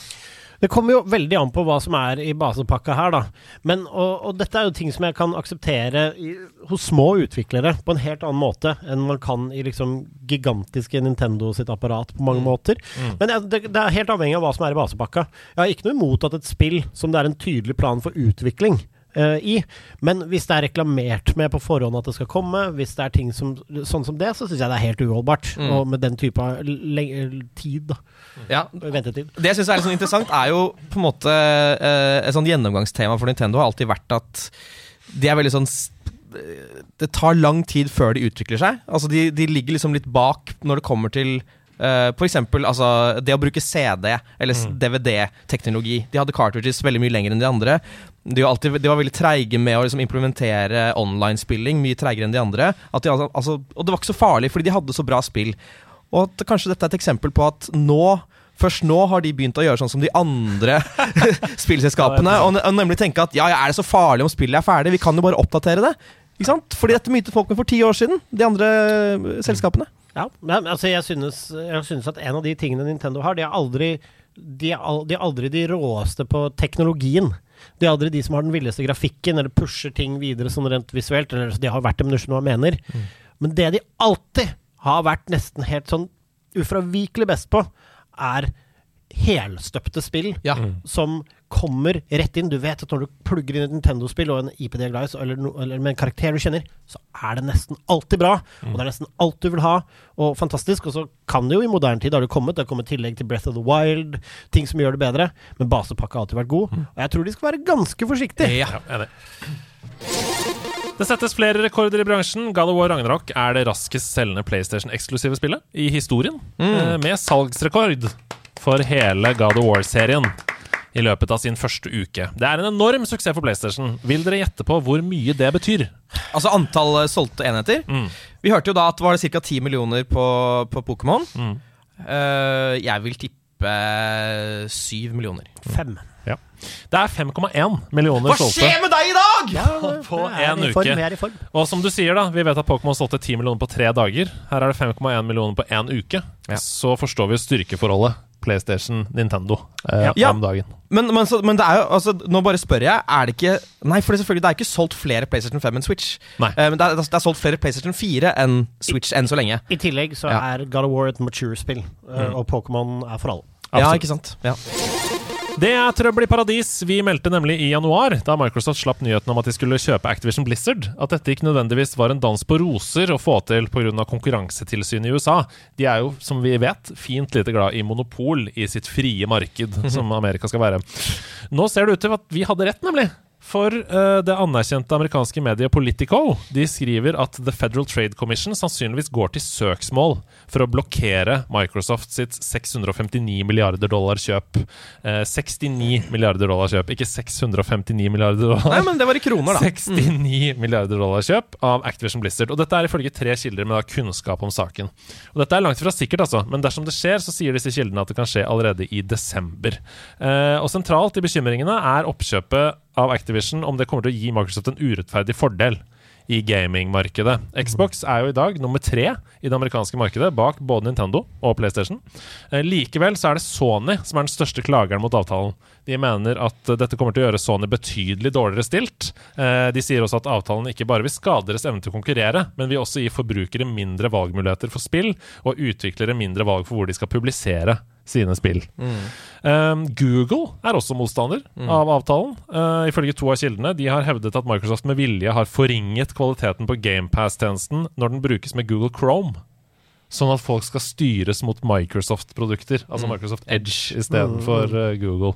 [SPEAKER 1] Det kommer jo veldig an på hva som er i basepakka her, da. Men, og, og dette er jo ting som jeg kan akseptere i, hos små utviklere på en helt annen måte enn man kan i liksom gigantiske Nintendo sitt apparat på mange måter. Men jeg, det, det er helt avhengig av hva som er i basepakka. Jeg har ikke noe imot at et spill som det er en tydelig plan for utvikling, eh, i. Men hvis det er reklamert med på forhånd at det skal komme, hvis det er ting som, sånn som det, så syns jeg det er helt uholdbart.
[SPEAKER 2] Mm.
[SPEAKER 1] Og med den type av le- tid, da.
[SPEAKER 2] Ja,
[SPEAKER 1] Ventetid.
[SPEAKER 2] Det jeg syns er litt sånn interessant, er jo på en måte uh, Et sånn gjennomgangstema for Nintendo har alltid vært at de er veldig sånn Det tar lang tid før de utvikler seg. Altså De, de ligger liksom litt bak når det kommer til uh, for eksempel altså, det å bruke CD eller mm. DVD-teknologi. De hadde cartridges veldig mye lenger enn de andre. De var, alltid, de var veldig treige med å liksom implementere online-spilling, mye treigere enn de andre. De, altså, og det var ikke så farlig, fordi de hadde så bra spill. Og at kanskje dette er et eksempel på at nå Først nå har de begynt å gjøre sånn som de andre <laughs> spillselskapene. Og, og nemlig tenke at ja, ja, er det så farlig om spillet er ferdig? Vi kan jo bare oppdatere det. Ikke sant? Fordi dette begynte folk med for ti år siden, de andre eh, selskapene.
[SPEAKER 1] Ja, men altså jeg synes, jeg synes at en av de tingene Nintendo har, de er aldri de al- de er aldri de råeste på teknologien. De aldri de som har den villeste grafikken, eller pusher ting videre sånn rent visuelt. Eller, de har vært det, men du skjønner hva jeg mener. Men det de alltid har vært nesten helt sånn ufravikelig best på, er helstøpte spill
[SPEAKER 2] Ja.
[SPEAKER 1] som kommer rett inn. Du vet at når du plugger inn et Nintendo-spill og en IP du er glad i, eller, no, eller med en karakter du kjenner, så er det nesten alltid bra. Og det er nesten alt du vil ha, og fantastisk. Og så kan det jo i moderne tid, har det kommet, det har kommet tillegg til Breath of the Wild, ting som gjør det bedre, men basepakka har alltid vært god. Og jeg tror de skal være ganske forsiktige.
[SPEAKER 3] Ja, enig. Det settes flere rekorder i bransjen. God of War Ragnarok er det raskest selgende PlayStation-eksklusive spillet i historien, mm. med salgsrekord for hele God of War-serien i løpet av sin første uke. Det er en enorm suksess for PlayStation. Vil dere gjette på hvor mye det betyr?
[SPEAKER 2] Altså antall eh, solgte enheter.
[SPEAKER 3] Mm.
[SPEAKER 2] Vi hørte jo da at det var ca. 10 millioner på, på Pokémon.
[SPEAKER 3] Mm.
[SPEAKER 2] Uh, jeg vil tippe 7 millioner.
[SPEAKER 1] Fem.
[SPEAKER 3] Det er 5,1 millioner solgte Hva skjer
[SPEAKER 2] med deg i dag?! <laughs>
[SPEAKER 3] på
[SPEAKER 1] Jeg er
[SPEAKER 3] én uke.
[SPEAKER 1] jeg er i form.
[SPEAKER 3] Og som du sier, da, vi vet at Pokémon solgte 10 millioner på tre dager. Her er det 5,1 millioner på én uke.
[SPEAKER 2] Ja.
[SPEAKER 3] Så forstår vi jo styrkeforholdet PlayStation-Nintendo eh,
[SPEAKER 2] Ja.
[SPEAKER 3] om dagen.
[SPEAKER 2] Men, men, så, men det er jo, altså, nå bare spør jeg, er det ikke Nei, for det, selvfølgelig, det er ikke solgt flere PlayStation 5 enn Switch.
[SPEAKER 3] Nei.
[SPEAKER 2] Eh, men det er, det er solgt flere PlayStation 4 enn Switch enn så lenge.
[SPEAKER 1] I tillegg så
[SPEAKER 2] Ja.
[SPEAKER 1] er God of War et mature-spill, mm. og Pokémon er for alle.
[SPEAKER 2] Ja, ikke sant? Ja.
[SPEAKER 3] Det er trøbbel i paradis. Vi meldte nemlig i januar, da Microsoft slapp nyheten om at de skulle kjøpe Activision Blizzard, at dette ikke nødvendigvis var en dans på roser å få til pga. konkurransetilsynet i USA. De er jo, som vi vet, fint lite glad i monopol i sitt frie marked, <laughs> som Amerika skal være. Nå ser det ut til at vi hadde rett, nemlig. For uh, det anerkjente amerikanske mediet Politico de skriver at The Federal Trade Commission sannsynligvis går til søksmål for å blokkere Microsoft sitt 659 milliarder dollar kjøp. Uh, 69 milliarder dollar kjøp, ikke 659 milliarder dollar.
[SPEAKER 2] Nei, men det var i kroner, da.
[SPEAKER 3] 69 milliarder dollar kjøp av Activision Blizzard. Og dette er ifølge tre kilder med da kunnskap om saken. Og dette er langt fra sikkert, altså, men dersom det skjer, så sier disse kildene at det kan skje allerede i desember. Uh, og sentralt i bekymringene er oppkjøpet av Activision om det kommer til å gi Microsoft en urettferdig fordel i gamingmarkedet. Xbox er jo i dag nummer tre i det amerikanske markedet, bak både Nintendo og PlayStation. Eh, likevel så er det Sony som er den største klageren mot avtalen. De mener at dette kommer til å gjøre Sony betydelig dårligere stilt. Eh, de sier også at avtalen ikke bare vil skade deres evne til å konkurrere, men vil også gi forbrukere mindre valgmuligheter for spill, og utviklere mindre valg for hvor de skal publisere sine spill. Um, Google er også motstander av avtalen. Uh, ifølge to av kildene De har hevdet at Microsoft med vilje har forringet kvaliteten på GamePass-tjenesten når den brukes med Google Chrome. Sånn at folk skal styres mot Microsoft-produkter, altså Microsoft Edge istedenfor uh, Google.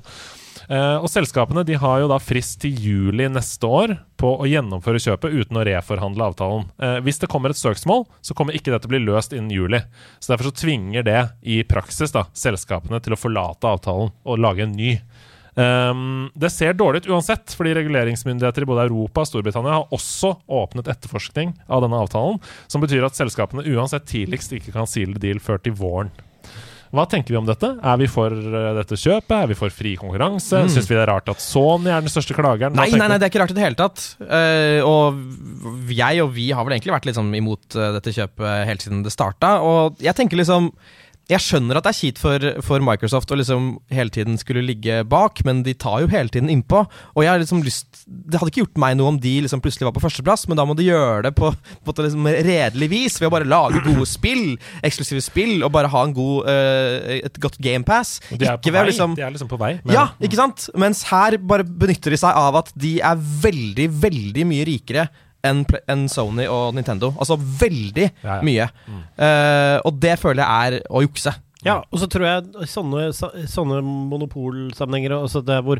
[SPEAKER 3] Eh, og selskapene de har jo da frist til juli neste år på å gjennomføre kjøpet uten å reforhandle avtalen. Eh, hvis det kommer et søksmål, så kommer ikke dette å bli løst innen juli. Så Derfor så tvinger det i praksis da, selskapene til å forlate avtalen og lage en ny. Um, det ser dårlig ut uansett, fordi reguleringsmyndigheter i både Europa og Storbritannia har også åpnet etterforskning av denne avtalen, som betyr at selskapene uansett tidligst ikke kan seale deal før til våren. Hva tenker vi om dette? Er vi for eh, dette kjøpet? Er vi for fri konkurranse?
[SPEAKER 2] Mm.
[SPEAKER 3] Syns vi det er rart at Sony er den største klageren?
[SPEAKER 2] Nei, nei, nei, det er ikke rart i det hele tatt. Uh, og jeg og vi har vel egentlig vært litt sånn imot eh, dette kjøpet helt siden det starta. Og jeg tenker liksom jeg skjønner at det er kjipt for, for Microsoft å liksom hele tiden skulle ligge bak, men de tar jo hele tiden innpå. Og jeg har liksom lyst Det hadde ikke gjort meg noe om de liksom plutselig var på førsteplass, men da må de gjøre det på, på liksom redelig vis, ved å bare lage gode spill, eksklusive spill, og bare ha en god, uh, et godt gamepass.
[SPEAKER 3] De er, på vei.
[SPEAKER 2] liksom
[SPEAKER 3] de er liksom på vei. men-
[SPEAKER 2] ja, ikke sant? Mens her bare benytter de seg av at de er veldig, veldig mye rikere enn en Sony og Nintendo. Altså veldig
[SPEAKER 3] Ja, ja.
[SPEAKER 2] mye. Eh, og det føler jeg er å jukse.
[SPEAKER 1] Ja, og så tror jeg sånne, sånne monopolsammenhenger, altså der hvor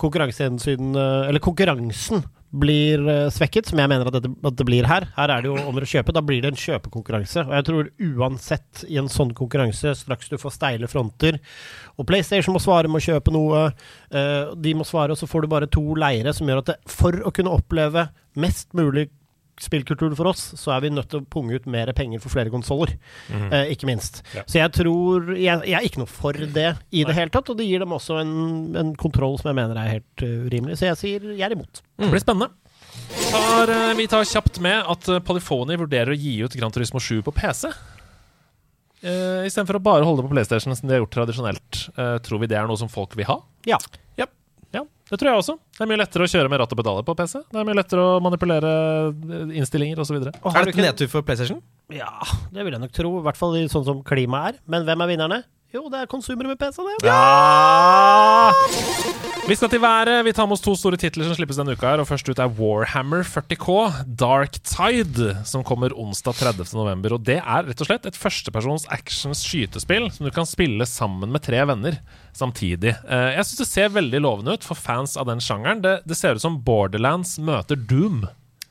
[SPEAKER 1] konkurransehensyn eh, Eller konkurransen blir eh, svekket, som jeg mener at, dette, at det blir her. Her er det jo om å kjøpe. Da blir det en kjøpekonkurranse. Og jeg tror uansett i en sånn konkurranse, straks du får steile fronter, og PlayStation må svare med å kjøpe noe, eh, de må svare, og så får du bare to leire som gjør at det, for å kunne oppleve mest mulig spillkultur for oss, så er vi nødt til å punge ut mer penger for flere konsoller. Eh, ikke minst.
[SPEAKER 3] Ja.
[SPEAKER 1] Så jeg tror jeg, jeg er ikke noe for det i det hele tatt, og det gir dem også en, en kontroll som jeg mener er helt uh, urimelig. Så jeg sier jeg er imot.
[SPEAKER 3] Det blir spennende. Vi tar, eh, vi tar kjapt med at eh, Polyphony vurderer å gi ut Gran Turismo 7 på PC. Uh, Istedenfor å bare holde det på PlayStation som de har gjort tradisjonelt. Uh, tror vi det er noe som folk vil ha?
[SPEAKER 1] Ja.
[SPEAKER 3] Det tror jeg også. Det er mye lettere å kjøre med ratt og pedaler på PC. Det er mye lettere å manipulere eh, innstillinger osv.
[SPEAKER 1] Og
[SPEAKER 2] Er
[SPEAKER 1] det du
[SPEAKER 2] dette
[SPEAKER 1] ikke-
[SPEAKER 2] nedtur for PlayStation?
[SPEAKER 1] Ja, det vil jeg nok tro. I hvert fall i sånn som klimaet er. Men hvem er vinnerne? Jo, det er konsumere med PC, det.
[SPEAKER 3] Ja! Vi skal til været. Vi tar med oss to store titler som slippes denne uka. her Og Først ut er Warhammer 40K, Dark Tide, som kommer onsdag 30. november. Og det er rett og slett et førstepersons actions skytespill som du kan spille sammen med tre venner samtidig. Eh, Jeg syns det ser veldig lovende ut for fans av den sjangeren. Det, det ser ut som Borderlands møter Doom,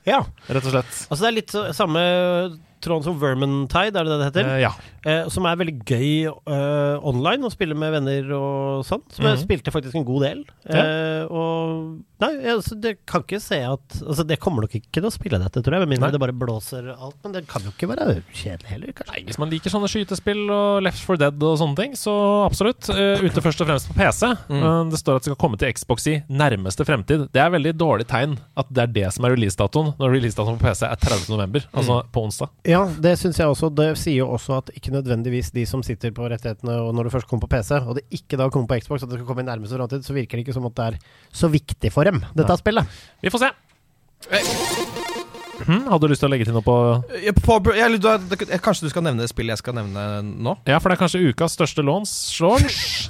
[SPEAKER 1] Ja.
[SPEAKER 3] rett og slett.
[SPEAKER 1] Altså, det er litt så- samme tråden som Vermintide, er det det det heter?
[SPEAKER 3] Eh, ja.
[SPEAKER 1] Eh, som er veldig gøy eh, online, å spille med venner og sånn. Som jeg
[SPEAKER 3] Mhm.
[SPEAKER 1] spilte faktisk en god del.
[SPEAKER 3] Ja.
[SPEAKER 1] Og Nei, altså, det kan ikke se at Altså, det kommer nok ikke til å spille dette, tror jeg, med mindre det bare blåser alt. Men det kan jo ikke være kjedelig heller, kanskje.
[SPEAKER 3] Nei, Hvis man liker sånne skytespill og Left 4 Dead og sånne ting, så absolutt. Ute først og fremst på PC. Eh, det står at det skal komme til Xbox i nærmeste fremtid. Det er veldig dårlig tegn at det er det som er releasedatoen, når releasedatoen på PC er 30. november, mm. på onsdag.
[SPEAKER 1] Ja, det syns jeg også. Det sier jo også at ikke nødvendigvis de som sitter på rettighetene, og når det først kommer på PC, og det ikke da kommer på Xbox, at det skal komme i nærmeste framtid, så virker det ikke som at det er så viktig for dem, dette spillet.
[SPEAKER 3] Vi får se. Hm, hadde du lyst til å legge til noe på
[SPEAKER 2] Ja, på, jeg, du, kanskje du skal nevne det spillet jeg skal nevne nå?
[SPEAKER 3] Ja, for det er kanskje ukas største launch, launch.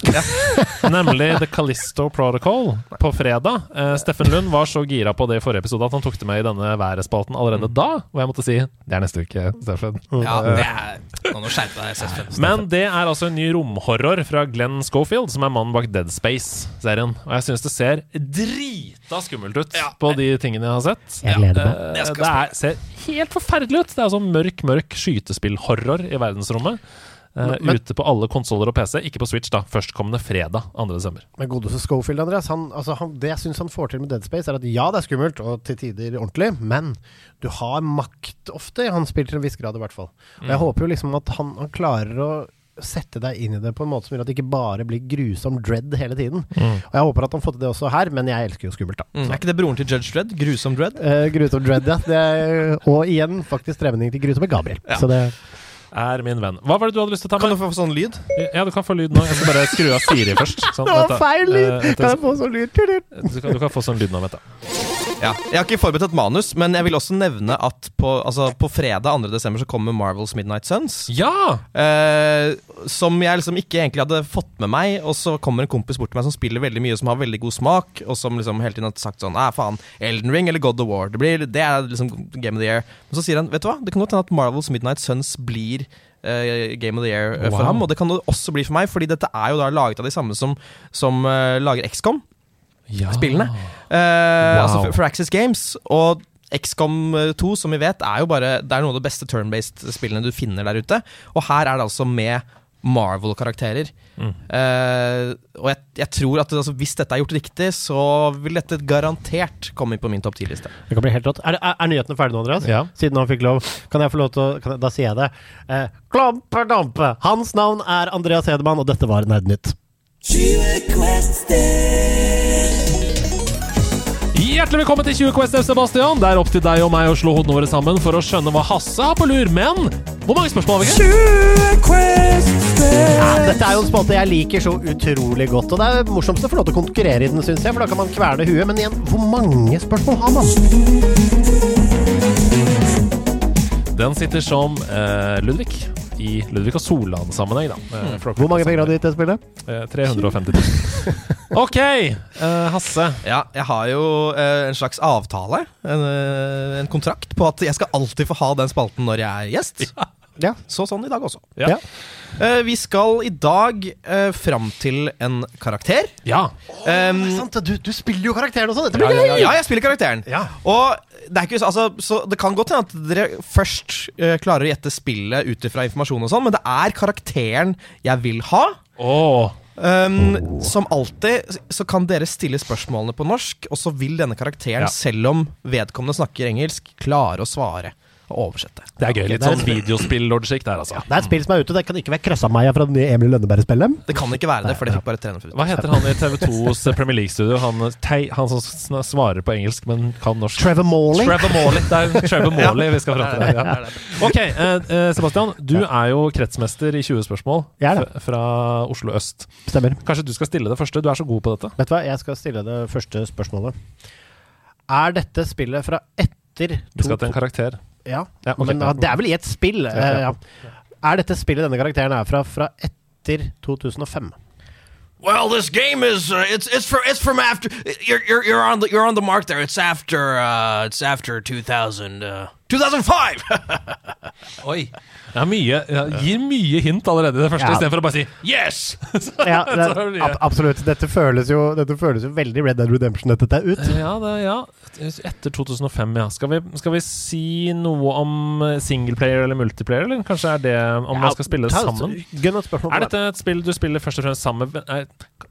[SPEAKER 3] Nemlig The Callisto Protocol på fredag. Uh, Steffen Lund var så gira på det i forrige episode at han tok det med i denne værespalten allerede da. Og jeg måtte si det er neste uke, Steffen.
[SPEAKER 2] Ja, det er Nå skjerpe deg, Steffen.
[SPEAKER 3] Men det er altså en ny romhorror fra Glenn Schofield, som er mannen bak Dead Space-serien. Og jeg syns det ser drita skummelt ut på de tingene jeg har sett.
[SPEAKER 1] Jeg gleder meg.
[SPEAKER 2] Uh,
[SPEAKER 3] det er, ser helt forferdelig ut! Det er sånn mørk, mørk skytespillhorror i verdensrommet. Eh,
[SPEAKER 1] Men-
[SPEAKER 3] ute på alle konsoller og PC, ikke på Switch, da. Førstkommende fredag 2. desember.
[SPEAKER 1] Men godeste Schofield, Andreas, han, altså, han, det jeg syns han får til med Dead Space, er at ja, det er skummelt, og til tider ordentlig, men du har makt ofte i hans spill til en viss grad, i hvert fall. Og jeg håper jo liksom at han, han klarer å sette deg inn i det på en måte som gjør at det ikke bare blir grusom dread hele tiden. Og jeg håper at han får til det også her, men jeg elsker jo skummelt, da.
[SPEAKER 2] Mm. Er ikke det broren til Judge Dredd? Grusom Dredd?
[SPEAKER 1] Eh, grusom dread, ja. Det er, og igjen faktisk tremenning til grusomme Gabriel.
[SPEAKER 2] Ja.
[SPEAKER 1] Så det
[SPEAKER 3] Er min venn. Hva var det du hadde lyst til å ta med?
[SPEAKER 2] Kan du få sånn lyd?
[SPEAKER 3] Ja, du kan få lyd nå. Jeg skal bare skru av Siri først. <laughs> Sånn,
[SPEAKER 1] Det var feil lyd!
[SPEAKER 3] Uh.
[SPEAKER 1] Kan jeg få sånn lyd?
[SPEAKER 3] Du kan, du kan få sånn lyd nå, vet du.
[SPEAKER 2] Ja. Jeg har ikke forberedt et manus, men jeg vil også nevne at på, altså, på fredag 2. desember så kommer Marvels Midnight Suns.
[SPEAKER 3] Ja!
[SPEAKER 2] Eh, som jeg liksom ikke egentlig hadde fått med meg, og så kommer en kompis bort til meg som spiller veldig mye, som har veldig god smak, og som liksom hele tiden har sagt sånn Æh, faen, Elden Ring eller God of War. Det, blir, det er liksom Game of the Year. Men så sier han, vet du hva, det kan godt hende at Marvels Midnight Suns blir Game of the Year wow. for ham, og det kan det også bli for meg, fordi dette er jo da laget av de samme som, som eh, lager XCOM
[SPEAKER 3] ja.
[SPEAKER 2] spillene. Eh, Altså for, for Axis Games. Og XCOM 2, som vi vet, er jo bare Det er noe av de beste turn-based spillene du finner der ute. Og her er det altså med Marvel-karakterer.
[SPEAKER 3] Mm.
[SPEAKER 2] Uh, og jeg, jeg tror at altså, hvis dette er gjort riktig, så vil dette garantert komme inn på min topp 10-liste.
[SPEAKER 1] Det kan bli helt rått. Er, er, er nyhetene ferdige nå, Andreas?
[SPEAKER 3] Ja.
[SPEAKER 1] Siden han fikk lov. Kan jeg få lov til å kan jeg, Da sier jeg det. Uh, Klompe Dampe! Hans navn er Andreas Hedemann, og dette var Nerdnytt.
[SPEAKER 3] Hjertelig velkommen til 20 Quest F, Sebastian. Det er opp til deg og meg å slå hodene våre sammen for å skjønne hva Hasse har på lur. Men hvor mange spørsmål har vi ikke?
[SPEAKER 9] 20
[SPEAKER 1] Ja, dette er jo en spalte jeg liker så utrolig godt. Og det er morsomst å få lov til å konkurrere i den, syns jeg. For da kan man kverne huet. Men igjen, hvor mange spørsmål har man?
[SPEAKER 3] Den sitter som eh, Ludvig i Ludvig og Solan-sammenheng, da. Mm.
[SPEAKER 1] Hvor mange penger har du gitt det spillet?
[SPEAKER 3] Eh, 350 000. <laughs> Ok, Uh, Hasse.
[SPEAKER 6] Ja, jeg har jo uh, en slags avtale, en, uh, en kontrakt, på at jeg skal alltid få ha den spalten når jeg er gjest.
[SPEAKER 1] Ja.
[SPEAKER 6] Så sånn i dag også.
[SPEAKER 3] Ja.
[SPEAKER 1] Ja.
[SPEAKER 6] Eh, vi skal i dag uh, fram til en karakter.
[SPEAKER 3] Ja.
[SPEAKER 6] Um,
[SPEAKER 1] Sant, du, du spiller jo karakteren også. Dette
[SPEAKER 3] Ja,
[SPEAKER 1] blir
[SPEAKER 3] ja,
[SPEAKER 1] gøy!
[SPEAKER 6] ja, jeg spiller karakteren.
[SPEAKER 1] Ja.
[SPEAKER 6] Og det er ikke altså, så Det kan godt hende at dere først uh, klarer å gjette spillet ut ifra informasjon, og sånn, men det er karakteren jeg vil ha.
[SPEAKER 3] Oh.
[SPEAKER 6] Um, Som alltid så kan dere stille spørsmålene på norsk, og så vil denne karakteren,
[SPEAKER 3] Ja.
[SPEAKER 6] selv om vedkommende snakker engelsk, klare å svare og oversette.
[SPEAKER 3] det er gøy. Litt sånn videospill-logic der, altså.
[SPEAKER 1] Det er et spill som er ute. Det kan ikke være Krøssa meg fra det nye Emil Lønneberg-spillet.
[SPEAKER 6] Det kan ikke være det, for det fikk bare 300
[SPEAKER 3] Hva heter han i TV2s Premier League-studio? Han, han som svarer på engelsk, men kan norsk?
[SPEAKER 1] Trevor Morley.
[SPEAKER 3] Trevor Morley. Det er Trevor <laughs> Morley vi skal prate
[SPEAKER 6] om.
[SPEAKER 3] Ja. Ok, eh, eh, Sebastian. Du er jo kretsmester i 20 spørsmål fra Oslo øst.
[SPEAKER 1] Stemmer.
[SPEAKER 3] Kanskje du skal stille det første? Du er så god på dette.
[SPEAKER 1] Vet du hva, jeg skal stille det første spørsmålet. Er dette spillet fra etter
[SPEAKER 3] Vi skal til en karakter.
[SPEAKER 1] Ja,
[SPEAKER 3] Ja, okay,
[SPEAKER 1] men ja, det er vel i et spill.
[SPEAKER 3] Ja, ja.
[SPEAKER 1] eh, ja. Er dette spillet denne karakteren er fra, fra etter 2005?
[SPEAKER 2] Well, this game is uh, it's it's from it's from after you're you're you're on the you're on the mark there. It's after uh it's after 2000 uh 2005. <laughs>
[SPEAKER 3] Oi. Det, mye, ja, gir mye hint allerede i det første,
[SPEAKER 1] Ja.
[SPEAKER 3] istedenfor å bare si 'yes'! <laughs> Så-
[SPEAKER 1] Ja, det,
[SPEAKER 3] det
[SPEAKER 1] ab absolutt. Dette føles, jo, dette føles jo veldig Red Dead Redemption dette ut.
[SPEAKER 3] Ja, det, ja. Etter 2005, ja. Skal vi, skal vi si noe om eh, singleplayer eller multiplayer, eller kanskje er det om man skal spille sammen? Er
[SPEAKER 1] det.
[SPEAKER 3] dette et spill du spiller først og fremst sammen med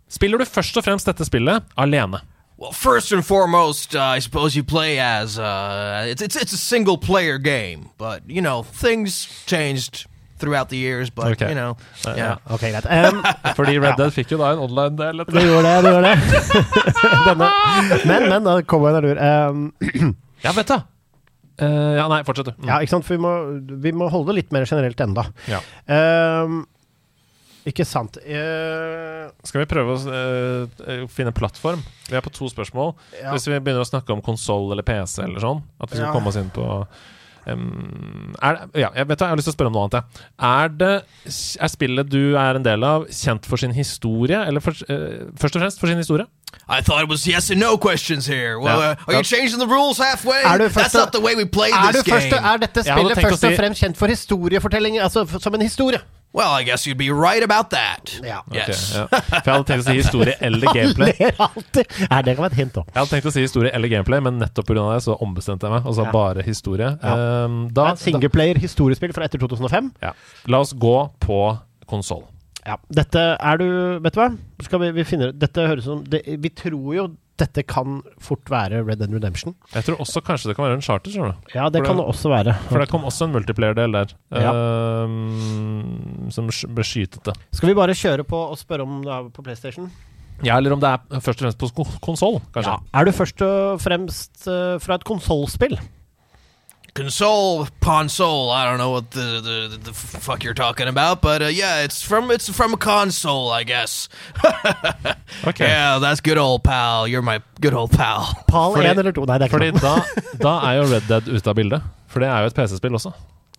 [SPEAKER 3] Spiller du først og fremst dette spillet alene?
[SPEAKER 2] Well, first and foremost, uh, I suppose you play as uh it's it's it's a single player game, but you know things changed throughout the years. But
[SPEAKER 3] Okay.
[SPEAKER 2] you know,
[SPEAKER 3] Eh,
[SPEAKER 2] yeah.
[SPEAKER 1] Ok, greit. Um,
[SPEAKER 3] Fordi Red Dead fikk jo da en online-del. etter
[SPEAKER 1] det gjorde det, det gjorde det. <laughs> Denne. Men, men, da kommer en lur. Um,
[SPEAKER 3] Ja, vet du! Eh, ja, nei, fortsett, du. Mm.
[SPEAKER 1] ja, ikke sant? For vi må, vi må holde det litt mer generelt enda.
[SPEAKER 3] Ja.
[SPEAKER 1] Um, ikke sant. Uh,
[SPEAKER 3] Skal vi prøve å eh, finne plattform? Vi er på to spørsmål.
[SPEAKER 1] ja.
[SPEAKER 3] Hvis vi begynner å snakke om konsoll eller PC eller sånn, at vi skal
[SPEAKER 1] Ja.
[SPEAKER 3] komme oss inn på um, er det, ja, jeg vet jeg har lyst til å spørre om noe annet. Er, det, er spillet du er en del av, kjent for sin historie, eller for, uh, først og fremst for sin historie?
[SPEAKER 2] I thought it was yes and no questions here. Well,
[SPEAKER 3] Yeah.
[SPEAKER 2] uh, are you changing the rules halfway? That's not the way we play this game.
[SPEAKER 1] er dette spillet først og fremst kjent for historiefortelling? Altså som en historie?
[SPEAKER 2] Well, I guess you'd be right about that.
[SPEAKER 1] Ja.
[SPEAKER 2] Yes.
[SPEAKER 3] Ja. For jeg hadde tenkt å si historie eller gameplay. <laughs>
[SPEAKER 1] Han ler alltid. Nei, det kan være et hint da.
[SPEAKER 3] Jeg hadde tenkt å si historie eller gameplay, men nettopp pga. det så ombestemte jeg meg og sa
[SPEAKER 1] Ja.
[SPEAKER 3] bare historie.
[SPEAKER 1] Ja.
[SPEAKER 3] Um,
[SPEAKER 1] Det
[SPEAKER 3] da,
[SPEAKER 1] er et singleplayer-historiespill fra etter 2005.
[SPEAKER 3] ja. La oss gå på konsoll.
[SPEAKER 1] Ja. Dette er du Vet du hva? Skal vi, vi finner Dette høres som det, Vi tror jo dette kan fort være Red Dead Redemption.
[SPEAKER 3] Jeg tror også kanskje det kan være en charter, Tror du.
[SPEAKER 1] Ja, det
[SPEAKER 3] For
[SPEAKER 1] kan
[SPEAKER 3] det-
[SPEAKER 1] det også være.
[SPEAKER 3] For det kom også en multiplayer-del der.
[SPEAKER 1] Ja.
[SPEAKER 3] em, som ble skytete.
[SPEAKER 1] Skal vi bare kjøre på og spørre om det er på PlayStation?
[SPEAKER 3] Ja, eller om det er først og fremst på konsoll, kanskje.
[SPEAKER 1] Ja. Er du først og fremst eh, fra et konsollspill?
[SPEAKER 2] Console, console. I don't know what the, the, the fuck you're talking about, but uh, yeah, it's from it's from a console, I guess. <laughs>
[SPEAKER 3] okay
[SPEAKER 2] Yeah, that's good old pal. You're my good old pal.
[SPEAKER 1] PAL
[SPEAKER 3] Fordi-
[SPEAKER 1] 1 eller 2? Nei, det er ikke
[SPEAKER 3] Fordi da, da er jo Red Dead ute av bildet. For det er jo et PC-spill også.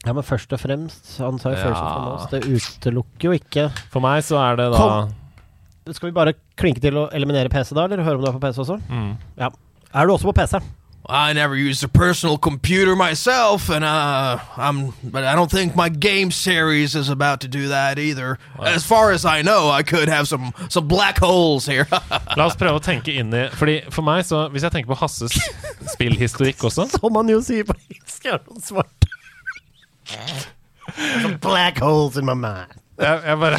[SPEAKER 1] Ja, men først og fremst Han sa jo
[SPEAKER 3] Ja.
[SPEAKER 1] først og fremst Det utelukker jo ikke
[SPEAKER 3] For meg så er det da
[SPEAKER 1] Kom. Skal vi bare klinke til å eliminere PC da, eller høre om du er på PC også?
[SPEAKER 3] mm.
[SPEAKER 1] Ja. Er du også på PC?
[SPEAKER 2] I never used a personal computer myself, and uh, I'm, but I don't think my game series is about to do that either. As far as I know, I could have some some black holes here. <laughs>
[SPEAKER 3] La oss prøve å tenke inn i Fordi For meg, så hvis jeg tenker på Hasses <laughs> spillhistorikk også
[SPEAKER 1] Som man jo sier på engelsk, er noe svart. Some black holes in my mind.
[SPEAKER 3] Jeg, jeg bare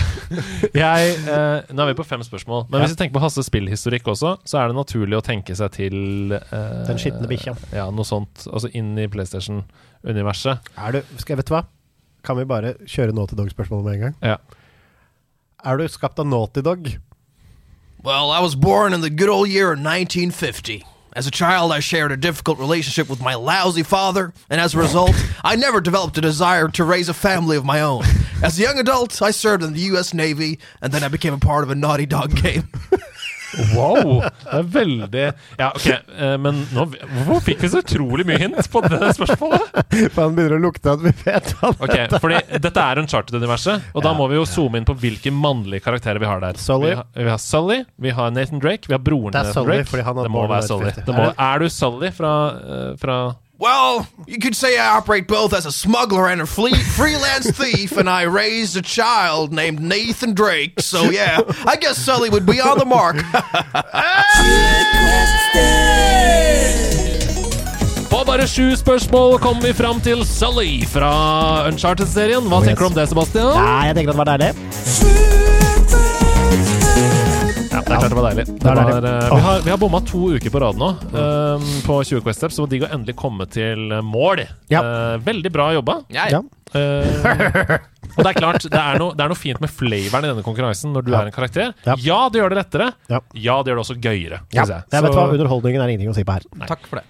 [SPEAKER 3] jeg, eh, Nå er vi på fem spørsmål. Men hvis vi tenker på Hasses spillhistorikk også, så er det naturlig å tenke seg til eh,
[SPEAKER 1] Den skitne bikkja.
[SPEAKER 3] Ja, noe sånt. Altså inn i PlayStation-universet.
[SPEAKER 1] Er du Skal vet du hva? Kan vi bare kjøre Naughty Dog-spørsmålet med en gang?
[SPEAKER 3] Ja.
[SPEAKER 1] Er du skapt av Naughty Dog?
[SPEAKER 2] well, I was born in the good old year of 1950. As a child, I shared a difficult relationship with my lousy father, and as a result, I never developed a desire to raise a family of my own. As a young adult, I served in the U.S. Navy, and then I became a part of a Naughty Dog <laughs> game.
[SPEAKER 3] Wow! Det er veldig Ja, ok, eh, men nå, hvorfor fikk vi så utrolig mye hint på det spørsmålet?
[SPEAKER 1] For han begynner å lukte at vi vet hva
[SPEAKER 3] Ok, fordi Dette er Uncharted-universet, og da må vi jo zoome inn på hvilke mannlige karakterer vi har der.
[SPEAKER 1] Sully.
[SPEAKER 3] Vi har, vi har Sully, vi har Nathan Drake, vi har broren
[SPEAKER 1] Det er
[SPEAKER 3] til Nathan
[SPEAKER 1] Sully,
[SPEAKER 3] Drake.
[SPEAKER 1] fordi han har
[SPEAKER 3] det må være Sully. Det må,
[SPEAKER 1] Er
[SPEAKER 3] er du Sully fra, eh, fra
[SPEAKER 2] Well, you could say I operate both as a smuggler and a fle- <laughs> freelance thief, and I raised a child named Nathan Drake. So <laughs> yeah, I guess Sully would be on the mark. <laughs>
[SPEAKER 3] På bare sju spørsmål kommer vi fram til Sully fra Uncharted-serien. Hva oh, tenker du om det, Sebastian?
[SPEAKER 1] Nei, jeg tenker at det var deilig.
[SPEAKER 3] Det er klart det var deilig. Det
[SPEAKER 1] deilig.
[SPEAKER 3] var, eh, vi, har, vi har bomma to uker på rad nå eh, på 20 Quest Steps, så digg å endelig komme til eh, mål.
[SPEAKER 1] Ja.
[SPEAKER 3] Uh, veldig bra jobba.
[SPEAKER 6] Ja,
[SPEAKER 1] Ja.
[SPEAKER 3] Eh, og det er klart, det er, noe, det er noe fint med flavoren i denne konkurransen når du
[SPEAKER 1] Ja.
[SPEAKER 3] er en karakter.
[SPEAKER 1] Ja.
[SPEAKER 3] Ja, det gjør det lettere.
[SPEAKER 1] Ja.
[SPEAKER 3] Ja, det gjør det også gøyere.
[SPEAKER 1] Ja,
[SPEAKER 3] Jeg. jeg.
[SPEAKER 1] jeg vet
[SPEAKER 3] Så-
[SPEAKER 1] hva, Underholdningen er ingenting å si på her.
[SPEAKER 6] Takk for det.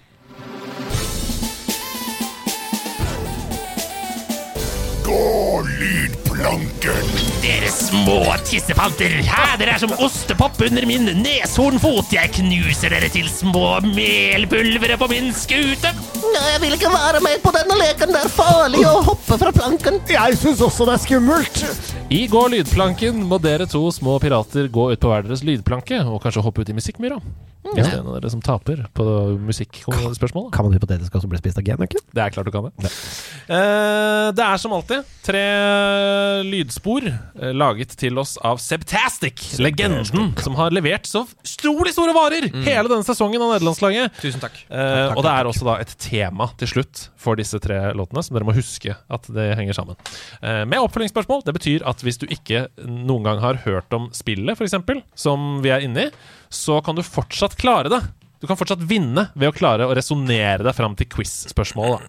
[SPEAKER 10] Dere små tissefanter! Hæ, dere er som ostepop under min neshornfot! Jeg knuser dere til små melpulvere på min skute!
[SPEAKER 4] Jeg vil ikke være med på denne leken. Det er farlig å hoppe fra planken.
[SPEAKER 1] Jeg syns også det er skummelt!
[SPEAKER 3] I Gå lydplanken må dere to små pirater gå ut på hver deres lydplanke og kanskje hoppe ut i musikkmyra. Hvis det er en av dere som taper på musikkspørsmålet.
[SPEAKER 1] Kan man hypotetisk også bli spist av genøkken?
[SPEAKER 3] Det er klart du kan det. Eh, det er som alltid tre lydspor uh, laget til oss av Sebtastic, legenden som har levert så utrolig store varer hele denne sesongen av nederlandslaget.
[SPEAKER 6] Tusen takk.
[SPEAKER 3] Eh, og det er også da et tema til slutt for disse tre låtene, som dere må huske at det henger sammen. Eh, med oppfølgingsspørsmål. Det betyr at hvis du ikke noen gang har hørt om spillet, f.eks., som vi er inne i, så kan du fortsatt klare det. Du kan fortsatt vinne ved å klare å resonnere deg fram til quiz-spørsmål.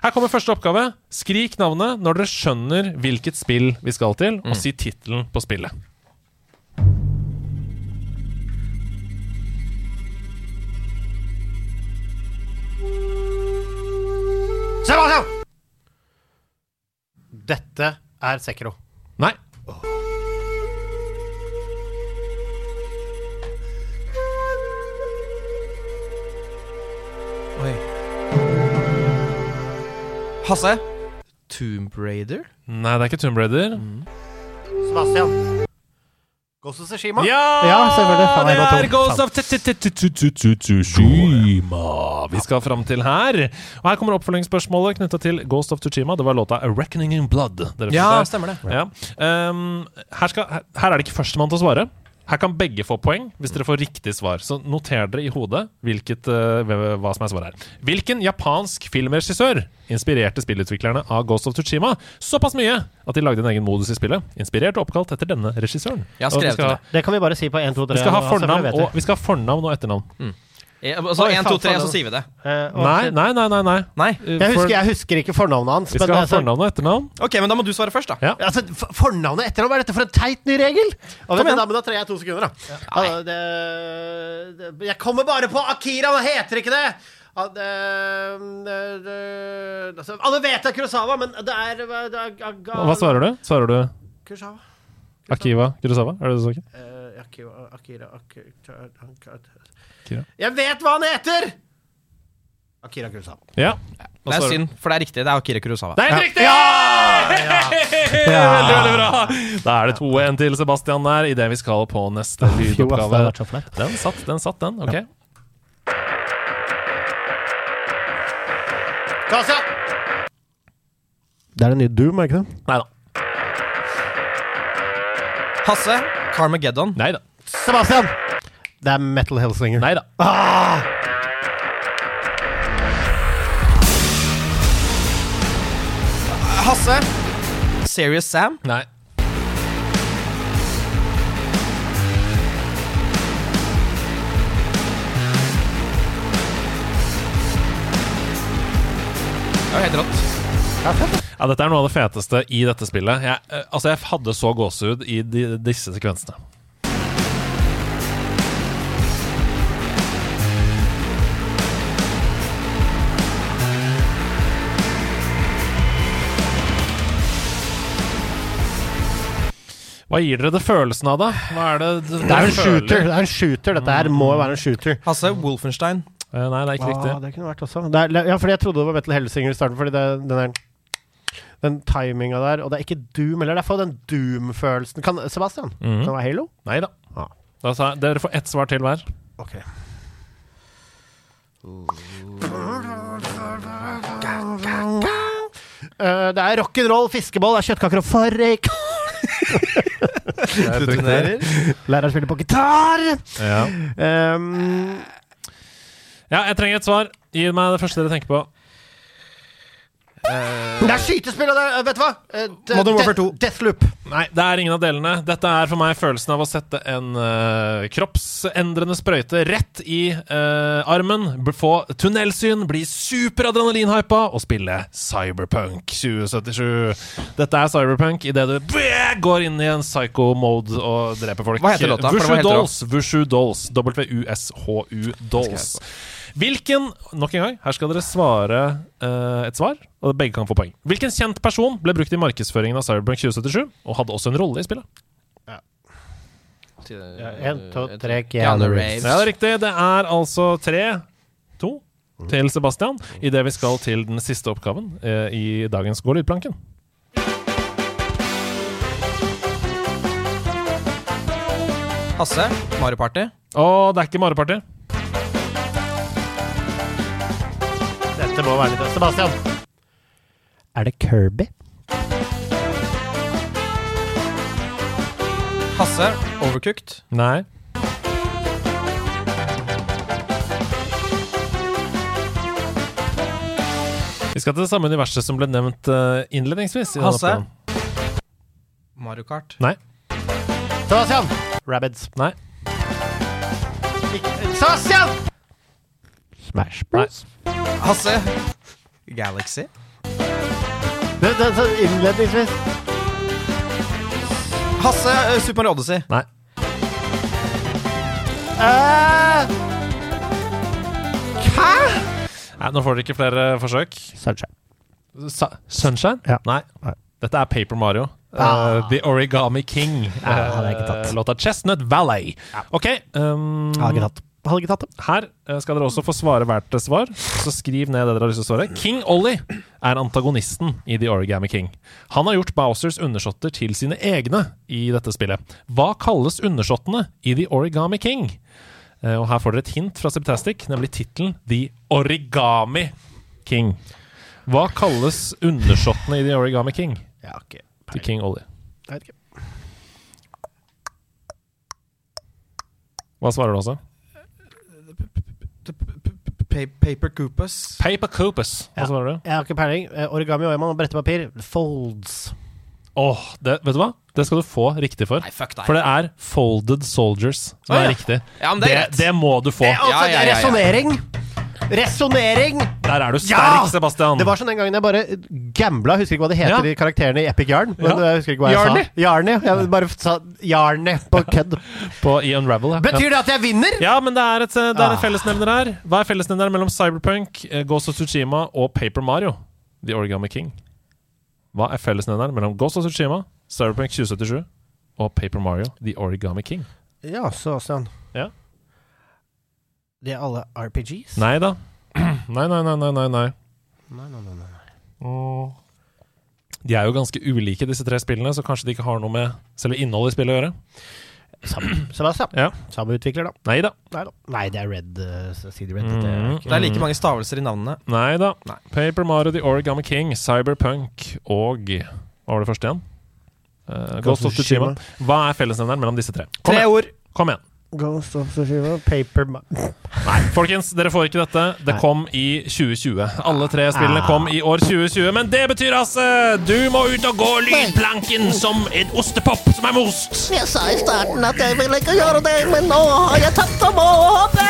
[SPEAKER 3] Her kommer første oppgave. Skrik navnet når dere skjønner hvilket spill vi skal til, og si tittelen på spillet.
[SPEAKER 1] Sebastian! Dette er Sekro.
[SPEAKER 3] Nei.
[SPEAKER 6] Oi. Hasse? Tomb Raider?
[SPEAKER 3] Nei, det er ikke Tomb Raider.
[SPEAKER 1] Sebastian. Ghost of Tsushima.
[SPEAKER 3] Ja!
[SPEAKER 1] Ja, selvfølgelig. Faen,
[SPEAKER 3] det er. Ghost of Tsushima vi skal fram til her. Og her kommer oppfølgingsspørsmålet knytta til Ghost of Tsushima. Det var låta 'A Reckoning in Blood'. Dere
[SPEAKER 6] Ja,
[SPEAKER 3] fikk der.
[SPEAKER 6] stemmer det.
[SPEAKER 3] Ja. Um, her, skal, her, her er det ikke førstemann til å svare. Her kan begge få poeng hvis dere får riktig svar. Så noter dere i hodet hvilket, eh, hva som er svaret her. Hvilken japansk filmregissør inspirerte spillutviklerne av Ghost of Tsushima såpass mye at de lagde en egen modus i spillet? Inspirert og oppkalt etter denne regissøren.
[SPEAKER 6] Jeg har skrevet
[SPEAKER 3] skal,
[SPEAKER 6] det.
[SPEAKER 1] Det kan vi bare si på 1, 2, 3.
[SPEAKER 3] vi skal ha fornavn og, skal ha fornavn og etternavn.
[SPEAKER 6] Eh, Altså,
[SPEAKER 1] Oi,
[SPEAKER 6] én,
[SPEAKER 1] faen,
[SPEAKER 6] to, tre,
[SPEAKER 1] faen,
[SPEAKER 6] så sier vi det.
[SPEAKER 1] Eh, og-
[SPEAKER 3] Nei, nei, nei. nei, nei.
[SPEAKER 6] Nei?
[SPEAKER 3] Uh,
[SPEAKER 1] Jeg husker, jeg husker ikke fornavnet hans.
[SPEAKER 3] Vi
[SPEAKER 1] men
[SPEAKER 3] skal ha
[SPEAKER 1] sånn-
[SPEAKER 3] fornavn og etternavn.
[SPEAKER 6] Ok, men da må du svare først, da.
[SPEAKER 3] Ja.
[SPEAKER 1] Altså, f- fornavnet etternavn, hva er dette for en teit ny regel? Og vet du,
[SPEAKER 6] igjen.
[SPEAKER 1] da, men da trenger jeg to sekunder, da. Altså, det, det, jeg kommer bare på Akira, hva heter ikke det! Ja, altså, Alle vet det er Kurosawa, men det er, det er
[SPEAKER 3] Hva svarer du? Svarer du
[SPEAKER 1] Kurosawa?
[SPEAKER 3] Akiva Kurosawa? Er det det du snakker?
[SPEAKER 1] Akiva, Akira, Akira, Akira, Akira
[SPEAKER 3] Akira.
[SPEAKER 1] Jeg vet hva han heter! Akira Kurosawa.
[SPEAKER 3] Ja.
[SPEAKER 6] Det er synd, for det er riktig. Det er Akira Kurosawa.
[SPEAKER 3] Det er helt riktig! <laughs> Veldig, veldig bra. Da er det 2-1 til Sebastian der idet vi skal på neste lydoppgave. Den satt, den satt, den. Ok.
[SPEAKER 1] Kasia! Det er det nye Doom, er ikke det?
[SPEAKER 3] Nei da.
[SPEAKER 6] Hasse? Carmageddon?
[SPEAKER 3] Nei da.
[SPEAKER 1] Sebastian! Det er Metal Hellslinger.
[SPEAKER 3] Nei da.
[SPEAKER 6] Hasse? Serious Sam?
[SPEAKER 3] Nei.
[SPEAKER 6] Det var helt rått.
[SPEAKER 3] Ja, dette er noe av det feteste i dette spillet. Jeg, eh, altså, jeg hadde så gåsehud i de, disse sekvensene. Hva gir dere det følelsen av, da? Hva er det d-
[SPEAKER 1] Det er en shooter. Det er en shooter. Dette her må jo være en shooter.
[SPEAKER 6] Hasse, Wolfenstein.
[SPEAKER 3] Uh, Nei, det er ikke
[SPEAKER 1] Ah,
[SPEAKER 3] riktig.
[SPEAKER 1] det kunne vært også. Det er, ja, fordi jeg trodde det var Metal Hellsinger i starten, fordi det, den er den timinga der, og det er ikke Doom heller. Det er for den Doom-følelsen. Kan Sebastian?
[SPEAKER 3] Mhm.
[SPEAKER 1] Kan det være Halo?
[SPEAKER 3] Nei da.
[SPEAKER 1] Ah.
[SPEAKER 3] Da sa dere får ett svar til hver.
[SPEAKER 1] Ok. uh, det er rock'n'roll, fiskeboll, det er kjøttkaker og farrik. <laughs> Læreren spiller på gitar.
[SPEAKER 3] Ja.
[SPEAKER 1] Um,
[SPEAKER 3] ja, jeg trenger et svar. Gi meg det første dere tenker på.
[SPEAKER 1] Det er skytespill, og det er Vet du hva? Uh,
[SPEAKER 6] Modern Warfare 2.
[SPEAKER 1] Deathloop.
[SPEAKER 3] Nei, det er ingen av delene. Dette er for meg følelsen av å sette en uh, kroppsendrende sprøyte rett i armen, få tunnelsyn, bli superadrenalinhypa og spille Cyberpunk 2077. Dette er Cyberpunk idet du går inn i en psycho-mode og dreper folk.
[SPEAKER 6] Hva heter låta? Vushu.
[SPEAKER 3] Dolls. Wushu Dolls. W-U-S-H-U Dolls. Hvilken Nok en gang, her skal dere svare uh, et svar, og begge kan få poeng. Hvilken kjent person ble brukt i markedsføringen av Cyberpunk 2077, og hadde også en rolle i spillet?
[SPEAKER 1] En, to, tre,
[SPEAKER 6] Keanu Reeves.
[SPEAKER 3] Ja, det er riktig. Det er altså tre, to, til Sebastian, idet vi skal til den siste oppgaven uh, i dagens Gå lydplanken.
[SPEAKER 6] Hasse, Mario Party.
[SPEAKER 3] Og det er ikke Mareparty.
[SPEAKER 1] Dette må være litt Sebastian. Er det Kirby?
[SPEAKER 6] Hasse, Overcooked.
[SPEAKER 3] Nei. Vi skal til det samme universet som ble nevnt eh, innledningsvis. i denne
[SPEAKER 6] Hasse? Mario Kart.
[SPEAKER 3] Nei.
[SPEAKER 1] Sebastian! Rabbids.
[SPEAKER 3] Nei.
[SPEAKER 1] Sebastian! Smash Bros.
[SPEAKER 6] Hasse, Galaxy.
[SPEAKER 1] Det, det, det, innledningsvis.
[SPEAKER 6] Hasse, eh, Super Mario Odyssey.
[SPEAKER 3] Nei.
[SPEAKER 1] Eh, Hæ?
[SPEAKER 3] Nei, Nå får dere ikke flere forsøk.
[SPEAKER 1] Sunshine.
[SPEAKER 3] Sa Sunshine?
[SPEAKER 1] Ja.
[SPEAKER 3] Nei.
[SPEAKER 1] Nei.
[SPEAKER 3] Dette er Paper Mario.
[SPEAKER 1] Ah.
[SPEAKER 3] Eh, The Origami King.
[SPEAKER 1] Ja, hadde jeg ikke tatt.
[SPEAKER 3] Eh, låta Chestnut Valley. OK. Um,
[SPEAKER 1] Har ikke tatt. Hadde ikke tatt det.
[SPEAKER 3] Her eh, skal dere også få svare hvert svar. Så skriv ned det dere har lyst til å svare. King Ollie er antagonisten i The Origami King. Han har gjort Bowsers undersåtter til sine egne i dette spillet. Hva kalles undersåttene i The Origami King? Eh, Og her får dere et hint fra Septastic, nemlig tittelen The Origami King. Hva kalles undersåttene i The Origami King
[SPEAKER 1] Ja, okay.
[SPEAKER 3] til King Ollie?
[SPEAKER 1] Jeg vet ikke.
[SPEAKER 3] Hva svarer du også?
[SPEAKER 6] Pa Paper Coopers.
[SPEAKER 3] Paper Coopers. Hva
[SPEAKER 1] Ja.
[SPEAKER 3] svarer du?
[SPEAKER 1] Jeg har ikke peiling. Origami Origami og brettepapir. Folds.
[SPEAKER 3] Åh, det, vet du hva? Det skal du få riktig for.
[SPEAKER 6] Nei, fuck deg.
[SPEAKER 3] For det er Folded Soldiers som
[SPEAKER 6] Å, ja.
[SPEAKER 3] er riktig.
[SPEAKER 6] Ja, men det er
[SPEAKER 3] det, det må du få.
[SPEAKER 1] Det, altså,
[SPEAKER 6] Ja, ja, ja, ja.
[SPEAKER 1] Resonnering! Resonnering!
[SPEAKER 3] Der er du sterk,
[SPEAKER 1] Ja!
[SPEAKER 3] Sebastian.
[SPEAKER 1] Det var sånn den gangen jeg bare gambla. Husker ikke hva det heter,
[SPEAKER 3] Ja.
[SPEAKER 1] de karakterene i Epic Yarn. Men
[SPEAKER 3] Ja.
[SPEAKER 1] jeg husker ikke hva jeg
[SPEAKER 3] Yarny.
[SPEAKER 1] sa. Yarny. Jeg bare sa Yarny på kødd. <laughs>
[SPEAKER 3] på i Unravel. Ja.
[SPEAKER 1] Betyr det at jeg vinner?
[SPEAKER 3] ja, men det er, et, det er en
[SPEAKER 1] Ah.
[SPEAKER 3] fellesnevner her. Hva er fellesnevneren mellom Cyberpunk, eh, Ghost of Tsushima og Paper Mario? The Origami King. Hva er fellesnevneren mellom Ghost of Tsushima, Cyberpunk 2077 og Paper Mario, The Origami King?
[SPEAKER 1] Ja, Sebastian.
[SPEAKER 3] Ja.
[SPEAKER 1] De er alle RPGs?
[SPEAKER 3] Nei da. <clears throat> Nei, nei, nei, nei, nei. nei.
[SPEAKER 1] Nei, nei, nei, nei.
[SPEAKER 3] De er jo ganske ulike, disse tre spillene, så kanskje de ikke har noe med selve innholdet i spillet å gjøre. <clears throat>
[SPEAKER 1] Samme, Sebastian.
[SPEAKER 3] Ja.
[SPEAKER 1] Samme utvikler, da.
[SPEAKER 3] Nei da.
[SPEAKER 1] Nei da. Nei, det er Red uh, CD Red.
[SPEAKER 3] Mm.
[SPEAKER 1] Det er ikke
[SPEAKER 6] Det er like mange stavelser i navnene.
[SPEAKER 3] Nei da.
[SPEAKER 6] Nei.
[SPEAKER 3] Paper Mario, The Origami King, Cyberpunk og Hva var det første igjen? Eh, Ghost of Tsushima. Hva er fellesnevneren mellom disse tre? Kom
[SPEAKER 6] Tre
[SPEAKER 3] igjen.
[SPEAKER 6] ord.
[SPEAKER 3] Kom igjen.
[SPEAKER 1] Ghost of Tsushima, Paper Ma <laughs>
[SPEAKER 3] Nei, folkens, dere får ikke dette. Det kom i 2020. Alle tre spillene
[SPEAKER 1] Ah.
[SPEAKER 3] kom i år 2020. Men det betyr, altså du må ut og gå lydplanken som en ostepop som er most.
[SPEAKER 4] Jeg sa i starten at jeg ville ikke gjøre det, men nå har jeg tatt og må hoppe!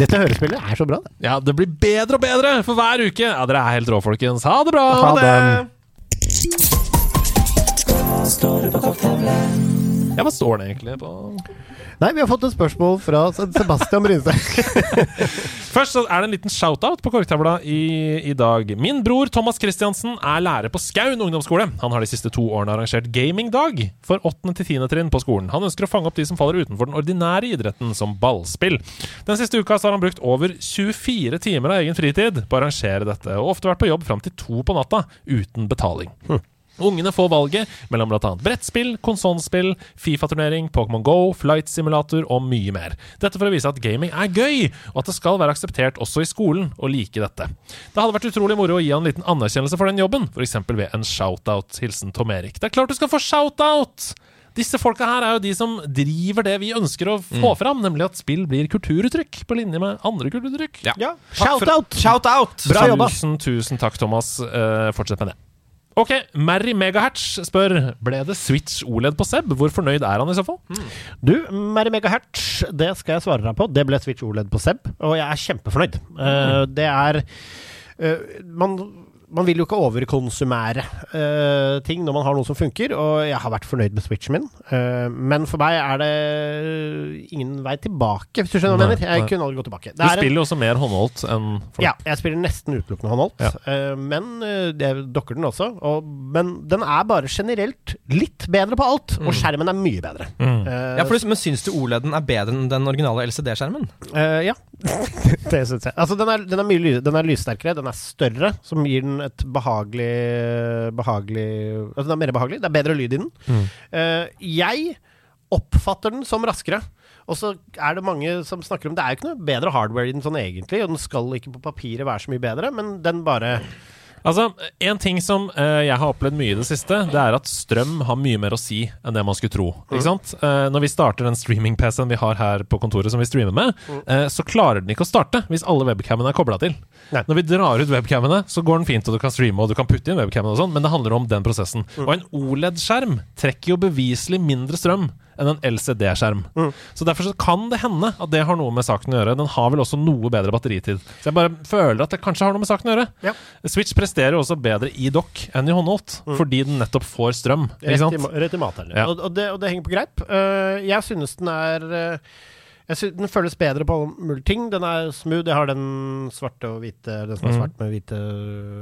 [SPEAKER 1] Dette hørespillet er så bra, det.
[SPEAKER 3] Ja, det blir bedre og bedre for hver uke. Ja, Dere er helt rå, folkens. Ha det bra.
[SPEAKER 1] Ha det.
[SPEAKER 3] Ja, hva står det egentlig på
[SPEAKER 1] Nei, vi har fått et spørsmål fra Sebastian Brynstad. <laughs>
[SPEAKER 3] Først så er det en liten shout-out på korktavla i, i dag. Min bror Thomas Christiansen er lærer på Skaun ungdomsskole. Han har de siste to årene arrangert gamingdag for 8. til 10. trinn på skolen. Han ønsker å fange opp de som faller utenfor den ordinære idretten, som ballspill. Den siste uka så har han brukt over 24 timer av egen fritid på å arrangere dette, og ofte vært på jobb fram til to på natta uten betaling. Ungene får valget mellom bl.a. brettspill, konsollspill, Fifa-turnering, Pokémon Go, flight simulator og mye mer. Dette for å vise at gaming er gøy, og at det skal være akseptert også i skolen å like dette. Det hadde vært utrolig moro å gi han en liten anerkjennelse for den jobben, f.eks. ved en shout-out. Hilsen Tom Erik. Det er klart du skal få shout-out! Disse folka her er jo de som driver det vi ønsker å få fram, nemlig at spill blir kulturuttrykk, på linje med andre kulturuttrykk.
[SPEAKER 6] Ja.
[SPEAKER 1] Shout-out!
[SPEAKER 6] Shout!
[SPEAKER 1] Bra jobba.
[SPEAKER 3] Tusen, tusen takk, Thomas. Uh, fortsett med det. Ok, Mary Megahertz spør Ble det Switch OLED på Seb. Hvor fornøyd er han i så fall?
[SPEAKER 1] Du, Mary Megahertz, det skal jeg svare deg på. Det ble Switch OLED på Seb, og jeg er kjempefornøyd. Eh, det er uh, man, man vil jo ikke overkonsumere uh, ting når man har noe som funker, og jeg har vært fornøyd med Switchen min. Uh, men for meg er det ingen vei tilbake, hvis du skjønner hva jeg mener. Jeg
[SPEAKER 3] nei.
[SPEAKER 1] kunne aldri gått tilbake.
[SPEAKER 3] Du spiller jo også mer håndholdt enn folk.
[SPEAKER 1] Ja, jeg spiller nesten utelukkende håndholdt.
[SPEAKER 3] Ja.
[SPEAKER 1] Uh, men det dokker den også. Og, men den er bare generelt litt bedre på alt, og skjermen er mye bedre.
[SPEAKER 3] Mm.
[SPEAKER 1] Eh,
[SPEAKER 6] Ja, for du, men Syns du OLED-en er bedre enn den originale LCD-skjermen?
[SPEAKER 1] Eh, ja, <laughs> det syns jeg. Altså, den er, den, er mye, den er lyssterkere, den er større, som gir den et behagelig Behagelig Altså, den er mer behagelig. Det er bedre lyd i den. Eh, jeg oppfatter den som raskere. Og så er det mange som snakker om Det er jo ikke noe bedre hardware i den sånn egentlig, og den skal ikke på papiret være så mye bedre, men den bare
[SPEAKER 3] Altså, En ting som eh, jeg har opplevd mye i det siste, det er at strøm har mye mer å si enn det man skulle tro. Ikke sant? Eh, når vi starter den streaming-PC-en vi har her på kontoret, som vi streamer med, eh, så klarer den ikke å starte hvis alle webcamene er kobla til.
[SPEAKER 1] Nei.
[SPEAKER 3] Når vi drar ut webcamene, så går den fint, og du kan streame og du kan putte inn webcamene og sånn, men det handler om den prosessen. Og en OLED-skjerm trekker jo beviselig mindre strøm enn en LCD-skjerm. Så derfor så kan det hende at det har noe med saken å gjøre. Den har vel også noe bedre batteritid. Så jeg bare føler at det kanskje har noe med saken å gjøre.
[SPEAKER 1] Ja.
[SPEAKER 3] Switch presterer jo også bedre i dock enn i håndholdt, fordi den nettopp får strøm.
[SPEAKER 1] Rett i, rett i mathallen.
[SPEAKER 3] Ja.
[SPEAKER 1] Og, og, det, og det henger på greip. Uh, jeg synes den er uh, jeg synes Den føles bedre på alle mulige ting. Den er smooth. Jeg har den svarte og hvite Den som er
[SPEAKER 3] Mhm.
[SPEAKER 1] svart med hvite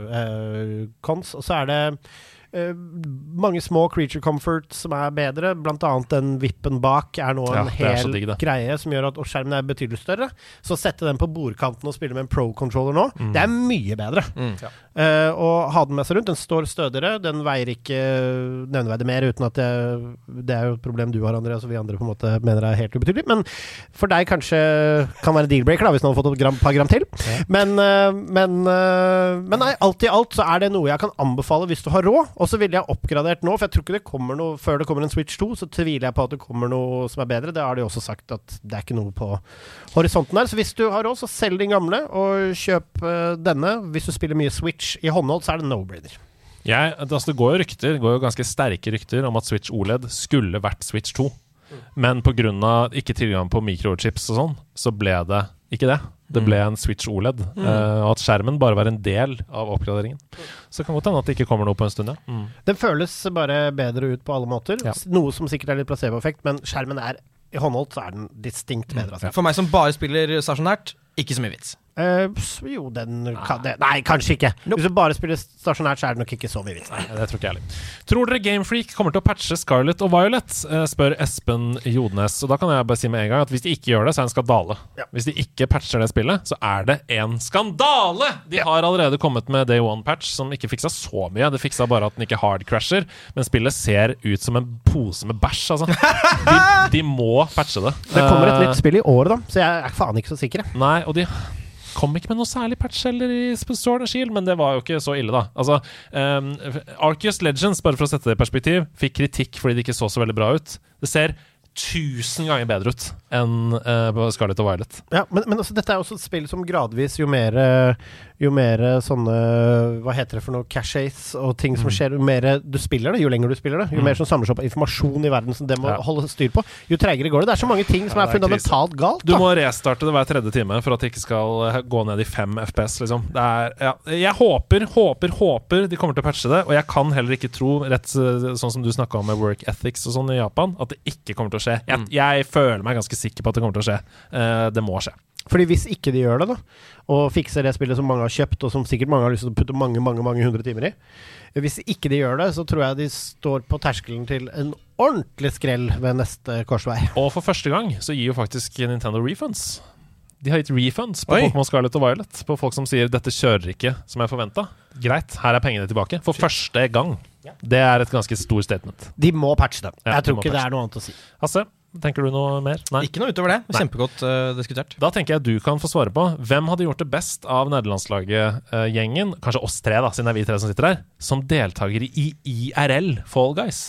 [SPEAKER 1] uh, cons. Og så er det eh, mange små creature comforts som er bedre. Annet den vippen bak er nå
[SPEAKER 3] Ja,
[SPEAKER 1] en hel
[SPEAKER 3] digg,
[SPEAKER 1] greie som gjør at og skjermen er betydelig større. Så sette den på bordkanten og spille med en pro-controller nå,
[SPEAKER 3] Mm.
[SPEAKER 1] det er mye bedre. Eh, og ha den med seg rundt. Den står stødigere. Den veier ikke nevneverdig mer, uten at det, det er jo et problem du har, Andreas, og vi andre på en måte mener er helt ubetydelig. Men for deg kanskje kan være deal-breaker, hvis den hadde fått et gram, par gram til. Men, uh, men, uh, men nei, alt i alt så er det noe jeg kan anbefale hvis du har råd. Og så ville jeg oppgradert nå, for jeg tror ikke det kommer noe før det kommer en Switch 2, så tviler jeg på at det kommer noe som er bedre. Det har de også sagt at det er ikke noe på horisonten der. Så hvis du har råd, så selg din gamle, og kjøp denne. Hvis du spiller mye Switch i håndhold, så er det no-brainer.
[SPEAKER 3] Jeg, altså det går jo rykter, det går jo ganske sterke rykter om at Switch OLED skulle vært Switch 2. Men pga. ikke tilgang på microchips og sånn, så ble det ikke det. Det ble en Switch OLED. eh, og at skjermen bare var en del av oppgraderingen. Så det kan godt hende at det ikke kommer noe på en stund, ja. Mm.
[SPEAKER 1] Den føles bare bedre ut på alle måter.
[SPEAKER 3] Ja.
[SPEAKER 1] Noe som sikkert er litt placeboeffekt, men skjermen er i håndholdt, så er den distinkt bedre. Altså.
[SPEAKER 6] For meg som bare spiller stasjonært, ikke så mye vits.
[SPEAKER 1] S- jo, den kan det Nei, kanskje ikke. Hvis du bare spiller stasjonært, så er det nok ikke så mye vits.
[SPEAKER 3] Nei, det tror ikke jeg heller. Tror dere Gamefreak kommer til å patche Scarlett og Violet? Eh, spør Espen Jodnes. Og da kan jeg bare si med en gang at hvis de ikke gjør det, så er det en skandale.
[SPEAKER 1] Ja.
[SPEAKER 3] Hvis de ikke patcher det spillet, så er det en skandale! De har allerede kommet med Day One-patch, som ikke fiksa så mye. Det fiksa bare at den ikke hardcrasher, men spillet ser ut som en pose med bæsj, altså. De, <laughs> de må patche det.
[SPEAKER 1] Det kommer et
[SPEAKER 3] Eh,
[SPEAKER 1] nytt spill i år, da, så jeg er faen ikke så sikker.
[SPEAKER 3] Nei, og de kom ikke med noe særlig patch heller i Sword and Shield, men det var jo ikke så ille, da. Altså, um, Arceus Legends, bare for å sette det i perspektiv, fikk kritikk fordi det ikke så så veldig bra ut. Det ser tusen ganger bedre ut enn uh, Scarlett og Violet.
[SPEAKER 1] Ja, men, men altså, dette er også et spill som gradvis, jo mer eh, Jo mer sånne Hva heter det for noe? Caches og ting som skjer. Jo mer du spiller det, jo lenger du spiller det, jo
[SPEAKER 3] Mm.
[SPEAKER 1] mer som samler seg opp informasjon i verden som det må
[SPEAKER 3] Ja.
[SPEAKER 1] holde styr på, jo treigere går det. Det er så mange ting som
[SPEAKER 3] Ja,
[SPEAKER 1] er
[SPEAKER 3] er
[SPEAKER 1] fundamentalt galt.
[SPEAKER 3] Du må restarte det hver tredje time for at det ikke skal eh, gå ned i fem FPS, liksom. Det er, ja. Jeg håper, håper, håper de kommer til å patche det, og jeg kan heller ikke tro, rett eh, sånn som du snakka om med work ethics og sånn i Japan, at det ikke kommer til å skje. Jeg, jeg føler meg ganske sikker på at det kommer til å skje. Uh, det må skje.
[SPEAKER 1] Fordi hvis ikke de gjør det, da, og fikser det spillet som mange har kjøpt, og som sikkert mange har lyst til å putte mange mange, mange hundre timer i Hvis ikke de gjør det, så tror jeg de står på terskelen til en ordentlig skrell ved neste korsvei.
[SPEAKER 3] Og for første gang så gir jo faktisk Nintendo refunds. De har gitt refunds på Pokémon Scarlet og Violet. På folk som sier 'dette kjører ikke som jeg forventa'. Greit, her er pengene tilbake. For første gang. Det er et ganske stor statement.
[SPEAKER 1] De må patche det.
[SPEAKER 3] Ja,
[SPEAKER 1] jeg
[SPEAKER 3] de
[SPEAKER 1] tror ikke det er noe annet å si.
[SPEAKER 3] Hasse, tenker du noe mer? Nei.
[SPEAKER 2] Ikke noe utover det. Kjempegodt uh, diskutert.
[SPEAKER 3] Da tenker jeg du kan få svare på hvem hadde gjort det best av nederlandslaget-gjengen, kanskje oss tre, da, siden det er vi tre som sitter her, som deltakere i IRL Fall Guys.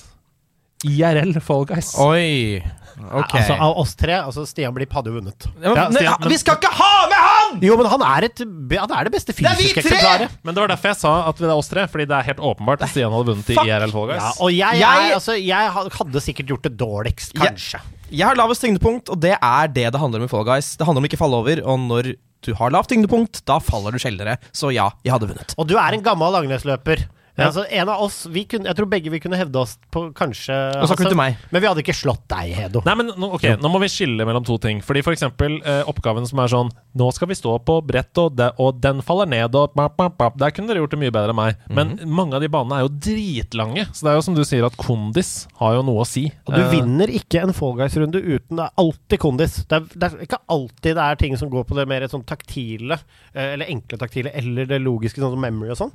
[SPEAKER 3] IRL Fall Guys.
[SPEAKER 2] Oi. Ok.
[SPEAKER 1] Altså, av oss tre, altså Stian Blipp hadde jo vunnet.
[SPEAKER 2] ja, men,
[SPEAKER 3] Ja, Stian, men-
[SPEAKER 2] vi skal ikke ha med han!
[SPEAKER 1] Jo, men han er, et, han er det beste fysiske eksemplaret.
[SPEAKER 3] Men det var derfor jeg sa at det er oss tre, fordi det er helt åpenbart at Stian hadde vunnet i
[SPEAKER 2] Fuck.
[SPEAKER 3] IRL Fall Guys.
[SPEAKER 1] Ja, og jeg,
[SPEAKER 2] Jeg-
[SPEAKER 1] altså, jeg hadde sikkert gjort det dårligst, kanskje.
[SPEAKER 2] Jeg har lavest tyngdepunkt, og det er det det handler om i Fall Guys. Det handler om ikke falle over, og når du har lavt tyngdepunkt, da faller du sjeldnere. Så ja, jeg hadde vunnet.
[SPEAKER 1] Og du er en gammel langrennsløper.
[SPEAKER 3] Ja.
[SPEAKER 1] Altså, en av oss, vi kunne, Jeg tror begge vi kunne hevde oss på kanskje
[SPEAKER 2] Og så snakker meg.
[SPEAKER 1] Men vi hadde ikke slått deg, Hedo.
[SPEAKER 3] Nei, men nå, ok, nå må vi skille mellom to ting. Fordi for eksempel eh, oppgaven som er sånn Nå skal vi stå på brett, og, de, og den faller ned, og bap, bap, bap. Der kunne dere gjort det mye bedre enn meg. Men
[SPEAKER 1] Mhm.
[SPEAKER 3] mange av de banene er jo dritlange. Så det er jo som du sier, at kondis har jo noe å si.
[SPEAKER 1] Og du
[SPEAKER 3] Eh,
[SPEAKER 1] vinner ikke en Fall Guys-runde uten Det er alltid kondis. Det er, det er ikke alltid det er ting som går på det mer sånn taktile, eh, eller enkle taktile, eller det logiske, sånn som memory og sånn.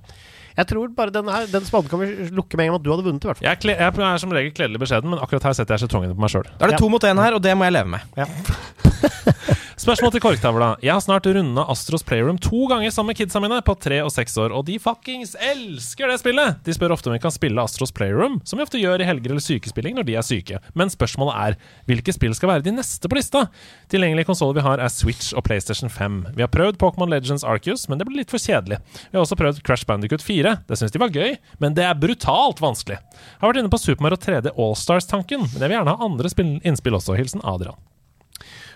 [SPEAKER 1] Jeg tror bare den her Den spaden kan vi lukke med en gang at du hadde vunnet, i hvert fall.
[SPEAKER 3] jeg, kle- jeg er som regel kledelig beskjeden, men akkurat her setter jeg sjetongene på meg sjøl.
[SPEAKER 2] Da er det
[SPEAKER 1] Ja.
[SPEAKER 2] to mot én her, og det må jeg leve med. <laughs>
[SPEAKER 3] Spørsmål til korktavla. Jeg har snart runda Astros Playroom to ganger sammen med kidsa mine på tre og seks år, og de fuckings elsker det spillet! De spør ofte om vi kan spille Astros Playroom, som vi ofte gjør i helger eller sykespilling når de er syke. Men spørsmålet er hvilke spill skal være de neste på lista? Tilgjengelige konsoller vi har, er Switch og PlayStation 5. Vi har prøvd Pokémon Legends Arceus, men det ble litt for kjedelig. Vi har også prøvd Crash Bandicut 4. Det syns de var gøy, men det er brutalt vanskelig. Jeg Har vært inne på Super Mario 3D Allstars-tanken, men jeg vil gjerne ha andre innspill også. Hilsen Adrian.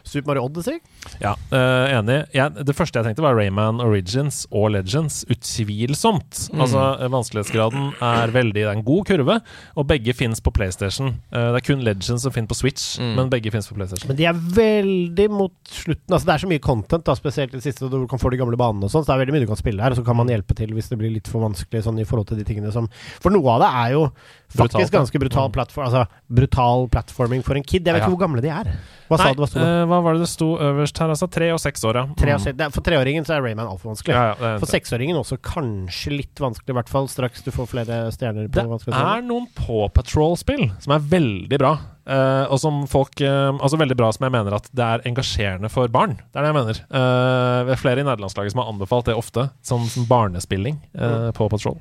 [SPEAKER 1] Super Mario Odyssey.
[SPEAKER 3] Ja, uh, enig. Ja, det første jeg tenkte, var Rayman Origins og Legends. Utvilsomt. Altså, eh, Vanskelighetsgraden er veldig Det er en god kurve, og begge fins på PlayStation. Uh, det er kun Legends som finnes på Switch, men begge fins på PlayStation.
[SPEAKER 1] Men de er veldig mot slutten. Altså Det er så mye content, da spesielt i det siste, du kan få de gamle banene og sånn. Så det er veldig mye du kan spille her, og så kan man hjelpe til hvis det blir litt for vanskelig sånn i forhold til de tingene som For noe av det er jo faktisk ganske brutal
[SPEAKER 3] Mm.
[SPEAKER 1] plattform Altså brutal platforming for en kid. Jeg vet ikke hvor gamle de er. Hva sa
[SPEAKER 3] Nei,
[SPEAKER 1] du? Hva det?
[SPEAKER 3] eh, hva var det det sto øverst her? Altså tre og seks år, ja.
[SPEAKER 1] Tre og
[SPEAKER 3] Mm.
[SPEAKER 1] det For treåringen så er Rayman altfor vanskelig.
[SPEAKER 3] Det
[SPEAKER 1] For seksåringen også kanskje litt vanskelig, i hvert fall straks du får flere stjerner på
[SPEAKER 3] Det er noen på Patrol-spill som er veldig bra. Uh, og som folk uh, Altså veldig bra som jeg mener at det er engasjerende for barn. Det er det jeg mener. Uh, er flere i nederlandslaget som har anbefalt det ofte, som, som barnespilling. Uh, Paw Patrol.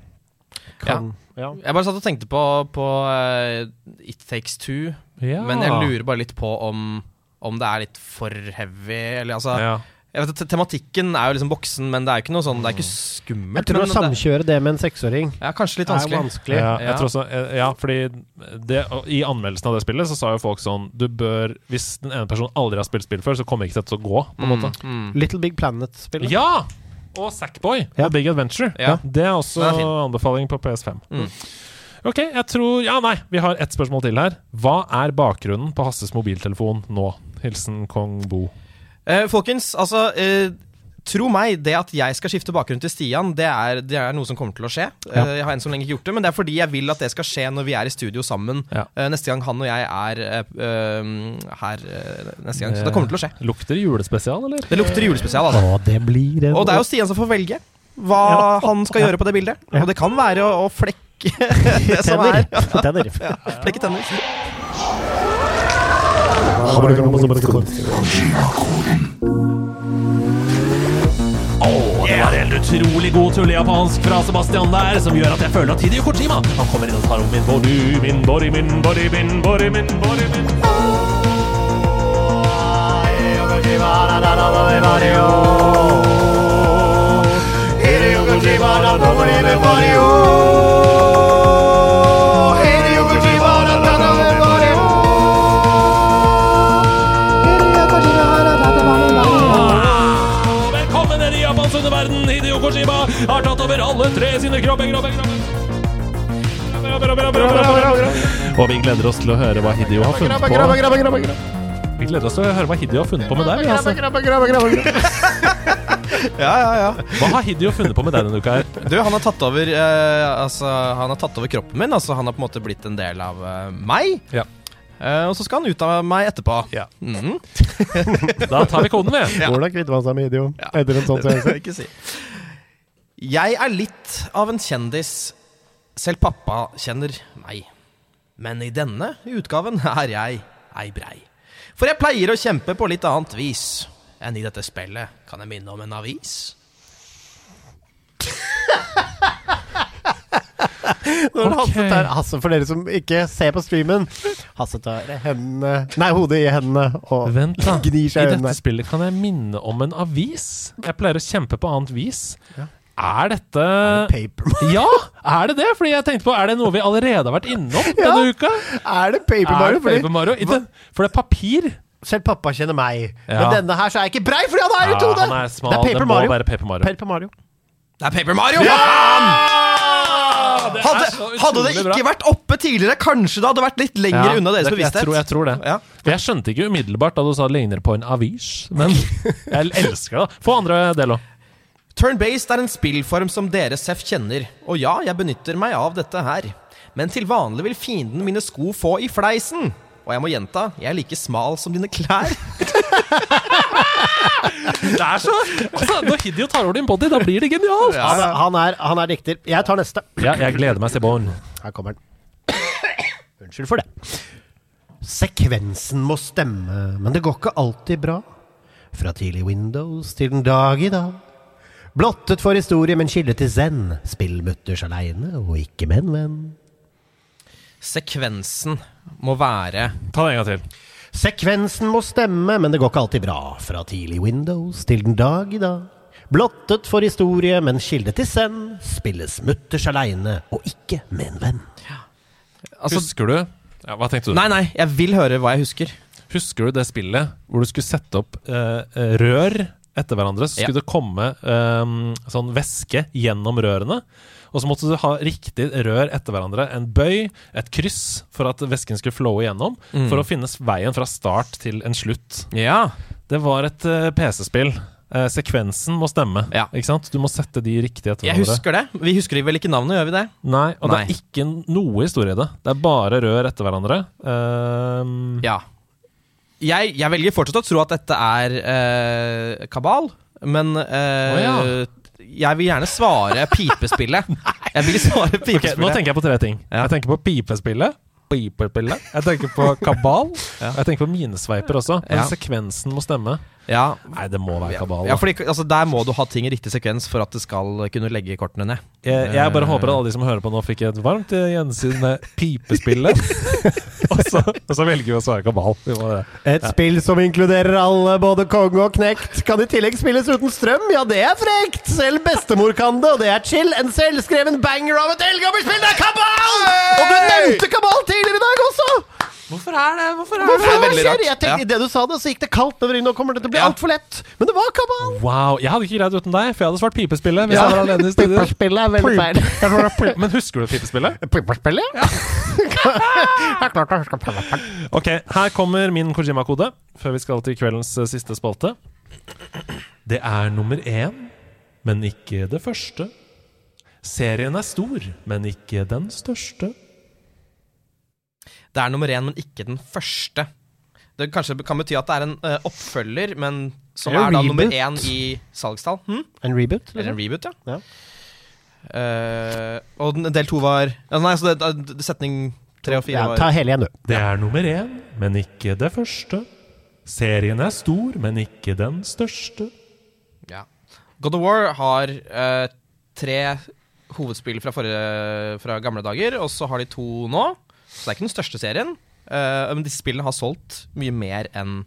[SPEAKER 1] Kan, ja.
[SPEAKER 2] Jeg bare satt og tenkte på, på uh, It Takes Two,
[SPEAKER 3] Ja.
[SPEAKER 2] men jeg lurer bare litt på om, om det er litt for heavy, eller altså
[SPEAKER 3] ja.
[SPEAKER 2] jeg vet, Tematikken er jo liksom voksen, men det er ikke noe sånn Det er ikke skummelt.
[SPEAKER 1] Jeg tror å samkjøre det med en seksåring
[SPEAKER 2] ja, kanskje litt
[SPEAKER 1] er
[SPEAKER 2] vanskelig.
[SPEAKER 1] vanskelig.
[SPEAKER 3] Ja, jeg tror også, eh, ja, fordi det, I anmeldelsen av det spillet Så sa jo folk sånn Du bør Hvis den ene personen aldri har spilt spill før, så kommer ikke dette til å gå. På en måte
[SPEAKER 2] Mm, mm.
[SPEAKER 1] Little Big Planet-spillet.
[SPEAKER 3] Ja! Og Sackboy
[SPEAKER 1] Ja.
[SPEAKER 3] og Big Adventure.
[SPEAKER 2] Ja.
[SPEAKER 3] Det er også
[SPEAKER 2] det er
[SPEAKER 3] anbefaling på PS5.
[SPEAKER 2] Mm.
[SPEAKER 3] Ok, jeg tror Ja, nei, vi har ett spørsmål til her. Hva er bakgrunnen på Hasses mobiltelefon nå? Hilsen kong Bo.
[SPEAKER 2] Eh, folkens, altså eh, Tro meg, det at jeg skal skifte bakgrunn til Stian, det er, det er noe som kommer til å skje.
[SPEAKER 1] Ja.
[SPEAKER 2] Eh, jeg har enn så lenge ikke gjort det, men det er fordi jeg vil at det skal skje når vi er i studio sammen
[SPEAKER 3] Ja.
[SPEAKER 2] eh, neste gang han og jeg er eh, her neste gang. Så det kommer til å skje.
[SPEAKER 3] Lukter julespesial, eller?
[SPEAKER 2] Det lukter julespesial, altså.
[SPEAKER 1] Å, det blir en
[SPEAKER 2] Og det er jo Stian som får velge hva han skal gjøre på det bildet. Og det kan være å, å flekke <laughs> det som er.
[SPEAKER 1] Tenner.
[SPEAKER 2] Ja, flekke tenner.
[SPEAKER 11] Det var en utrolig god tullejapansk fra Sebastian der, som gjør at jeg føler at Hideo Kojima Han kommer inn og tar om min body, min body, min body, min body, min body, min Velkommen tatt over alle tre sine kropper.
[SPEAKER 3] Og vi gleder oss til å høre hva Hideo har funnet på. Vi gleder oss til å høre hva Hideo har funnet på med deg. Altså. <laughs>
[SPEAKER 12] Ja, ja, ja.
[SPEAKER 3] Hva har Hideo funnet på med deg denne uka her?
[SPEAKER 2] Du, han har tatt over eh, Altså, han har tatt over kroppen min. Altså, han har på en måte blitt en del av eh, meg.
[SPEAKER 3] Ja.
[SPEAKER 2] Eh, og så skal han ut av meg etterpå.
[SPEAKER 3] Ja.
[SPEAKER 2] Mhm. <laughs>
[SPEAKER 3] Da tar vi koden, vi.
[SPEAKER 1] Hvordan kvitter man seg med idiot etter en sånn seanse?
[SPEAKER 2] Jeg er litt av en kjendis. Selv pappa kjenner meg. Men i denne utgaven er jeg ei brei. For jeg pleier å kjempe på litt annet vis enn i dette spillet. Kan jeg minne om en avis? <laughs>
[SPEAKER 1] Når Hasse tar Hasse, for dere som ikke ser på streamen Hasse tar hendene Nei, hodet i hendene og
[SPEAKER 3] Vent, da.
[SPEAKER 1] gnir
[SPEAKER 3] I
[SPEAKER 1] øynene. i
[SPEAKER 3] dette spillet kan jeg minne om en avis. Jeg pleier å kjempe på annet vis. Er dette
[SPEAKER 1] Paper,
[SPEAKER 3] Ja, er det det? Fordi jeg tenkte på, Er det noe vi allerede har vært innom <laughs> denne uka?
[SPEAKER 1] er det Paper
[SPEAKER 3] Er
[SPEAKER 1] Mario?
[SPEAKER 3] det Paper Mario? Fordi, for det er papir.
[SPEAKER 1] selv pappa kjenner meg.
[SPEAKER 3] Ja.
[SPEAKER 1] Men denne her så er jeg ikke brei, fordi han er
[SPEAKER 3] Ja, er smal.
[SPEAKER 1] Det er Paper
[SPEAKER 3] må
[SPEAKER 1] Mario.
[SPEAKER 3] være Paper Mario.
[SPEAKER 1] Paper Mario.
[SPEAKER 2] Det er Paper Mario!
[SPEAKER 3] Det er
[SPEAKER 2] Hadde, hadde det
[SPEAKER 3] ikke bra.
[SPEAKER 2] vært oppe tidligere, kanskje det hadde vært litt lenger
[SPEAKER 3] Ja,
[SPEAKER 2] unna deres
[SPEAKER 3] det-
[SPEAKER 2] bevissthet.
[SPEAKER 3] Jeg tror, jeg tror det.
[SPEAKER 2] Ja.
[SPEAKER 3] For jeg skjønte ikke umiddelbart da du sa det ligner på en avis, men <laughs> jeg elsker det. Få andre del òg.
[SPEAKER 2] Turn-based er en spillform som dere Seff kjenner, og ja, jeg benytter meg av dette her. Men til vanlig vil fienden mine sko få i fleisen. Og jeg må gjenta, jeg er like smal som dine klær.
[SPEAKER 3] Det er så altså, Når Hidio tar over din body, da blir det genialt!
[SPEAKER 1] Han, er- han, er, han er dikter. Jeg tar neste.
[SPEAKER 3] Ja, jeg gleder meg til Born.
[SPEAKER 1] Her kommer den. Unnskyld for det. Sekvensen må stemme, men det går ikke alltid bra. Fra tidlig Windows til den dag i dag. Blottet for historie, men kilde til zen. Spill mutters aleine, og ikke med en venn.
[SPEAKER 2] Sekvensen må være
[SPEAKER 3] Ta det en gang til.
[SPEAKER 1] Sekvensen må stemme, men det går ikke alltid bra. Fra tidlig Windows til den dag i dag. Blottet for historie, men kilde til zen. Spilles mutters aleine, og ikke med en venn.
[SPEAKER 2] altså,
[SPEAKER 3] Husker du ja, Hva tenkte du?
[SPEAKER 2] Nei, nei, jeg vil høre hva jeg husker.
[SPEAKER 3] Husker du det spillet hvor du skulle sette opp eh, eh, rør etter hverandre? Så
[SPEAKER 2] Ja.
[SPEAKER 3] skulle det komme um, sånn væske gjennom rørene. Og så måtte du ha riktig rør etter hverandre. En bøy, et kryss, for at væsken skulle flowe igjennom.
[SPEAKER 2] Mm.
[SPEAKER 3] For å finne veien fra start til en slutt.
[SPEAKER 2] Ja.
[SPEAKER 3] Det var et uh, PC-spill. Uh, sekvensen må stemme.
[SPEAKER 2] Ja.
[SPEAKER 3] Ikke sant? Du må sette de riktig etter hverandre.
[SPEAKER 2] Jeg husker det. Vi husker vel ikke navnet, gjør vi det?
[SPEAKER 3] Nei, og
[SPEAKER 2] Nei.
[SPEAKER 3] det er ikke noe historie i det. Det er bare rør etter hverandre. Uh,
[SPEAKER 2] Ja. Jeg, jeg velger fortsatt å tro at dette er eh, kabal, men eh,
[SPEAKER 3] Å, ja.
[SPEAKER 2] jeg vil gjerne svare pipespillet. <laughs> jeg vil svare
[SPEAKER 3] Ok,
[SPEAKER 2] pipespillet.
[SPEAKER 3] nå tenker jeg på tre ting.
[SPEAKER 2] Ja.
[SPEAKER 3] Jeg tenker på pipespillet. Pipespillet. Jeg tenker på kabal.
[SPEAKER 2] Ja.
[SPEAKER 3] Jeg tenker på minesveiper også. Men
[SPEAKER 2] Ja.
[SPEAKER 3] sekvensen må stemme.
[SPEAKER 2] Ja,
[SPEAKER 3] Nei, det må være kabal.
[SPEAKER 2] ja, fordi altså, Der må du ha ting i riktig sekvens for at det skal kunne legge kortene ned.
[SPEAKER 3] Jeg, jeg bare håper at alle de som hører på nå, fikk et varmt eh, gjensyn med pipespillet. <laughs> og, så, og så velger vi å svare kabal. Må.
[SPEAKER 1] Et spill som inkluderer alle, både konge og knekt, kan i tillegg spilles uten strøm. Ja, det er frekt! Selv bestemor kan det, og det er chill. En selvskreven banger av et eldgammelt spill, det er Kabal! Og du nevnte Kabal tidligere i dag også!
[SPEAKER 3] Hvorfor er det Hvorfor
[SPEAKER 1] Hvorfor
[SPEAKER 2] Det er
[SPEAKER 1] hva
[SPEAKER 2] veldig rart.
[SPEAKER 1] Jeg tenkte. I det du sa det, så gikk det kaldt over. Nå kommer det til å bli
[SPEAKER 2] Ja.
[SPEAKER 1] altfor lett. Men det var Kabal!
[SPEAKER 3] Wow, Jeg hadde ikke greid uten deg, for jeg hadde svart pipespillet. Hvis
[SPEAKER 1] Ja.
[SPEAKER 3] jeg var alene i studio
[SPEAKER 1] Pipperspillet er veldig feil.
[SPEAKER 3] Men husker du pipespillet? <laughs>
[SPEAKER 1] Pipespillet? Ja. <laughs> Er
[SPEAKER 3] Ok, her kommer min Kojima-kode før vi skal til kveldens eh, siste spalte. Det er nummer én, men ikke det første. Serien er stor, men ikke den største.
[SPEAKER 2] Det er nummer én, men ikke den første. Det kanskje kan bety at det er en uh, oppfølger, men som
[SPEAKER 1] er,
[SPEAKER 2] er da nummer én i salgstall. Hm?
[SPEAKER 1] En reboot?
[SPEAKER 2] Eller en reboot, ja.
[SPEAKER 1] Ja.
[SPEAKER 2] Uh, og del to var ja, Nei, så det, det, setning tre og fire
[SPEAKER 1] Ja,
[SPEAKER 2] var
[SPEAKER 1] ta hele igjen, du.
[SPEAKER 3] Det er nummer én, men ikke det første. Serien er stor, men ikke den største.
[SPEAKER 2] ja. God of War har uh, tre hovedspill fra, forrige, fra gamle dager, og så har de to nå. Så det er ikke den største serien. Uh, men disse spillene har solgt mye mer enn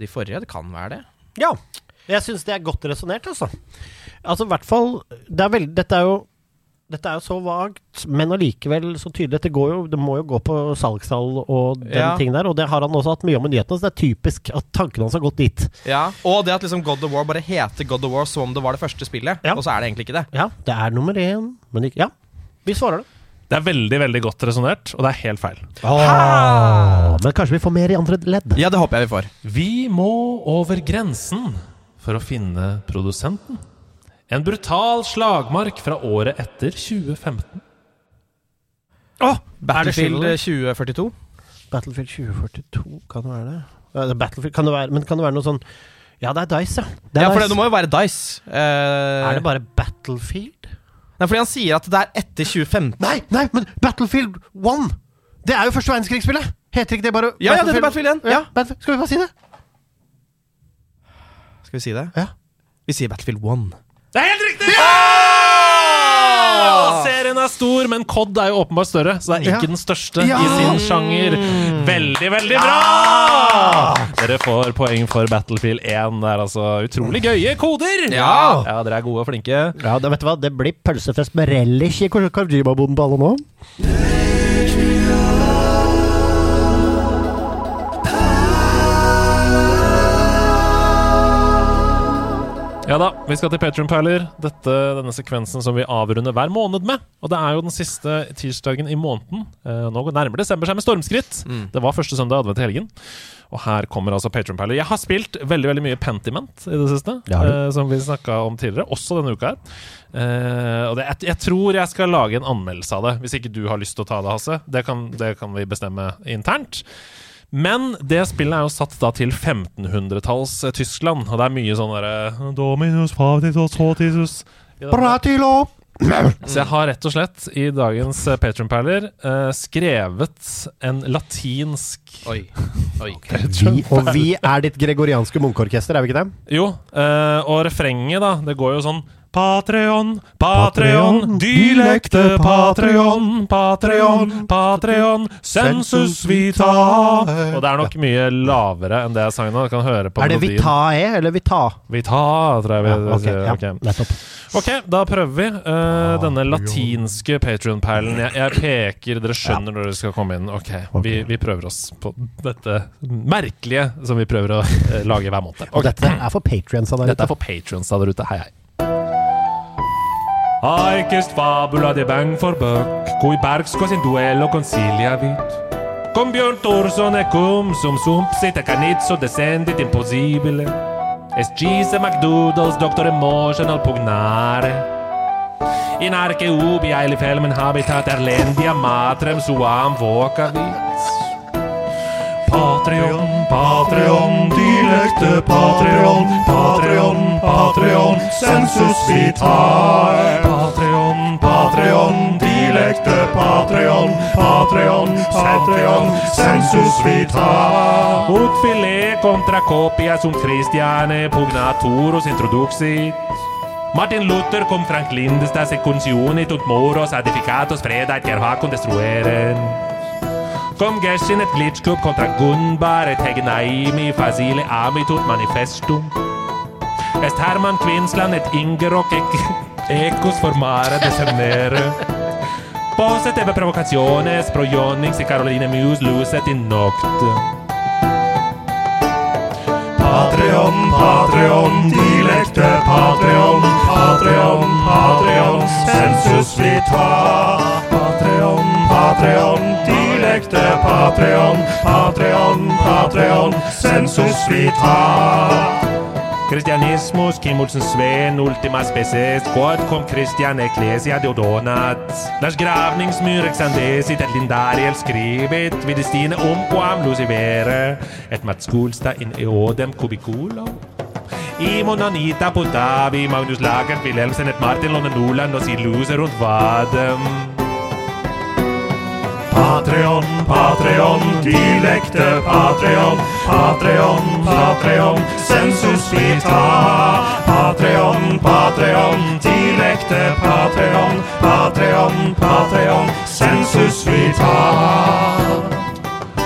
[SPEAKER 2] de forrige. Det kan være det.
[SPEAKER 1] Ja. Jeg syns det er godt resonnert, altså. Altså, i hvert fall det er veldig, Dette er jo dette er jo så vagt, men allikevel så tydelig. Dette går jo, det må jo gå på salgstall og den
[SPEAKER 2] Ja.
[SPEAKER 1] ting der, og det har han også hatt mye om i nyhetene, så det er typisk at tankene hans har gått dit.
[SPEAKER 2] Ja, Og det at liksom God of War bare heter God of War som om det var det første spillet,
[SPEAKER 1] Ja.
[SPEAKER 2] og så er det egentlig ikke det.
[SPEAKER 1] Ja, det er nummer én, men ikke Ja, vi svarer det.
[SPEAKER 3] Det er veldig veldig godt resonnert, og det er helt feil.
[SPEAKER 1] Åh, men kanskje vi får mer i andre ledd?
[SPEAKER 2] Ja, det håper jeg vi får.
[SPEAKER 3] Vi må over grensen for å finne produsenten. En brutal slagmark fra året etter 2015.
[SPEAKER 6] Battlefield 2042.
[SPEAKER 1] Battlefield 2042, kan det være det? Battlefield, kan det være, men kan det være noe sånn Ja, det er Dice, ja. Det er,
[SPEAKER 6] Ja, for det, det må jo være Dice. Uh,
[SPEAKER 1] er det bare Battlefield?
[SPEAKER 6] Nei, fordi han sier at det er etter 2015.
[SPEAKER 1] Nei, nei, men Battlefield 1! Det er jo første verdenskrigsspillet! Heter ikke det bare
[SPEAKER 6] Ja, ja, det heter Battlefield 1. Ja.
[SPEAKER 1] Ja, Skal vi bare si det?
[SPEAKER 6] Skal vi si det?
[SPEAKER 1] Ja.
[SPEAKER 6] Vi sier Battlefield 1.
[SPEAKER 3] Det er helt riktig! Serien er stor, men COD er jo åpenbart større, så det er ikke
[SPEAKER 1] Ja.
[SPEAKER 3] den største
[SPEAKER 1] Ja.
[SPEAKER 3] i sin sjanger. Veldig, veldig bra! Dere får poeng for Battlefield 1. Det er altså utrolig gøye koder!
[SPEAKER 6] Ja.
[SPEAKER 3] ja dere er gode og flinke.
[SPEAKER 1] Ja, det, vet du hva? det blir pølsefest med relish i Kojima-boden på alle nå.
[SPEAKER 3] Ja da, vi skal til Patron Perler. Dette, denne sekvensen som vi avrunder hver måned med. Og det er jo den siste tirsdagen i måneden. Eh, nå nærmer desember seg med stormskritt. Det var første søndag advent i helgen. Og her kommer altså Patron Perler. Jeg har spilt veldig veldig mye Pentiment i det siste.
[SPEAKER 1] Det
[SPEAKER 3] eh, som vi snakka om tidligere. Også denne uka her. Eh, og det, jeg, jeg tror jeg skal lage en anmeldelse av det, hvis ikke du har lyst til å ta det, Hasse. Det kan, det kan vi bestemme internt. Men det spillet er jo satt da til 1500-talls eh, Tyskland, og det er mye sånn derre Dominus favitus fotitus
[SPEAKER 1] Bratilo! <clears throat>
[SPEAKER 3] Så jeg har rett og slett i dagens eh, Patron-perler eh, skrevet en latinsk
[SPEAKER 6] Oi. Oi.
[SPEAKER 1] Vi, <laughs> og vi er ditt gregorianske munkeorkester, er vi ikke det?
[SPEAKER 3] Jo, Uh, og refrenget, da, det går jo sånn Patreon, Patreon, dilekte Patreon, Patreon, Patreon, sensus vitae Og det er nok mye lavere enn det jeg sang nå. Du kan høre på
[SPEAKER 1] Er det
[SPEAKER 3] melodien.
[SPEAKER 1] Vitae eller Vita?
[SPEAKER 3] Vita, tror jeg vi
[SPEAKER 1] Ja, ok,
[SPEAKER 3] sier.
[SPEAKER 1] ja, nettopp.
[SPEAKER 3] Ok, da prøver vi. Eh, denne latinske Patreon-perlen. Jeg, jeg peker, dere skjønner når dere skal komme inn. Ok, Vi, vi prøver oss på dette merkelige som vi prøver å eh, lage hver måned.
[SPEAKER 1] Og dette er for patrions av ute?
[SPEAKER 3] Dette er for patrons der ute. Hei, hei. Haikest fabula de bang for buck, cui barkscos in duello conciliavit. Con Björn Thorsson e cum sum sumpsit e canizzo descendit impossibile. Es gise McDoodles, Dr. Emotional pugnare. In arche ubi aili felmen habitat erlendia matrem suam vocavit. Patreon, Patreon, dilekte Patreon, Patreon, Patreon, sensus vitae. Patreon, Patreon, dilekte Patreon, Patreon, Patreon, sensus vitae. Ut filet contra copia sunt Christiane pugnaturus introduxit. Martin Luther cum Frank Lindesta secuntionit ut moros adificatos fredait ger hacum destrueren. Gessin et glitchkub contra Gunbar et Hegnaimi, Fazile amitut manifestum. Est Herman Kvinsland et Ingerok ekos formare desernere. Poset ebbe provocationes pro i e Caroline Muse luset in noctem. Patreon, Patreon, dilekte Patreon, Patreon, Patreon, sensus vitae. Patreon, Patreon, dilekte Patreon, Patreon, Patreon, sensus vitae. Christianismus, Kimulsen Sveen, ultima species, quod cum Christian ecclesia deodonat. Las Gravningsmyr exandesit et lindariel scribit, videstine umquam lucivere, et matskulsta in eodem cubiculo. Imon Anita Potavi, Magnus Lager, Wilhelmsen et Martin Lonnenuland, og Siluser und Vadem. Patreon, Patreon, dilekte Patreon, Patreon, Patreon, sensus vita. Patreon, Patreon, dilekte Patreon, Patreon, Patreon, sensus vita.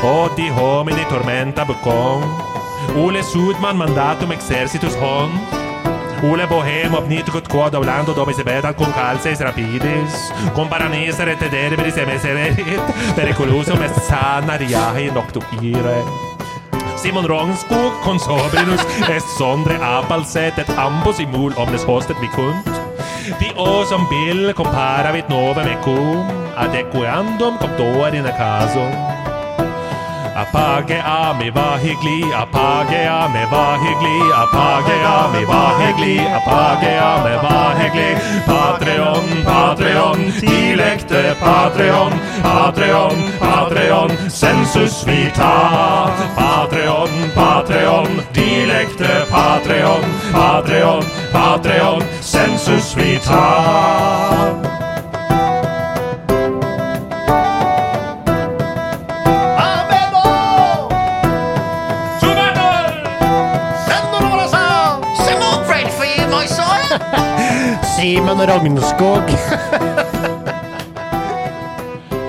[SPEAKER 3] Odi homini tormenta bucon. ule sudman mandatum exercitus hont, Ule bohem obniticut quod aulando domis ebetat cum calces rapidis, cum paranesere te derberis emeserit, periculosum est sana riahi noctu ire. Simon Rongskog consobrinus est sondre apalset et ambos imul omnes hostet vicunt. Vi osam bil comparavit nove mecum, adequandum comptorine casum. Apage ami var hyggelig, apage ami var hyggelig, apage ami var hyggelig, apage ami var hyggelig. Patreon, Patreon, tilekte Patreon, Patreon, Patreon, sensus vita. Patreon, Patreon, dilekte Patreon, Patreon, Patreon, sensus vita.
[SPEAKER 1] Simen Ragnskog. <laughs>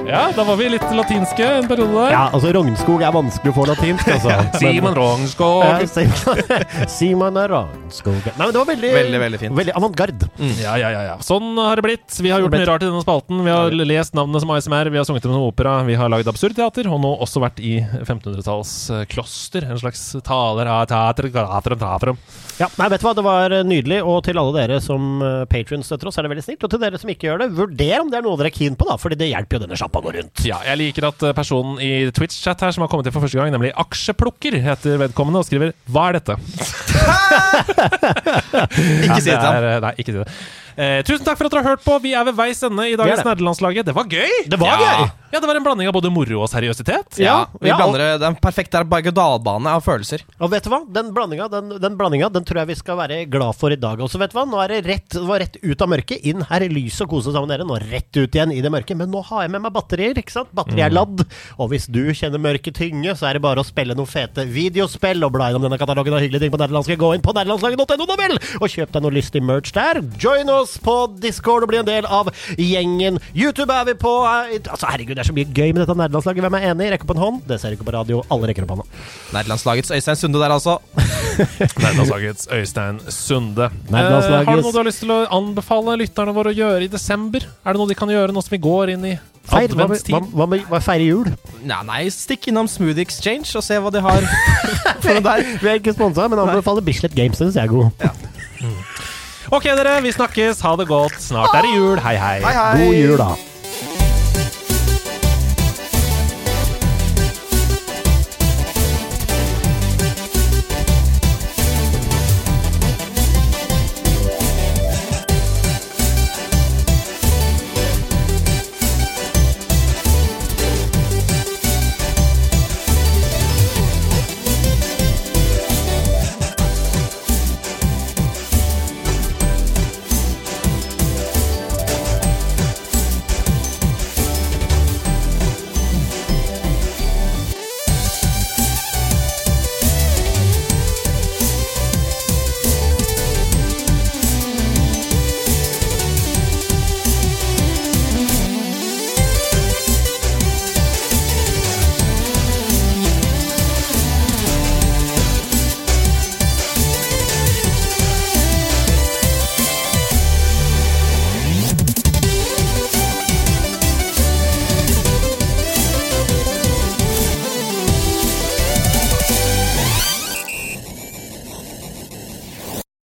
[SPEAKER 3] Ja, da var vi litt latinske en periode der.
[SPEAKER 1] Ja, altså Rognskog er vanskelig å få latinsk, altså.
[SPEAKER 3] Simon <laughs> Rognskog.
[SPEAKER 1] Ja, Simon- Simon Rognskog. Nei, men det var veldig
[SPEAKER 2] Veldig, veldig fint.
[SPEAKER 1] Veldig avantgarde.
[SPEAKER 3] Ja, ja, ja, ja. Sånn har det blitt. Vi har gjort mye rart i denne spalten. Vi har lest navnene som ASMR, vi har sunget om opera, vi har lagd absurdteater, og nå også vært i 1500-talls eh, kloster. En slags taler av teater, teater, teater.
[SPEAKER 1] Ja, nei, vet du hva, Det var eh, nydelig. Og til alle dere som patrions støtter oss, er det veldig snilt. Og til dere som ikke gjør det, vurder om det er noe dere er keen på, da. Fordi det hjelper jo denne sjappa å gå rundt.
[SPEAKER 3] Ja, jeg liker at eh, personen i Twitch-chat her som har kommet til for første gang, nemlig Aksjeplukker, heter vedkommende, og skriver 'Hva er dette?' <laughs>
[SPEAKER 2] Ikke si det til ham.
[SPEAKER 3] eh, Nei, ikke si det. Eh, tusen takk for at dere har hørt på. Vi er ved veis ende i dagens. Nerdelandslaget. Det var gøy!
[SPEAKER 1] Det var
[SPEAKER 3] ja.
[SPEAKER 1] gøy.
[SPEAKER 3] Ja, det var en blanding av både moro og seriøsitet.
[SPEAKER 2] Ja, vi
[SPEAKER 1] ja,
[SPEAKER 2] blander den perfekte er berg-og-dal-bane av følelser.
[SPEAKER 1] Og vet du hva? Den blandinga den, den, blandinga, den tror jeg vi skal være glad for i dag også. vet du hva? Nå er det rett, det var rett ut av mørket, inn her i lyset og kose sammen med dere. Nå rett ut igjen i det mørke. Men nå har jeg med meg batterier, ikke sant? Batteri er ladd. Og hvis du kjenner mørket tynge, så er det bare å spille noen fete videospill og bla innom denne katalogen av hyggelige ting på nederlandske. Gå inn på vel, og kjøp deg noe lystig merch der. Join oss på Discord og bli en del av gjengen. YouTube er vi på. Altså, herregud, det er så mye gøy med dette nerdelandslaget. Hvem er enig? Rekk opp en hånd. Det ser ikke på radio. Alle rekker opp hånda.
[SPEAKER 2] Nerdelandslagets Øystein Sunde der, altså. <laughs>
[SPEAKER 3] Nerdelandslagets Øystein Sunde.
[SPEAKER 1] Nerdelandslagets-
[SPEAKER 3] Eh, har du noe du har lyst til å anbefale lytterne våre å gjøre i desember? Er det noe de kan gjøre nå som vi går inn i
[SPEAKER 1] Feir, hva, med- hva, med hva feire jul?
[SPEAKER 2] Nei, nei, stikk innom Smoothie Exchange og se hva de har <laughs> for der.
[SPEAKER 1] Vi er ikke sponsa, men anbefaler Bislett Games. Den syns jeg er god.
[SPEAKER 3] Ok, dere. Vi snakkes. Ha det godt. Snart er det jul. Hei, hei.
[SPEAKER 2] Hei, hei.
[SPEAKER 1] God jul, da.